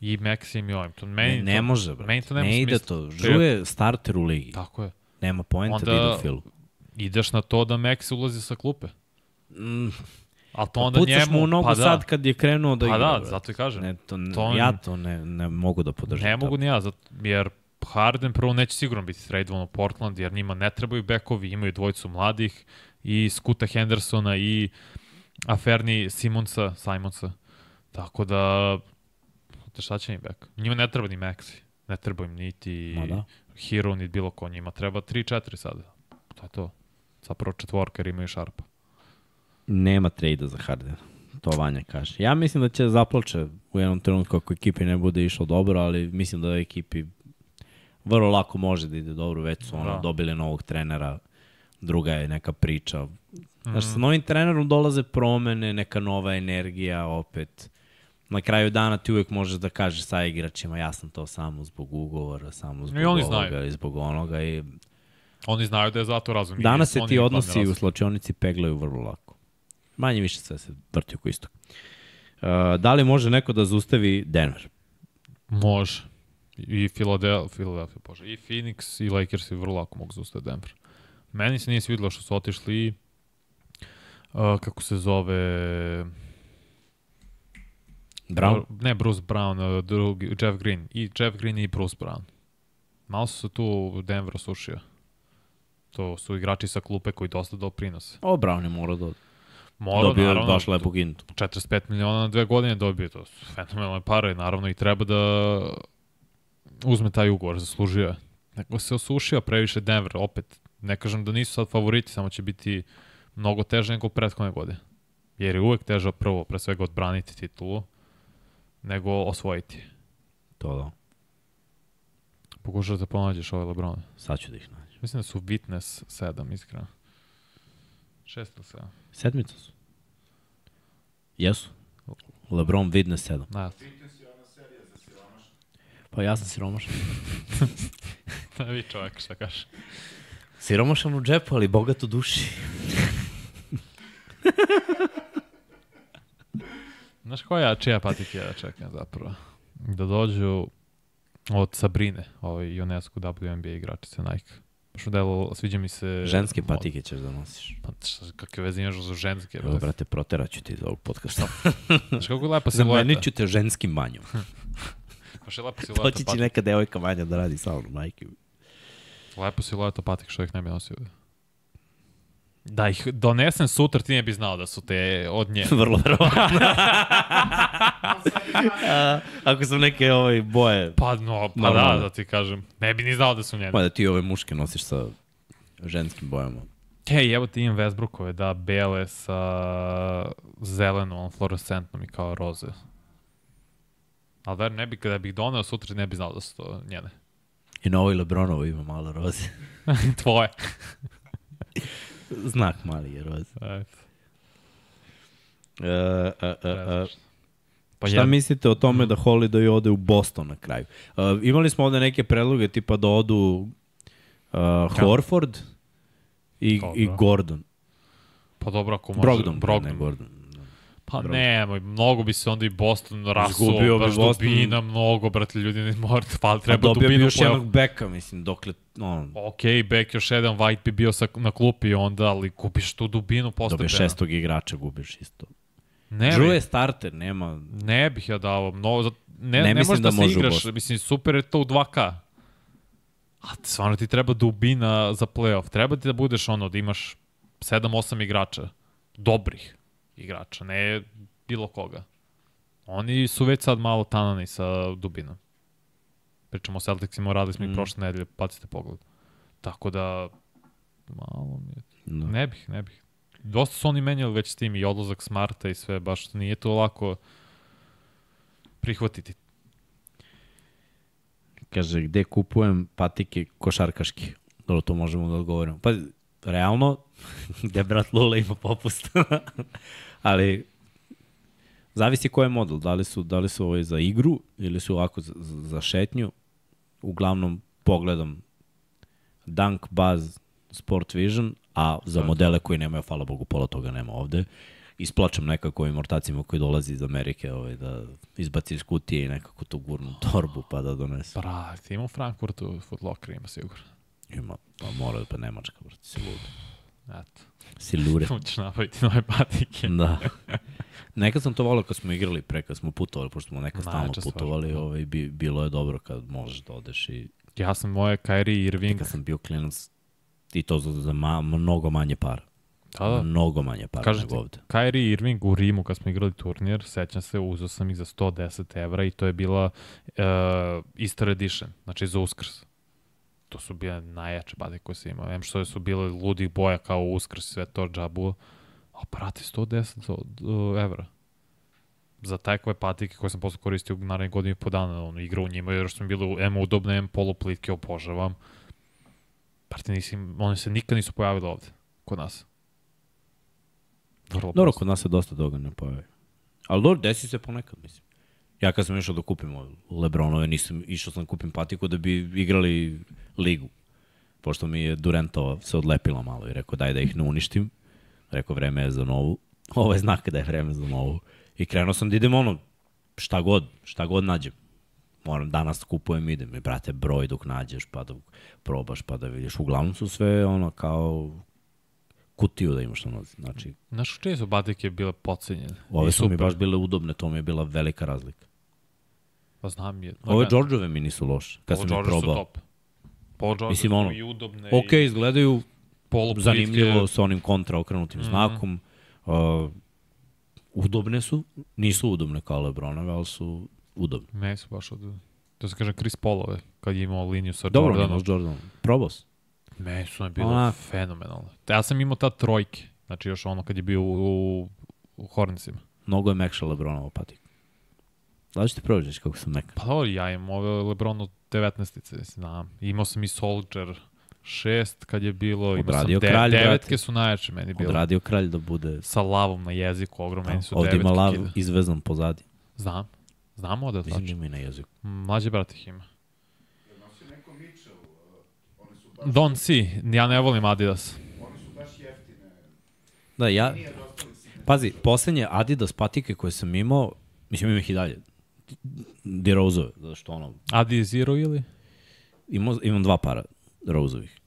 i Maxim i ovim. To Ne, meni ne to, može, bro. Meni to nema ne ide smisla. to. Žu je starter u ligi. Tako je. Nema poenta Onda- da ide u filu. Ideš na to da Max ulazi sa klupe. Mm, Ali to pa onda pucaš njemu... mu u nogu pa da, sad kad je krenuo da Pa igra. da, bro. zato i kažem. Ne, to, To- ja to ne, ne mogu da podržam. ne mogu ni ja, zato, jer Harden prvo neće sigurno biti tradovan u Portland, jer njima ne trebaju bekovi, imaju dvojicu mladih i Skuta Hendersona i Aferni Simonsa, Simonsa. Tako da, šta će im bek? Njima ne treba ni Maxi. Ne treba im niti da. Hero, ni bilo ko. Njima treba 3-4 sada. To je to. Zapravo četvorka jer imaju Sharpa. Nema trejda za Hardena. To Vanja kaže. Ja mislim da će zaplače u jednom trenutku ako ekipi ne bude išlo dobro, ali mislim da ekipi vrlo lako može da ide dobro. Već su ono, Da. dobili novog trenera, druga je neka priča. Znaš, Mhm. sa novim trenerom dolaze promene, neka nova energija opet. Na kraju dana ti uvek možeš da kažeš sa igračima ja sam to samo zbog ugovora, samo zbog I ovoga znaju. i zbog onoga. I Oni znaju da je zato razum. Danas se ti odnosi u slačionici peglaju vrlo lako. Manje više sve se vrti oko istog. Uh, da li može neko da zaustavi Denver? Može. I Philadelphia, Philadelphia bože, i Phoenix i Lakers i vrlo lako mogu zaustaviti Denver. Meni se nije svidilo što su otišli uh, kako se zove Brown? Ne, Bruce Brown, uh, drugi, Jeff Green. I Jeff Green i Bruce Brown. Malo su se tu Denver osušio. To su igrači sa klupe koji dosta doprinose. O, Brown je morao da Mora, dobio naravno, baš lepu gintu. 45 miliona na dve godine dobio, to su fenomenalne pare, naravno i treba da uzme taj ugovor, zaslužio je. Neko se osušio previše Denver, opet, ne kažem da nisu sad favoriti, samo će biti mnogo teže nego prethodne godine. Jer je uvek teže prvo, pre svega odbraniti titulu, nego osvojiti. To da. Pokušaš da pronađeš ove Lebrone. Sad ću da ih nađem. Mislim da su Witness 7, iskreno. 6 ili 7. Sedmica su. Jesu. LeBron vidne 7. Da, Pa ja sam siromašan. vi čovjek šta kaže. Siromašan u džepu, ali bogat u duši. Znaš koja čija patike ja čekam zapravo? Da dođu od Sabrine, ovaj UNESCO WNBA igračice Nike. Baš delo, sviđa mi se... Ženske patike ćeš da nosiš. Pa šta, kakve veze imaš za ženske? Evo, brate? proteraću ti iz ovog podcasta. Znaš kako lepa silueta? Zamenit ću te ženskim manjom. Baš je lepa silueta Poći će patik. neka devojka manja da radi sa mnom, majke. Mi. Lepa silueta patik što ih ne bi nosio. Da ih donesem sutra, ti ne bi znao da su te od nje. Vrlo verovatno. A, Ako sam neke ovaj boje, Pa, no, pa Normalno. da, da ti kažem. Ne bi ni znao da su njene. pa da ti ove muške nosiš sa ženskim bojama. Hej, evo ti imam Westbrookove, da, bele sa zelenom, fluorescentnom i kao roze. Ali ver, ne bi, kada bih doneo sutra, ne bi znao da su to njene. I na ovoj Lebronovo ima malo roze. Tvoje. Znak mali je roz. Eto. E, e, e, e, Pa Šta ja, mislite o tome da Holiday ode u Boston na kraju? Uh, imali smo ovde neke predloge tipa da odu uh, Horford i, Dobro. i Gordon. Pa dobro, ako može... Brogdon, Brogdon. ne Gordon. Pa Brogdon. nemoj, mnogo bi se onda i Boston rasuo, Izgubio bi baš Boston. dubina, mnogo, brate, ljudi ne morate, pa A treba dobio bi dubinu još jednog beka, mislim, dokle, ono, Ok, back još jedan, White bi bio sa, na klupi onda, ali kupiš tu dubinu postepeno. dobio šestog igrača, gubiš isto. Ne, Drew bi, je starter, nema... ne bih ja dao, mnogo, ne, Ne ne, ne možeš da, da se igraš, mislim, super je to u 2K. A stvarno ti treba dubina za playoff. Treba ti da budeš ono, da imaš 7-8 igrača. Dobrih igrača, ne bilo koga. Oni su već sad malo tanani sa dubinom. Pričamo o Celticsima, radili smo mm. I prošle nedelje, pacite pogled. Tako da, malo mi je No. Ne bih, ne bih. Dosta su oni menjali već s tim i odlazak Smarta i sve, baš nije to lako prihvatiti. Kaže, gde kupujem patike košarkaški? Dobro, to možemo da odgovorimo. Pa, realno, gde brat Lula ima popust. Ali, zavisi koji je model. Da li su, da li su ovaj za igru ili su ovako za, za šetnju. Uglavnom, pogledam Dunk, Buzz, Sport Vision, a za Da. modele koji nemaju, hvala Bogu, pola toga nema ovde. Isplačam nekako ovim ortacima koji dolazi iz Amerike ovaj, da izbaci iz kutije i nekako to gurnu torbu pa da donese. Brate, ima u Frankfurtu Foot Locker, ima sigurno. Ima, pa mora, pa Nemačka, brate, si lud. Eto. Si lure. Hoćeš nabaviti nove patike. da. Nekad sam to volio kad smo igrali pre, kad smo putovali, pošto smo nekad stalno Najjača stvar, putovali, da. ovaj, bi, bilo je dobro kad možeš da odeš i Ja sam moje Kyrie Irving. kad sam bio klinac i to za, za ma, mnogo manje para. Da, da. Mnogo manje para Kažem nego ovde. Kyrie Irving u Rimu kad smo igrali turnir, sećam se, uzeo sam ih za 110 evra i to je bila uh, Easter Edition, znači za Uskrs. To su bile najjače bade koje se imao. Em što su bile ludih boja kao Uskrs, sve to džabu. A prati 110 za- uh, evra. Za takve patike koje sam posle koristio u narednih godinu i po dana, ono, igra u njima, jer su mi bile M udobne, M poluplitke, obožavam. Prati, nisi, one se nikad nisu pojavile ovde, kod nas. Vrlo Dobro, prosto. kod nas se dosta toga ne pojavi. Ali dobro, desi se ponekad, mislim. Ja kad sam išao da kupim ove Lebronove, nisam, išao sam da kupim patiku da bi igrali ligu. Pošto mi je Durantova se odlepila malo i rekao daj da ih ne uništim. Rekao vreme je za novu. Ovo je znak da je vreme za novu. I krenuo sam da idem ono, šta god, šta god nađem. Moram danas kupujem, idem. I brate, broj dok nađeš, pa da probaš, pa da vidiš. Uglavnom su sve ono kao kutiju da imaš na nozi. Znači, Znaš, čije su batike bile pocenjene? Ove su mi baš bile udobne, to mi je bila velika razlika. Pa znam je. Ove Georgeove mi nisu loše, kad sam ih probao. top. Paul George Mislim, su ono, i udobne Ok, i izgledaju zanimljivo sa onim kontra okrenutim Mhm. znakom. Uh, udobne su, nisu udobne kao Lebronove, ali su udobne. Meni su baš od... To se kaže Chris Paulove, kad je imao liniju sa Dobro, Jordanom. nemaš Jordan. Probao sam. Meni su one bile Onak. fenomenalne. Ja sam imao ta trojke, znači još ono kad je bio u, u Hornicima. Mnogo je mekša Lebronova patika. Da li ćete prođeš kako sam meka? Pa dobro, ja imam ove Lebronu 19-ice, znam. Imao sam i Soldier 6 kad je bilo, imao sam kralj, brate. devetke su najjače meni bile. Odradio kralj da bude... Sa lavom na jeziku, ogromno, meni su devetke. ima lav kida. izvezan pozadi. Znam. Znam model, Mislim da tačno. ima i na jeziku. Mlađe brat ih ima. Don C, ja ne volim Adidas. Da, ja... Pazi, poslednje Adidas patike koje sam imao, mislim imam ih i dalje, Dirozove, zato što ono, Adi Zero ili? imao, imam dva para rozovih.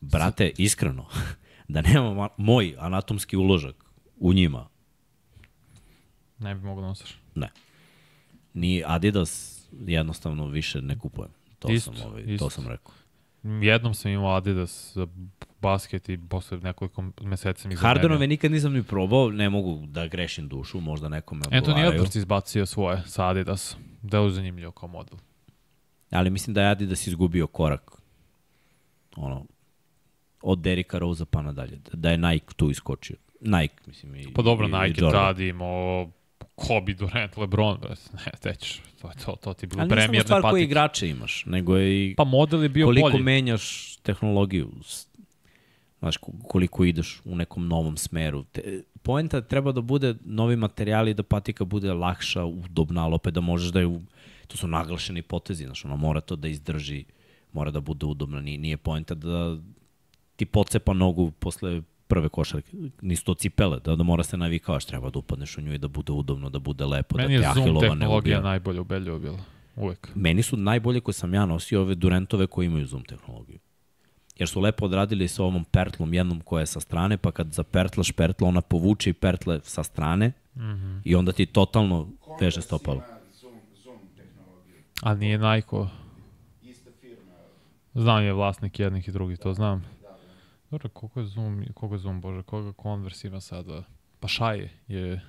Brate, iskreno, da nemam ma- moj anatomski uložak u njima, Ne bi mogu da nosiš. ne. Ni Adidas jednostavno više ne kupujem. To Isto, sam, ovaj, isto. to sam rekao. Jednom sam imao Adidas za basket i posle nekoliko meseci mi Hardenove nikad nisam ni probao, ne mogu da grešim dušu, možda nekome Anthony odgovaraju. Edwards izbacio svoje sa Adidas. Da je zanimljivo kao model. Ali mislim da je Adidas izgubio korak. Ono, od Derika Rose pa nadalje. Da je Nike tu iskočio. Nike, mislim. I, Pa dobro, i, Nike i tad imao Kobe, Durant, LeBron, brate. Ne, tećeš. To to, to ti je bilo Ali nije samo premijerne stvar koje patike. igrače imaš, nego je i Pa model je bio koliko bolji. menjaš tehnologiju. Znaš, ko- koliko ideš u nekom novom smeru. Te, poenta treba da bude novi materijali, da patika bude lakša, udobna, ali opet da možeš da je, u, to su naglašeni potezi, znaš, ona mora to da izdrži, mora da bude udobna, nije, nije poenta da ti pocepa nogu posle prve košarke, nisu to cipele, da, da mora se navikavaš, treba da upadneš u nju i da bude udobno, da bude lepo, Meni da je te Zoom ahilova ne tehnologija ubija. najbolje ubedljivo bila. Uvek. Meni su najbolje koje sam ja nosio ove Durantove koji imaju zoom tehnologiju. Jer su lepo odradili sa ovom pertlom jednom koja je sa strane, pa kad zapertlaš pertla, ona povuče i pertle sa strane mm. -hmm. i onda ti totalno veže stopalo. Zoom, Zoom. A nije Nike. Znam je vlasnik jednih i drugih, to znam. Dobro, koliko je Zoom, koliko je Zoom, bože, koga Converse ima sada? Pa Šaje je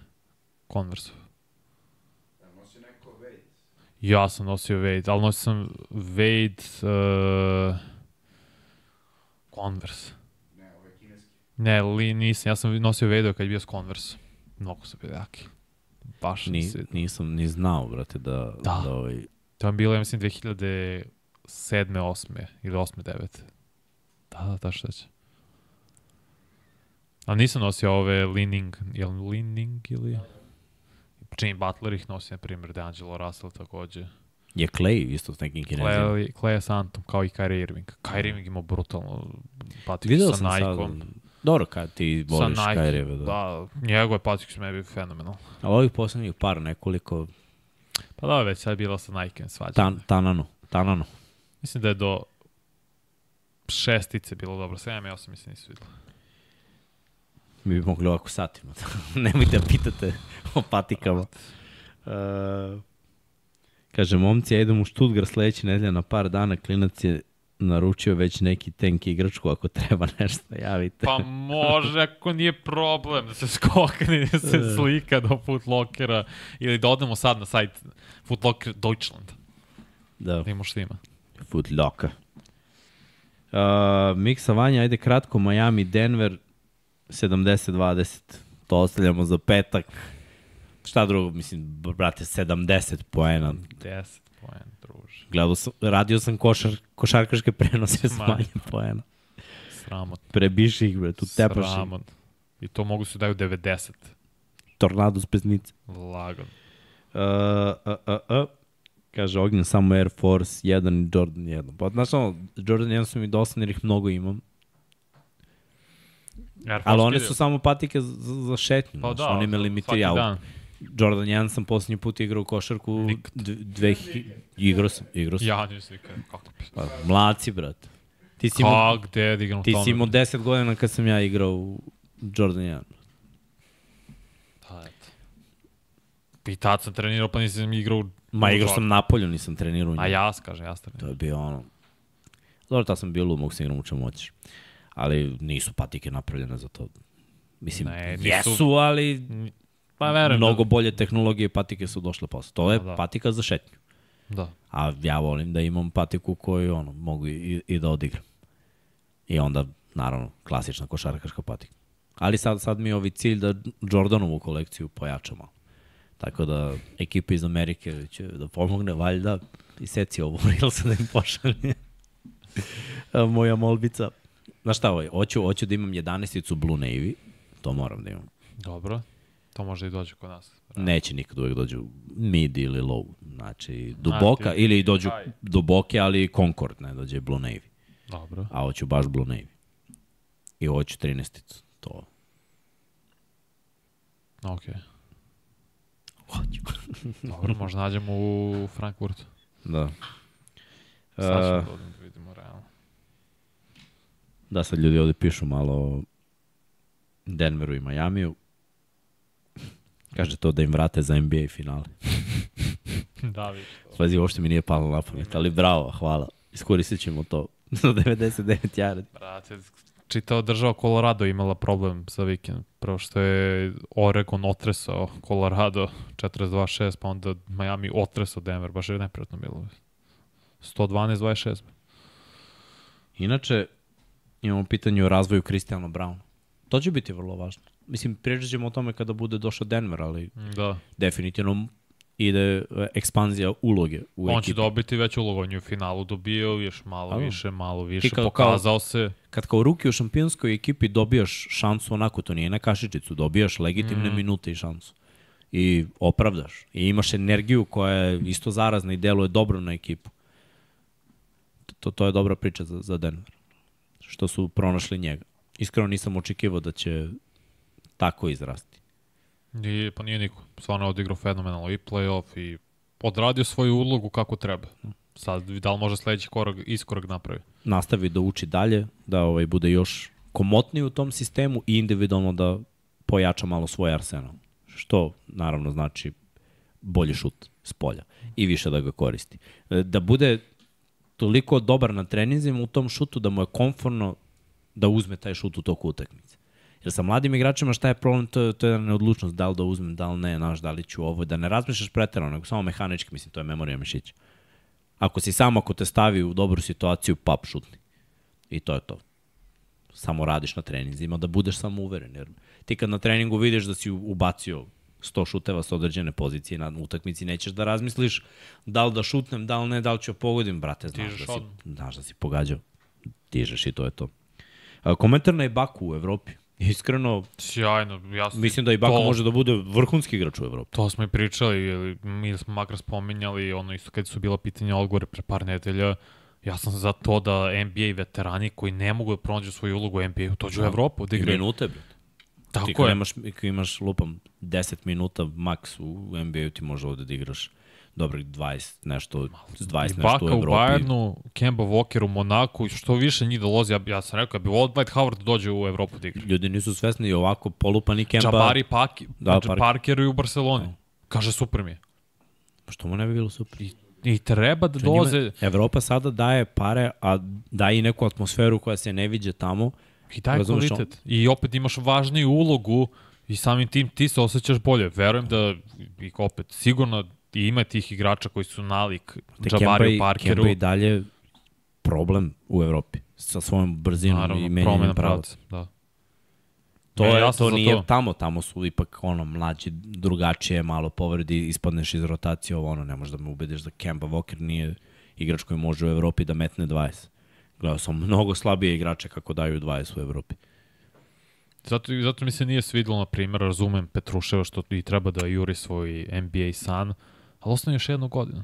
Converse. Ja nosi neko Wade. Ja sam nosio Wade, ali nosio sam Wade uh, Converse. Ne, ovo je kineski. Ne, li nisam, ja sam nosio Wade kad je bio s Converse. Mnogo su bili jaki. Baš Ni, Ni... nisam ni znao, brate, da, da. Da. da ovaj, To je bilo, ja mislim, 2007. 8. ili 8. 9. Da, da, da, šta će. A nisam nosio ove Leaning, je li Leaning ili... Jimmy Butler ih nosi, na primjer, DeAngelo Russell takođe. Je Clay isto s nekim kinezima. Clay, Clay Santom, kao i Kyrie Irving. Kyrie Irving ima brutalno patiku Video sa Nike-om. dobro kad ti voliš Kyrie'eve, da. da. da. njegove patike su meni fenomenal. Ali ovih poslednjih par nekoliko, Pa da, već sad je bila sa Nike-em svađa. tan, tanano, tanano. Mislim da je do šestice bilo dobro. 7 i 8 mislim nisu videli. Mi bi mogli ovako satima. Nemojte da pitate o patikama. Uh, kaže, momci, ja idem u Stuttgart sledeće nedelje na par dana, klinac je naručio već neki tank igračku, ako treba nešto, javite. Pa može, ako nije problem da se skokne i da se slika do Footlockera ili da odemo sad na sajt Footlocker Deutschland. Da, Da imamo što ima. Footlocker. Uh, Miksa Vanja, ajde kratko, Miami, Denver, 70-20. To ostavljamo za petak. Šta drugo, mislim, brate, 70 poena. 10 poen, druže. Gledao sam, radio sam košar, košarkaške prenose s Ma. manje poena. Sramotno. Prebiši ih, bre, tu tepaš ih. Sramotno. I to mogu se daju 90. Tornado s pesnice. Lagan. Uh, uh, uh, uh. Kaže, ognjen samo Air Force 1 i Jordan 1. Pa, znaš, ono, Jordan 1 su mi dosadni jer ih mnogo imam. Air Force Ali one su samo patike za, za šetnju. Pa znaš, da, oni me svaki limitiraju. dan. Jordan 1 sam posljednji put igrao u košarku. Nikad. Dve, igrao sam, igrao sam. Ja nisam nikad. Kako bi? Pa, mlaci, brate. Ti si imao, Kako, gde da igram ti si imao 10 godina kad sam ja igrao u Jordan 1. Da, eto. I tad sam trenirao, pa nisam igrao u... Ma igrao sam napolju, nisam trenirao u njemu. A jas, kaže, To trenirao. je bio ono... Dobro, tad sam bio lud, mogu se igram u čemu hoćeš. Ali nisu patike napravljene za to. Mislim, Ne, ne, nisu- jesu, ali Pa verujem. mnogo bolje tehnologije patike su došle posle. To je Pa da. patika za šetnju. Da. A ja volim da imam patiku koju ono, mogu i, i da odigram. I onda, naravno, klasična košarkaška patika. Ali sad, sad mi je ovi cilj da Jordanovu kolekciju pojačamo. Tako da ekipa iz Amerike će da pomogne, valjda, i seci ovo Reelsa da im pošalje. Moja molbica. Znaš šta, ovaj, hoću, hoću da imam 11-icu Blue Navy, to moram da imam. Dobro. To može i dođe kod nas. Neće nikad uvek dođu mid ili low. Znači, duboka, ti- ili dođu Aj. duboke, ali Concord, ne dođe Blue Navy. Dobro. A hoću baš Blue Navy. I hoću 13-icu. To. Ok. Hoću. Dobro, možda nađemo u Frankfurtu. da. Sad ćemo Uh, da da vidimo realno. da, sad ljudi ovde pišu malo Denveru i Majamiju. Kaže to da im vrate za NBA finale. da, vidiš. Pazi, uopšte mi nije palo na pamet, ali bravo, hvala. Iskoristit ćemo to za 99 yardi. Brate, čitao država Colorado imala problem za vikend. Prvo što je Oregon otresao Colorado 42-6, pa onda Miami otresao Denver. Baš je neprijatno bilo. 112-26. Inače, imamo pitanje o razvoju Kristijana Browna. To će biti vrlo važno. Mislim, pričat ćemo o tome kada bude došao Denver, ali Da. definitivno ide e, ekspanzija uloge u On ekipi. će dobiti već ulogu, on je u finalu dobio, još malo A da. više, malo više, kao- pokazao se. Kad kao ruki u šampionskoj ekipi dobijaš šansu onako, to nije na kašičicu, dobijaš legitimne mm. minute i šansu. I opravdaš. I imaš energiju koja je isto zarazna i deluje dobro na ekipu. To, to je dobra priča za, za Denver. Što su pronašli njega. Iskreno nisam očekivao da će tako izrasti. I, pa nije niko. Stvarno je odigrao fenomenalno i playoff i odradio svoju ulogu kako treba. Sad, da li može sledeći korak, iskorak napravi? nastavi da uči dalje, da ovaj bude još komotniji u tom sistemu i individualno da pojača malo svoj arsenal. Što naravno znači bolji šut s polja i više da ga koristi. E, Da bude toliko dobar na treninzima u tom šutu da mu je konforno da uzme taj šut u toku utakmice. Jer sa mladim igračima šta je problem, to, je- to je jedna neodlučnost, da li da uzmem, da li ne, znaš, da li ću ovo, da ne razmišljaš preterano, nego samo mehanički, mislim, to je memorija mišića. Ako si sam, ako te stavi u dobru situaciju, pap šutni. I to je to. Samo radiš na treninzima, da budeš samo uveren. Jer ti kad na treningu vidiš da si ubacio 100 šuteva sa određene pozicije na utakmici, nećeš da razmisliš da li da šutnem, da li ne, da li ću da pogodim, brate, znaš Dižeš da, si, odmah. znaš da si pogađao. Dižeš i to je to. Komentar na Ibaku u Evropi. Iskreno, Sjajno, ja sam... mislim da Ibaka to, može da bude vrhunski igrač u Evropi. To smo i pričali, ili mi smo makar spominjali, ono isto kad su bila pitanja odgovore pre par nedelja, ja sam za to da NBA veterani koji ne mogu da pronađu svoju ulogu u NBA-u, dođu u Evropu da I igraju. minute, bre. ti Tako kad je. imaš, kad imaš lupam 10 minuta maks u NBA-u ti može ovde da igraš dobrih 20 nešto, 20 nešto u Baka u Evropi. Bayernu, Kemba Walker u Monaku što više njih dolazi, ja, ja sam rekao, ja bi volao Dwight Howard da dođe u Evropu da igra. Ljudi nisu svesni i ovako polupani Kemba. Jabari Paki, Da, da, Parker. Parker i u Barceloni. Kaže, super mi je. Što mu ne bi bilo super? I, i treba da dolaze, Evropa sada daje pare, a daje i neku atmosferu koja se ne viđe tamo. i daj Razumeš, kvalitet. I opet imaš važniju ulogu i samim tim ti se osjećaš bolje. Verujem da, i opet, sigurno i ima tih igrača koji su nalik Te Jabariju i, Parkeru. Kemba i dalje problem u Evropi sa svojom brzinom i Naravno, menjanjem promena pravaca. pravca. Da. To, je, to nije to. tamo, tamo su ipak ono mlađi, drugačije, malo povredi, ispadneš iz rotacije, ovo ono, ne možeš da me ubediš da Kemba Walker nije igrač koji može u Evropi da metne 20. Gledao sam mnogo slabije igrače kako daju 20 u Evropi. Zato, zato mi se nije svidilo, na primjer, razumem Petruševa što i treba da juri svoj NBA san, ali ostane još jednu godinu.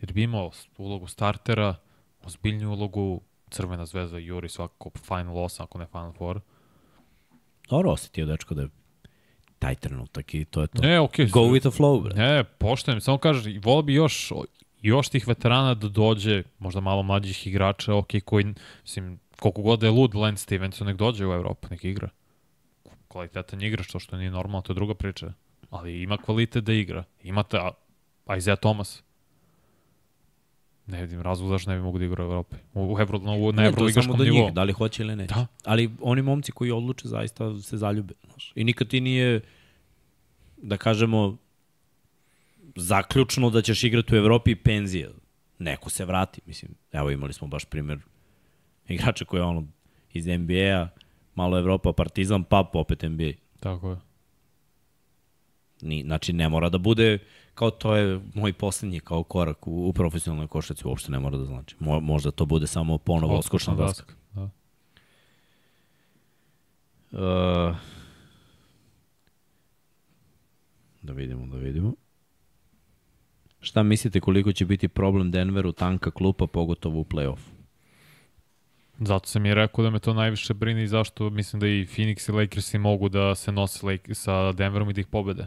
Jer bi imao ulogu startera, ozbiljnju ulogu, Crvena zvezda juri svakako Final 8, ako ne Final 4. Dobro osetio dečko da je taj trenutak i to je to. Ne, okej. Go with the flow, bre. Ne, poštojem, samo kaže, volio bi još, još tih veterana da dođe, možda malo mlađih igrača, ok, koji, mislim, koliko god da je lud Lance Stevenson, nek dođe u Evropu, nek igra. Kvalitetan igrač, to što nije normalno, to je druga priča. Ali ima kvalitet da igra. Imate a, Isaiah Thomas. Ne vidim razlog zašto ne bi mogu da igra u Evropi. U, Evro, na, u, na Ne, to je samo do nivou. njih, da li hoće ili neće. Da. Ali oni momci koji odluče zaista se zaljube. Znaš. I nikad ti nije, da kažemo, zaključno da ćeš igrati u Evropi i penzija. Neko se vrati, mislim. Evo imali smo baš primer igrača koji je ono iz NBA-a, malo Evropa, Partizan, pa opet NBA. Tako je. Ni, znači ne mora da bude kao to je moj poslednji kao korak u, u profesionalnoj košarci, uopšte ne mora da znači. Mo, možda to bude samo ponovo odskočna daska. Da. Uh, da vidimo, da vidimo. Šta mislite koliko će biti problem Denveru tanka klupa, pogotovo u play-offu? Zato sam i rekao da me to najviše brine i zašto mislim da i Phoenix i Lakersi mogu da se nose sa Denverom i da ih pobede.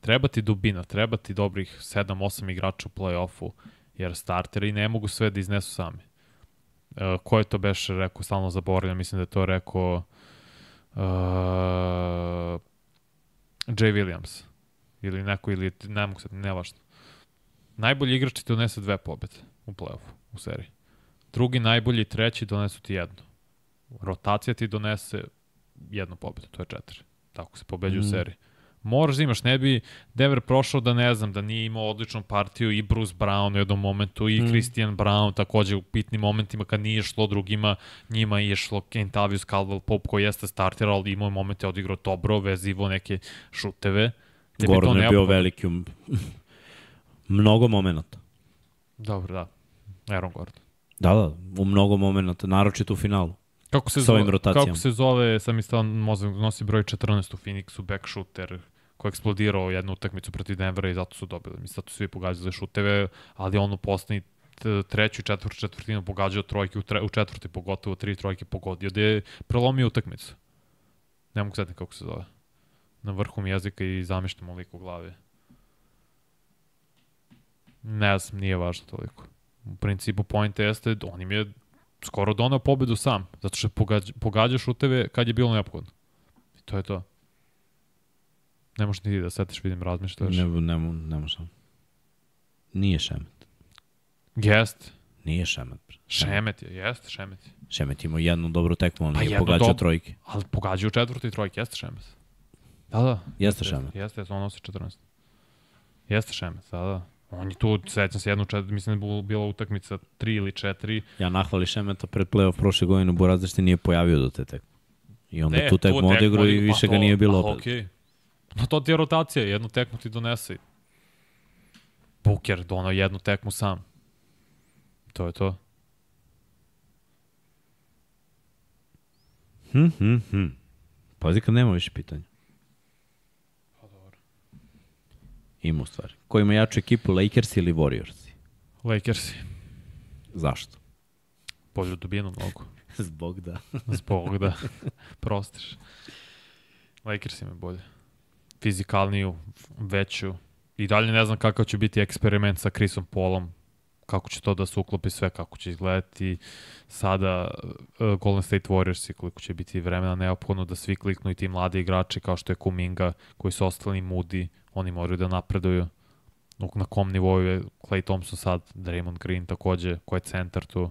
Treba ti dubina, treba ti dobrih 7-8 igrača u play-offu, jer starteri ne mogu sve da iznesu sami. E, ko je to beše rekao, stalno zaboravljam, mislim da je to rekao uh, Jay Williams ili neko, ili ne mogu sad, nevažno. Najbolji igrač ti donese dve pobede u play-offu, u seriji. Drugi najbolji i treći donesu ti jednu. Rotacija ti donese jednu pobedu, to je četiri. Tako se pobeđuje mm. u seriji. Moraš da imaš, ne bi Denver prošao da ne znam, da nije imao odličnu partiju i Bruce Brown u jednom momentu i mm. Christian Brown takođe u pitnim momentima kad nije šlo drugima, njima je šlo Kentavius Caldwell Pope koji jeste starter, ali imao je momente odigrao dobro, vezivo neke šuteve. To Gordon je bio veliki um, Mnogo momenta. Dobro, da. Aaron Gordon. Da, da, u mnogo momenta, naročito u finalu. Kako se, zove, rotacijama. kako se zove, sam mi mozak nosi broj 14 u Phoenixu, back shooter, koji je eksplodirao jednu utakmicu protiv Denvera i zato su dobili. Mislim, zato su svi pogađali šuteve, ali on u poslednji treću i četvrtu četvrtinu pogađao trojke, u, tre, u četvrti pogotovo tri trojke pogodio, gde je prelomio utakmicu. Ne mogu setiti kako se zove. Na vrhu mi jezika i zamišljam lik u glavi. Ne znam, nije važno toliko. U principu point jeste, on im je skoro donao pobedu sam, zato što pogađa, pogađa šuteve kad je bilo neophodno. I to je to. Ne možeš ni ti da setiš, vidim, razmišljaš. Ne, ne, ne, možem. Nije Šemet. Jest. Nije Šemet. Šemet je, jest, Šemet je. Šemet imao jednu dobru tekmu, on Pa nije jednu pogađao dobru. trojke. Ali pogađa u četvrti trojke, jeste Šemet. Da, da. Jeste Šemet. Jeste, jeste, on nosi 14. Jeste Šemet, da, da. On je tu, sećam se jednu, čet, mislim da je bila utakmica 3 ili 4. Ja nahvali Šemeta pred playoff prošle godine, Buraz zašto nije pojavio do te tekme. I onda Ne, tu tekmu odigrao i više pa ga to- nije bilo pa opet. Okej. No to ti je rotacija, jednu tekmu ti donese. Booker donao jednu tekmu sam. To je to. Hm, hm, hm. Pazi kad nema više pitanja. Pa dobro. Ima u stvari. Ko ima jaču ekipu, Lakers ili Warriors? Lakersi. Zašto? Bolju dubinu mnogo. Zbog da. Zbog da prostiš. Lakers ima bolje. Fizikalniju, veću. I dalje ne znam kakav će biti eksperiment sa Chrisom Paulom. Kako će to da se uklopi sve, kako će izgledati sada uh, Golden State Warriors i koliko će biti vremena neophodno da svi kliknu i ti mladi igrači kao što je Kuminga, koji su ostali mudi, oni moraju da napreduju. Na kom nivou je Clay Thompson sad, Draymond Green takođe, ko je centar tu.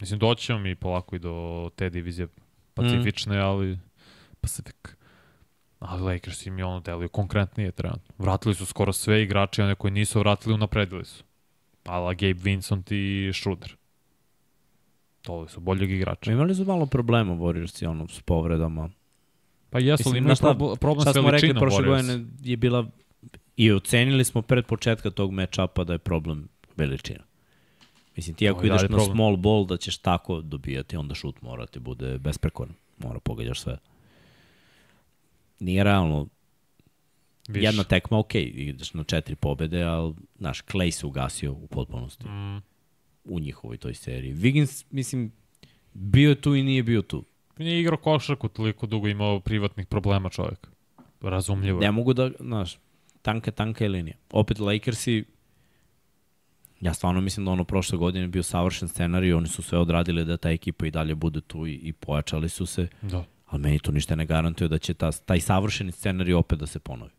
Mislim, doći ćemo mi polako i do te divizije pacifične, mm. ali Pacific. Ali Lakers im je ono deluju konkretnije trenutno. Vratili su skoro sve igrače, one koji nisu vratili, unapredili su. Ala Gabe Vincent i Schroeder. To su boljeg igrača. Imali su malo problema Warriors ono, s povredama. Pa jesu, ali Mislim, imaju znaš šta, prob problem Šta s smo rekli veličinom prošle godine je bila i ocenili smo pred početka tog match-upa da je problem veličina. Mislim, ti ako ideš dalje na problem. small ball da ćeš tako dobijati, onda šut mora ti bude besprekoran. Mora pogađaš sve. Nije realno. Više. Jedna tekma, ok, ideš na četiri pobede, ali, znaš, Clay se ugasio u potpunosti Mm, u njihovoj toj seriji. Wiggins, mislim, bio je tu i nije bio tu. nije igrao košarku toliko dugo imao privatnih problema čovjek. Razumljivo. je. Ne mogu da, znaš, tanka, tanka je linija. Opet Lakersi, ja stvarno mislim da ono prošle godine bio savršen scenarij, oni su sve odradili da ta ekipa i dalje bude tu i, i pojačali su se, Da. Ali meni to ništa ne garantuje da će ta, taj savršeni scenarij opet da se ponovi.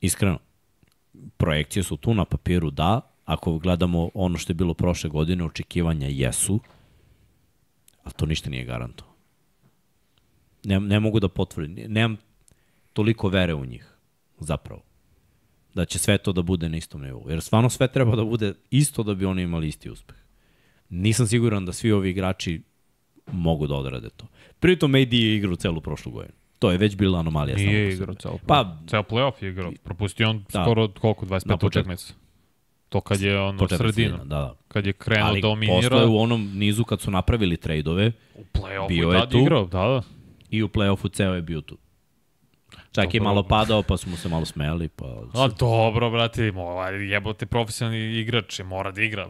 Iskreno, projekcije su tu na papiru, da, ako gledamo ono što je bilo prošle godine, očekivanja jesu, ali to ništa nije garantovano. Ne, ne mogu da potvrdim, nemam toliko vere u njih, zapravo. Da će sve to da bude na istom nivou. Jer stvarno sve treba da bude isto da bi oni imali isti uspeh. Nisam siguran da svi ovi igrači mogu da odrade to. Pritom AD je igrao celu prošlu godinu. To je već bila anomalija. Nije igrao ceo Pa, Ceo playoff je igrao. Propustio on Da. skoro koliko, Na 25 početku. utakmica. To kad je ono sredina. Da, da. Kad je krenuo Ali dominira, posle u onom nizu kad su napravili trejdove u play-offu bio je tu. igrao, da, da. i u play-offu ceo je bio tu. Čak je Dobro. malo padao, pa smo se malo smejali, pa... A dobro, brate, jebote profesionalni igrač je, mora da igra.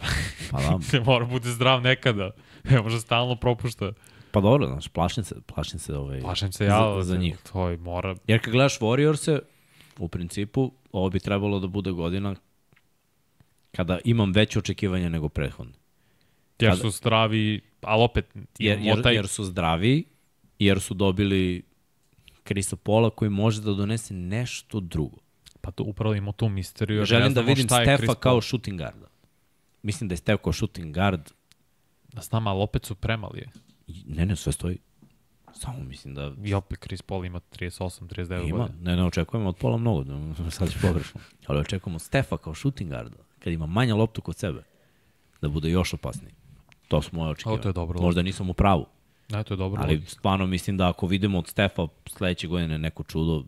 Pa da, mora bude zdrav nekada. Ne može stalno propušta. pa dobro, znaš, plašim se, plašim se ovaj, Plašem se ja za, za njih. To je, mora. Jer kad gledaš Warriors-e, u principu, ovo bi trebalo da bude godina kada imam veće očekivanja nego prethodne. Jer Kada- su zdravi, ali opet Jer, jer, taj... jer su zdravi, jer su dobili Krisa Pola koji može da donese nešto drugo. Pa to upravo imamo tu misteriju. Želim da vidim Stefa kao shooting guarda. Mislim da je Stef kao shooting guard. Da znam, ali opet su premali. je. Ne, ne, sve stoji. Samo mislim da I opet Chris Paul ima 38, 39 ima. godina. Ne, ne očekujemo od Pola mnogo, da sad ću pogrešno. Ali očekujemo Stefa kao shooting guarda, kad ima manja loptu kod sebe, da bude još opasniji. To su moje očekivanja. O, to je dobro. Možda nisam u pravu, Ne, to je dobro. ali stvarno mislim da ako vidimo od Stefa sledeće godine neko čudo,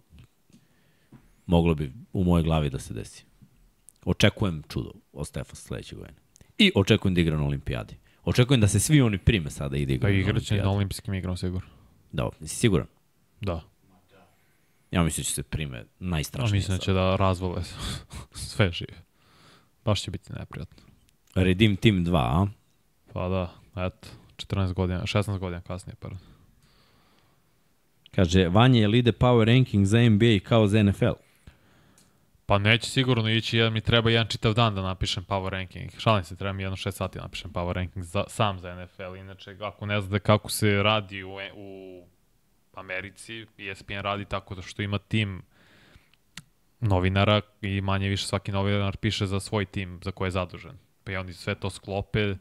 moglo bi u mojoj glavi da se desi. Očekujem čudo od Stefa sledeće godine. I očekujem da igra na olimpijadi. Očekujem da se svi oni prime sada i da Pa igraju na igraće olimpijadi. na olimpijskim igram sigurno. Da, jesi siguran? Da. Ja mislim da će se prime najstrašnije. mislim da će da razvole sve žive. Baš će biti neprijatno. Redeem Team 2, a? Pa da, eto, 14 godina, 16 godina kasnije, pardon. Kaže, Vanja, je li ide power ranking za NBA kao za NFL? Pa neće sigurno ići, jer mi treba jedan čitav dan da napišem power ranking. Šalim se, treba mi jedno 6 sati da napišem power ranking za, sam za NFL. Inače, ako ne znate kako se radi u, u Americi, ESPN radi tako da što ima tim novinara i manje više svaki novinar piše za svoj tim za koje je zadužen. Pa i oni sve to sklope,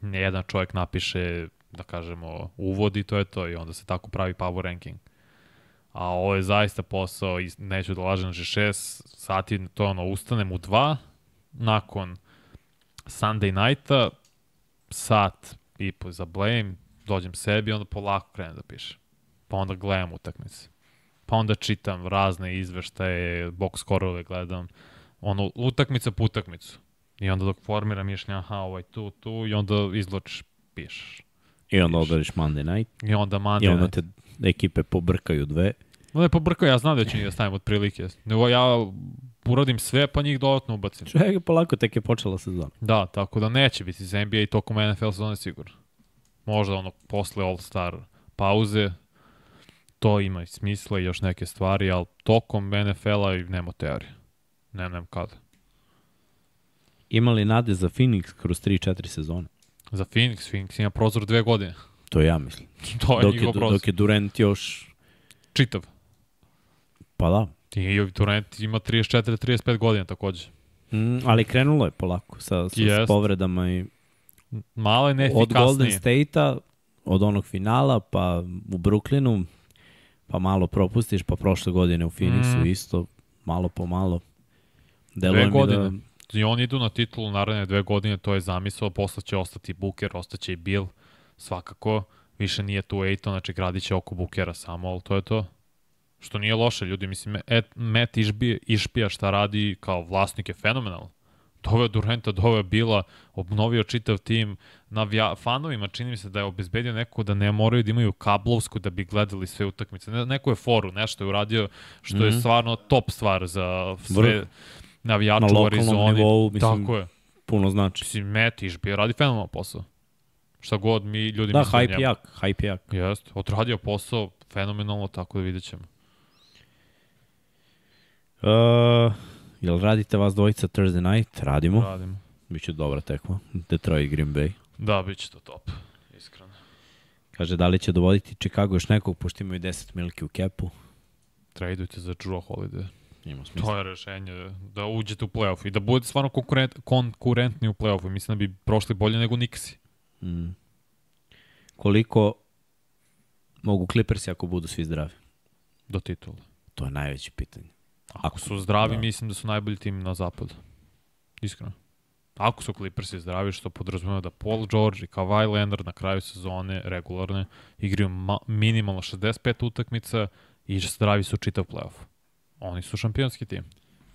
ne jedan čovjek napiše, da kažemo, uvod i to je to i onda se tako pravi power ranking. A ovo je zaista posao, i neću da lažem, že 6 sati, to ono, ustanem u 2, nakon Sunday nighta, sat i po za blame, dođem sebi, onda polako krenem da pišem. Pa onda gledam utakmice. Pa onda čitam razne izveštaje, box skorove gledam, ono, utakmica po utakmicu. I onda dok formiram mišljenja, aha, ovaj tu, tu, i onda izločiš, pišeš. I onda odariš Monday night. I onda I Monday onda night. Ekipe pobrkaju dve. Onda je pobrkao, ja znam da ću njih da stavim od prilike. Nego ja uradim sve, pa njih dodatno ubacim. Čekaj, polako, tek je počela sezona. Da, tako da neće biti za NBA i tokom NFL sezone sigurno. Možda ono posle All-Star pauze, to ima i smisla i još neke stvari, ali tokom NFL-a i nema teorije. Ne, nem kada. Ima li nade za Phoenix kroz 3-4 sezone? Za Phoenix, Phoenix ima prozor dve godine. To ja mislim. To je Dok je, dok je Durant još... Čitav. Pa da. I Durant ima 34-35 godina takođe. Mm, ali krenulo je polako sa, sa, Jest. s povredama i Malo je od Golden neefikasnije. State-a, od onog finala, pa u Brooklynu, pa malo propustiš, pa prošle godine u Phoenixu Mm. isto, malo po malo. Deluje Dve da... godine. I oni idu na titulu naredne dve godine, to je zamisao, posle će ostati Booker, ostaće i Bill, svakako. Više nije tu Aiton, znači gradit će oko Bookera samo, ali to je to. Što nije loše, ljudi, mislim, et, Matt Išbija, Išpija šta radi kao vlasnik je fenomenal. Doveo Durenta, doveo Bila, obnovio čitav tim. Navija, fanovima čini mi se da je obezbedio neko da ne moraju da imaju kablovsku da bi gledali sve utakmice. Ne, neko je foru, nešto je uradio što mm -hmm. je Mhm. stvarno top stvar za sve Vrh. navijače Na u lokalnom Arizoni. nivou, mislim, Tako je. puno znači. Mislim, Matt Išbija radi fenomenal posao. Šta god mi ljudi Da, misle o hype njemu. jak, hype jak. Jeste, odradio posao fenomenalno, tako da vidjet ćemo. Uh, jel radite vas dvojica Thursday night? Radimo. Radimo. Biće dobra tekma. Detroit Green Bay. Da, bit će to top, iskreno. Kaže, da li će dovoditi Chicago još nekog, pošto imaju 10 milki u kepu? Tradujte za Drew Holiday. Ima smisla. To je rešenje, da uđete u playoff i da budete stvarno konkurent, konkurentni u playoffu. Mislim da bi prošli bolje nego Nixi. Mm. Koliko mogu Clippersi ako budu svi zdravi? Do titula. To je najveće pitanje. Ako su zdravi, da. mislim da su najbolji tim na zapadu. Iskreno. Ako su Clippersi zdravi, što podrazumeva da Paul George i Kawhi Leonard na kraju sezone regularne igraju ma minimalno 65 utakmica i zdravi su čitav playoff. Oni su šampionski tim.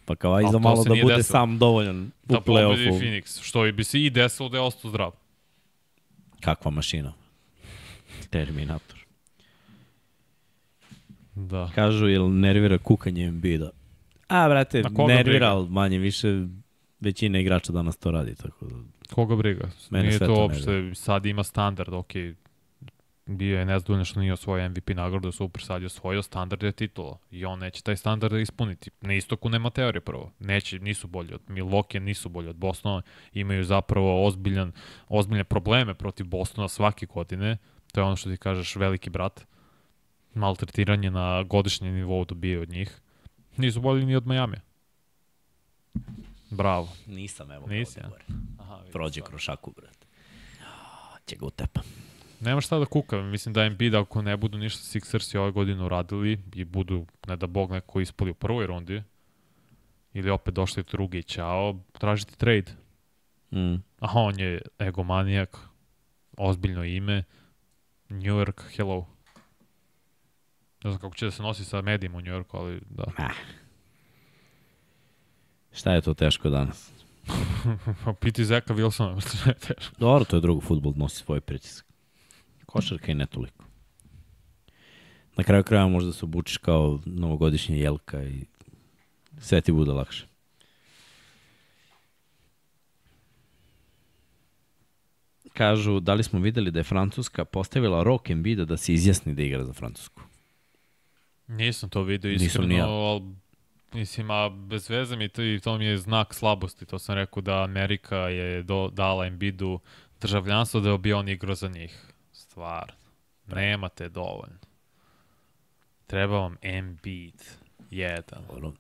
Pa Ali za malo da bude desilo. sam dovoljan u Da pobedi play-offu. Phoenix, što bi se i desilo da je ostao zdrav. Kakva mašina. Terminator. Da. Kažu, jel nervira kukanje Embiida? A, brate, nervira, ali manje više većina igrača danas to radi, tako da... Koga briga? Mene nije to to uopšte, sad ima standard, ok, bio je nezadovoljno što nije osvojio MVP nagradu, super, sad je osvojio standard je titula i on neće taj standard da ispuniti. Na istoku nema teorije prvo. Neće, nisu bolji od Milwaukee, nisu bolji od Bostona, imaju zapravo ozbiljan, ozbiljne probleme protiv Bostona svake godine. To je ono što ti kažeš veliki brat. Maltretiranje na godišnjem nivou dobije od njih. Nisu bolji ni od Miami. Bravo. Nisam, evo. Nisi. Aha, Prođe kroz šaku, brate. Će ga utepa. Nema šta da kukam. Mislim da Embiid ako ne budu ništa Sixersi ove godine uradili i budu, ne da bog neko ispali u prvoj rundi ili opet došli u drugi i ćao, tražiti trade. Mm. A on je egomanijak, ozbiljno ime, New York, hello. Ne znam kako će da se nosi sa medijima u New Yorku, ali da. Ah. Šta je to teško danas? Pa piti Zeka Wilsona, što je teško. Dobro, to je drugo, futbol nosi svoj pritisak. Košarka i ne toliko. Na kraju kraja možda se obučiš kao novogodišnja jelka i sve ti bude lakše. Kažu, da li smo videli da je Francuska postavila Rok Embida da se izjasni da igra za Francusku? Nisam to video iskreno, ja. ali mislim, a bez veze mi to, i to mi je znak slabosti. To sam rekao da Amerika je do, dala Embiidu državljanstvo da bi on igrao za njih. Stvar. Nemate dovoljno. Treba vam Embiid. Jedan. Dobro,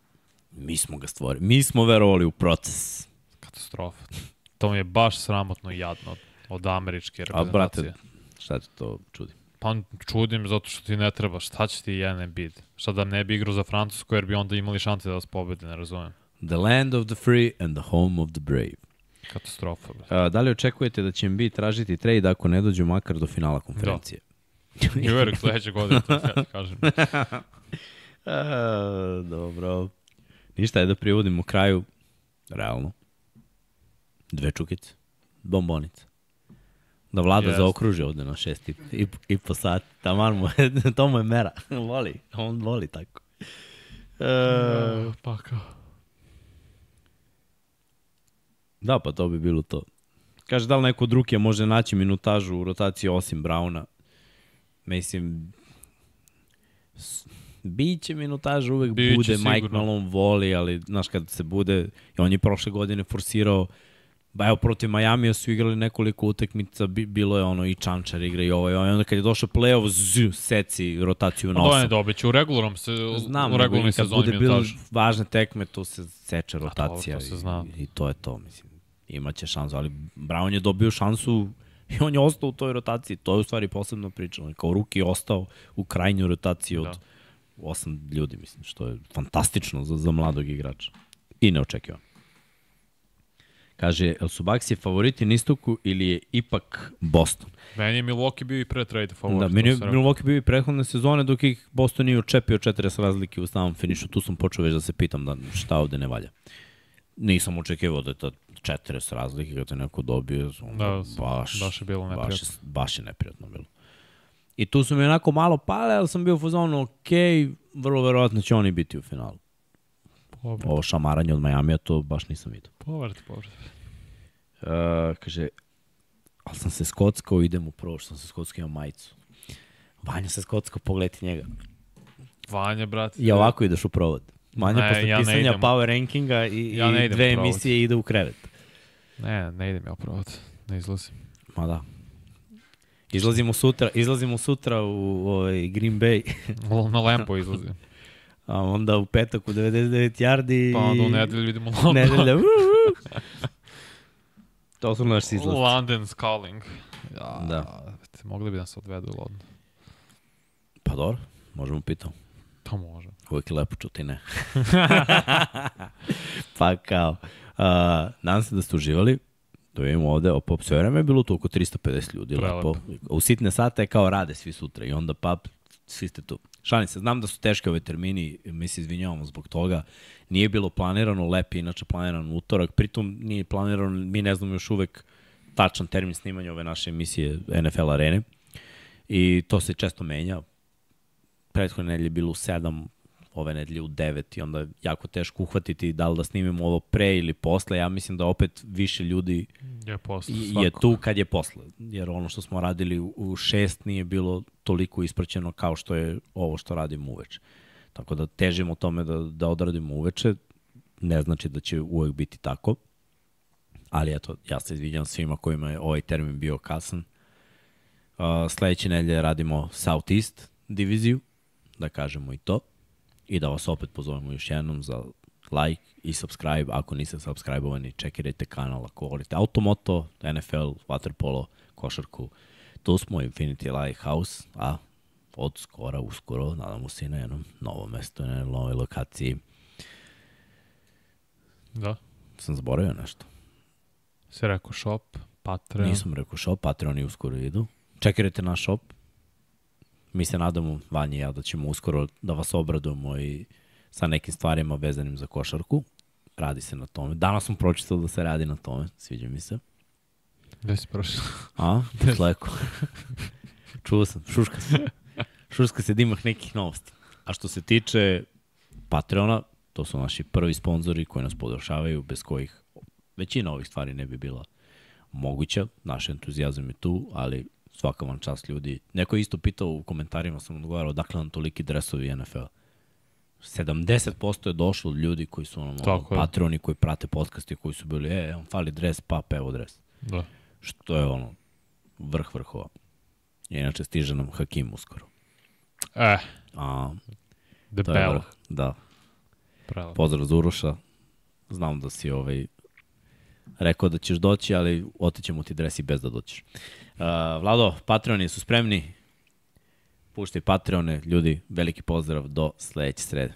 mi smo ga stvorili. Mi smo verovali u proces. Katastrofa. To mi je baš sramotno i jadno od, od američke A, brate, reprezentacije. šta te to čudi? Pa čudim zato što ti ne treba. Šta će ti jedan Embiid? Šta da ne bi igrao za Francusku jer bi onda imali šanse da vas pobede, ne razumem. The land of the free and the home of the brave. Katastrofa. A, da li očekujete da će biti tražiti trade ako ne dođu makar do finala konferencije? I uvijek sledeće godine, to ja ti kažem. A, dobro. Ništa je da privodimo kraju. Realno. Dve čukice. Bombonica. Da vlada Jest. zaokruži ovde na šest i, i, i po sati. Taman mu je, to mu je mera. voli. On voli tako. E, pa kao. Da, pa to bi bilo to. Kaže, da li neko drugi može naći minutažu u rotaciji osim Brauna? Mislim, biće minutaža uvek Biće bude, Mike sigurno. Malone voli, ali znaš kad se bude, i on je prošle godine forsirao Ba evo, protiv Majamija su igrali nekoliko utekmica, bi, bilo je ono i Čančar igra i ovo i ovo. I onda kad je došao play-off, zzz, seci rotaciju na Pa da, ne dobit će u regularnom se, Znam, u nego regularnoj i kad sezoni bude bilo minutažu. važne tekme, to se seče rotacija to se i, zna. i to je to, mislim. Imaće šansu, ali Brown je dobio šansu i on je ostao u toj rotaciji. To je u stvari posebna priča. Je kao ruki ostao u krajnjoj rotaciji od Da. osam ljudi, mislim, što je fantastično za, za mladog igrača. I neočekivano. Kaže, el su Baxi favoriti na istoku ili je ipak Boston? Meni je Milwaukee bio i pre trade favorit. Da, meni je. Milwaukee bio i prethodne sezone dok ih Boston nije očepio 40 razlike u samom finišu. Tu sam počeo već da se pitam da šta ovde ne valja. Nisam očekivao da je to 40 razlike kad te neko dobio. onda Da, baš, baš je bilo Baš, neprijatno. je- baš je neprijatno bilo. I tu su mi onako malo pale, ali sam bio u fazonu, ok, vrlo verovatno će oni biti u finalu. Povrat, Ovo šamaranje od Majamija, to baš nisam vidio. povrat, povrat. Uh, kaže, ali sam se skockao, idem u prvo što sam se skockao, imam majicu. Vanja se skockao, pogledajte njega. Vanja, brate. I ovako ideš u provod. Manja Ne, posle ja pisanja idem. power rankinga i, Ja i dve provod. emisije ide u krevet. Ne, ne idem ja u provat. Ne izlazim. Ma da. Izlazimo sutra, izlazimo sutra u ovaj Green Bay, Na Lempo izlazim. a onda u petak u 99 yardi. Pa onda u nedelju vidimo London. Nedelja. uh, uh. to su naši izlazi. London's calling. Ja, Da. Mogli bi nas odvedu u London. Pa dobro, možemo pitao. To može. Uvijek je lepo čuti ne. pa kao, uh, nadam se da ste uživali. Da vidimo ovde, opa, sve vreme je bilo tu oko 350 ljudi, Prelepo. lepo. U sitne sate je kao rade svi sutra i onda pa svi ste tu. Šalim se, znam da su teški ove termini, mi se izvinjavamo zbog toga. Nije bilo planirano, lep je inače planiran utorak, pritom nije planirano, mi ne znamo još uvek tačan termin snimanja ove naše emisije NFL arene. I to se često menja, prethodne nedelje je bilo u 7, ove nedelje u 9 i onda je jako teško uhvatiti da li da snimimo ovo pre ili posle. Ja mislim da opet više ljudi Je posle je tu kad je posle. Jer ono što smo radili u- u 6 nije bilo toliko ispraćeno kao što je ovo što radimo uveče. Tako da težimo tome da, da odradimo uveče. Ne znači da će uvek biti tako. Ali eto, ja se izvinjam svima kojima je ovaj termin bio kasan. Uh, sledeće nedelje radimo Southeast diviziju, da kažemo i to. I da vas opet pozovemo još jednom za like i subscribe. Ako niste subscribe-ovani, čekirajte kanal ako volite automoto, NFL, waterpolo, košarku. Tu smo Infinity Lighthouse, a od skora, uskoro, nadamo se i na jednom novom mestu, na novoj lokaciji. Da. Sam zaboravio nešto. Se rekao shop, Patreon. Nisam rekao shop, Patreoni uskoro idu. Čekirajte naš shop. Mi se nadamo, Vanja i ja, da ćemo uskoro da vas obradujemo i sa nekim stvarima vezanim za košarku. radi se na tome. Danas sam pročitao da se radi na tome, sviđa mi se. Gde si prošao? A, Sleko. Čuo sam, šuška se. Šuška se dimah nekih novosti. A što se tiče Patreona, to su naši prvi sponzori koji nas podršavaju, bez kojih većina ovih stvari ne bi bila moguća. Naš entuzijazam je tu, ali svaka vam čast ljudi. Neko je isto pitao u komentarima, sam odgovarao, dakle nam toliki dresovi NFL. 70% je došlo od ljudi koji su ono, Tako je. patroni, koji prate podcasti, koji su bili, e, on fali dres, pa, evo dres Da. što je ono vrh vrhova. Inače stiže nam Hakim uskoro. Eh, A, debelo. Da. Prelepo. Pozdrav za Uroša. Znam da si ovaj, rekao da ćeš doći, ali otećemo ti dres i bez da doćeš. Uh, Vlado, Patreoni su spremni. Puštaj Patreone, ljudi, veliki pozdrav do sledeće srede.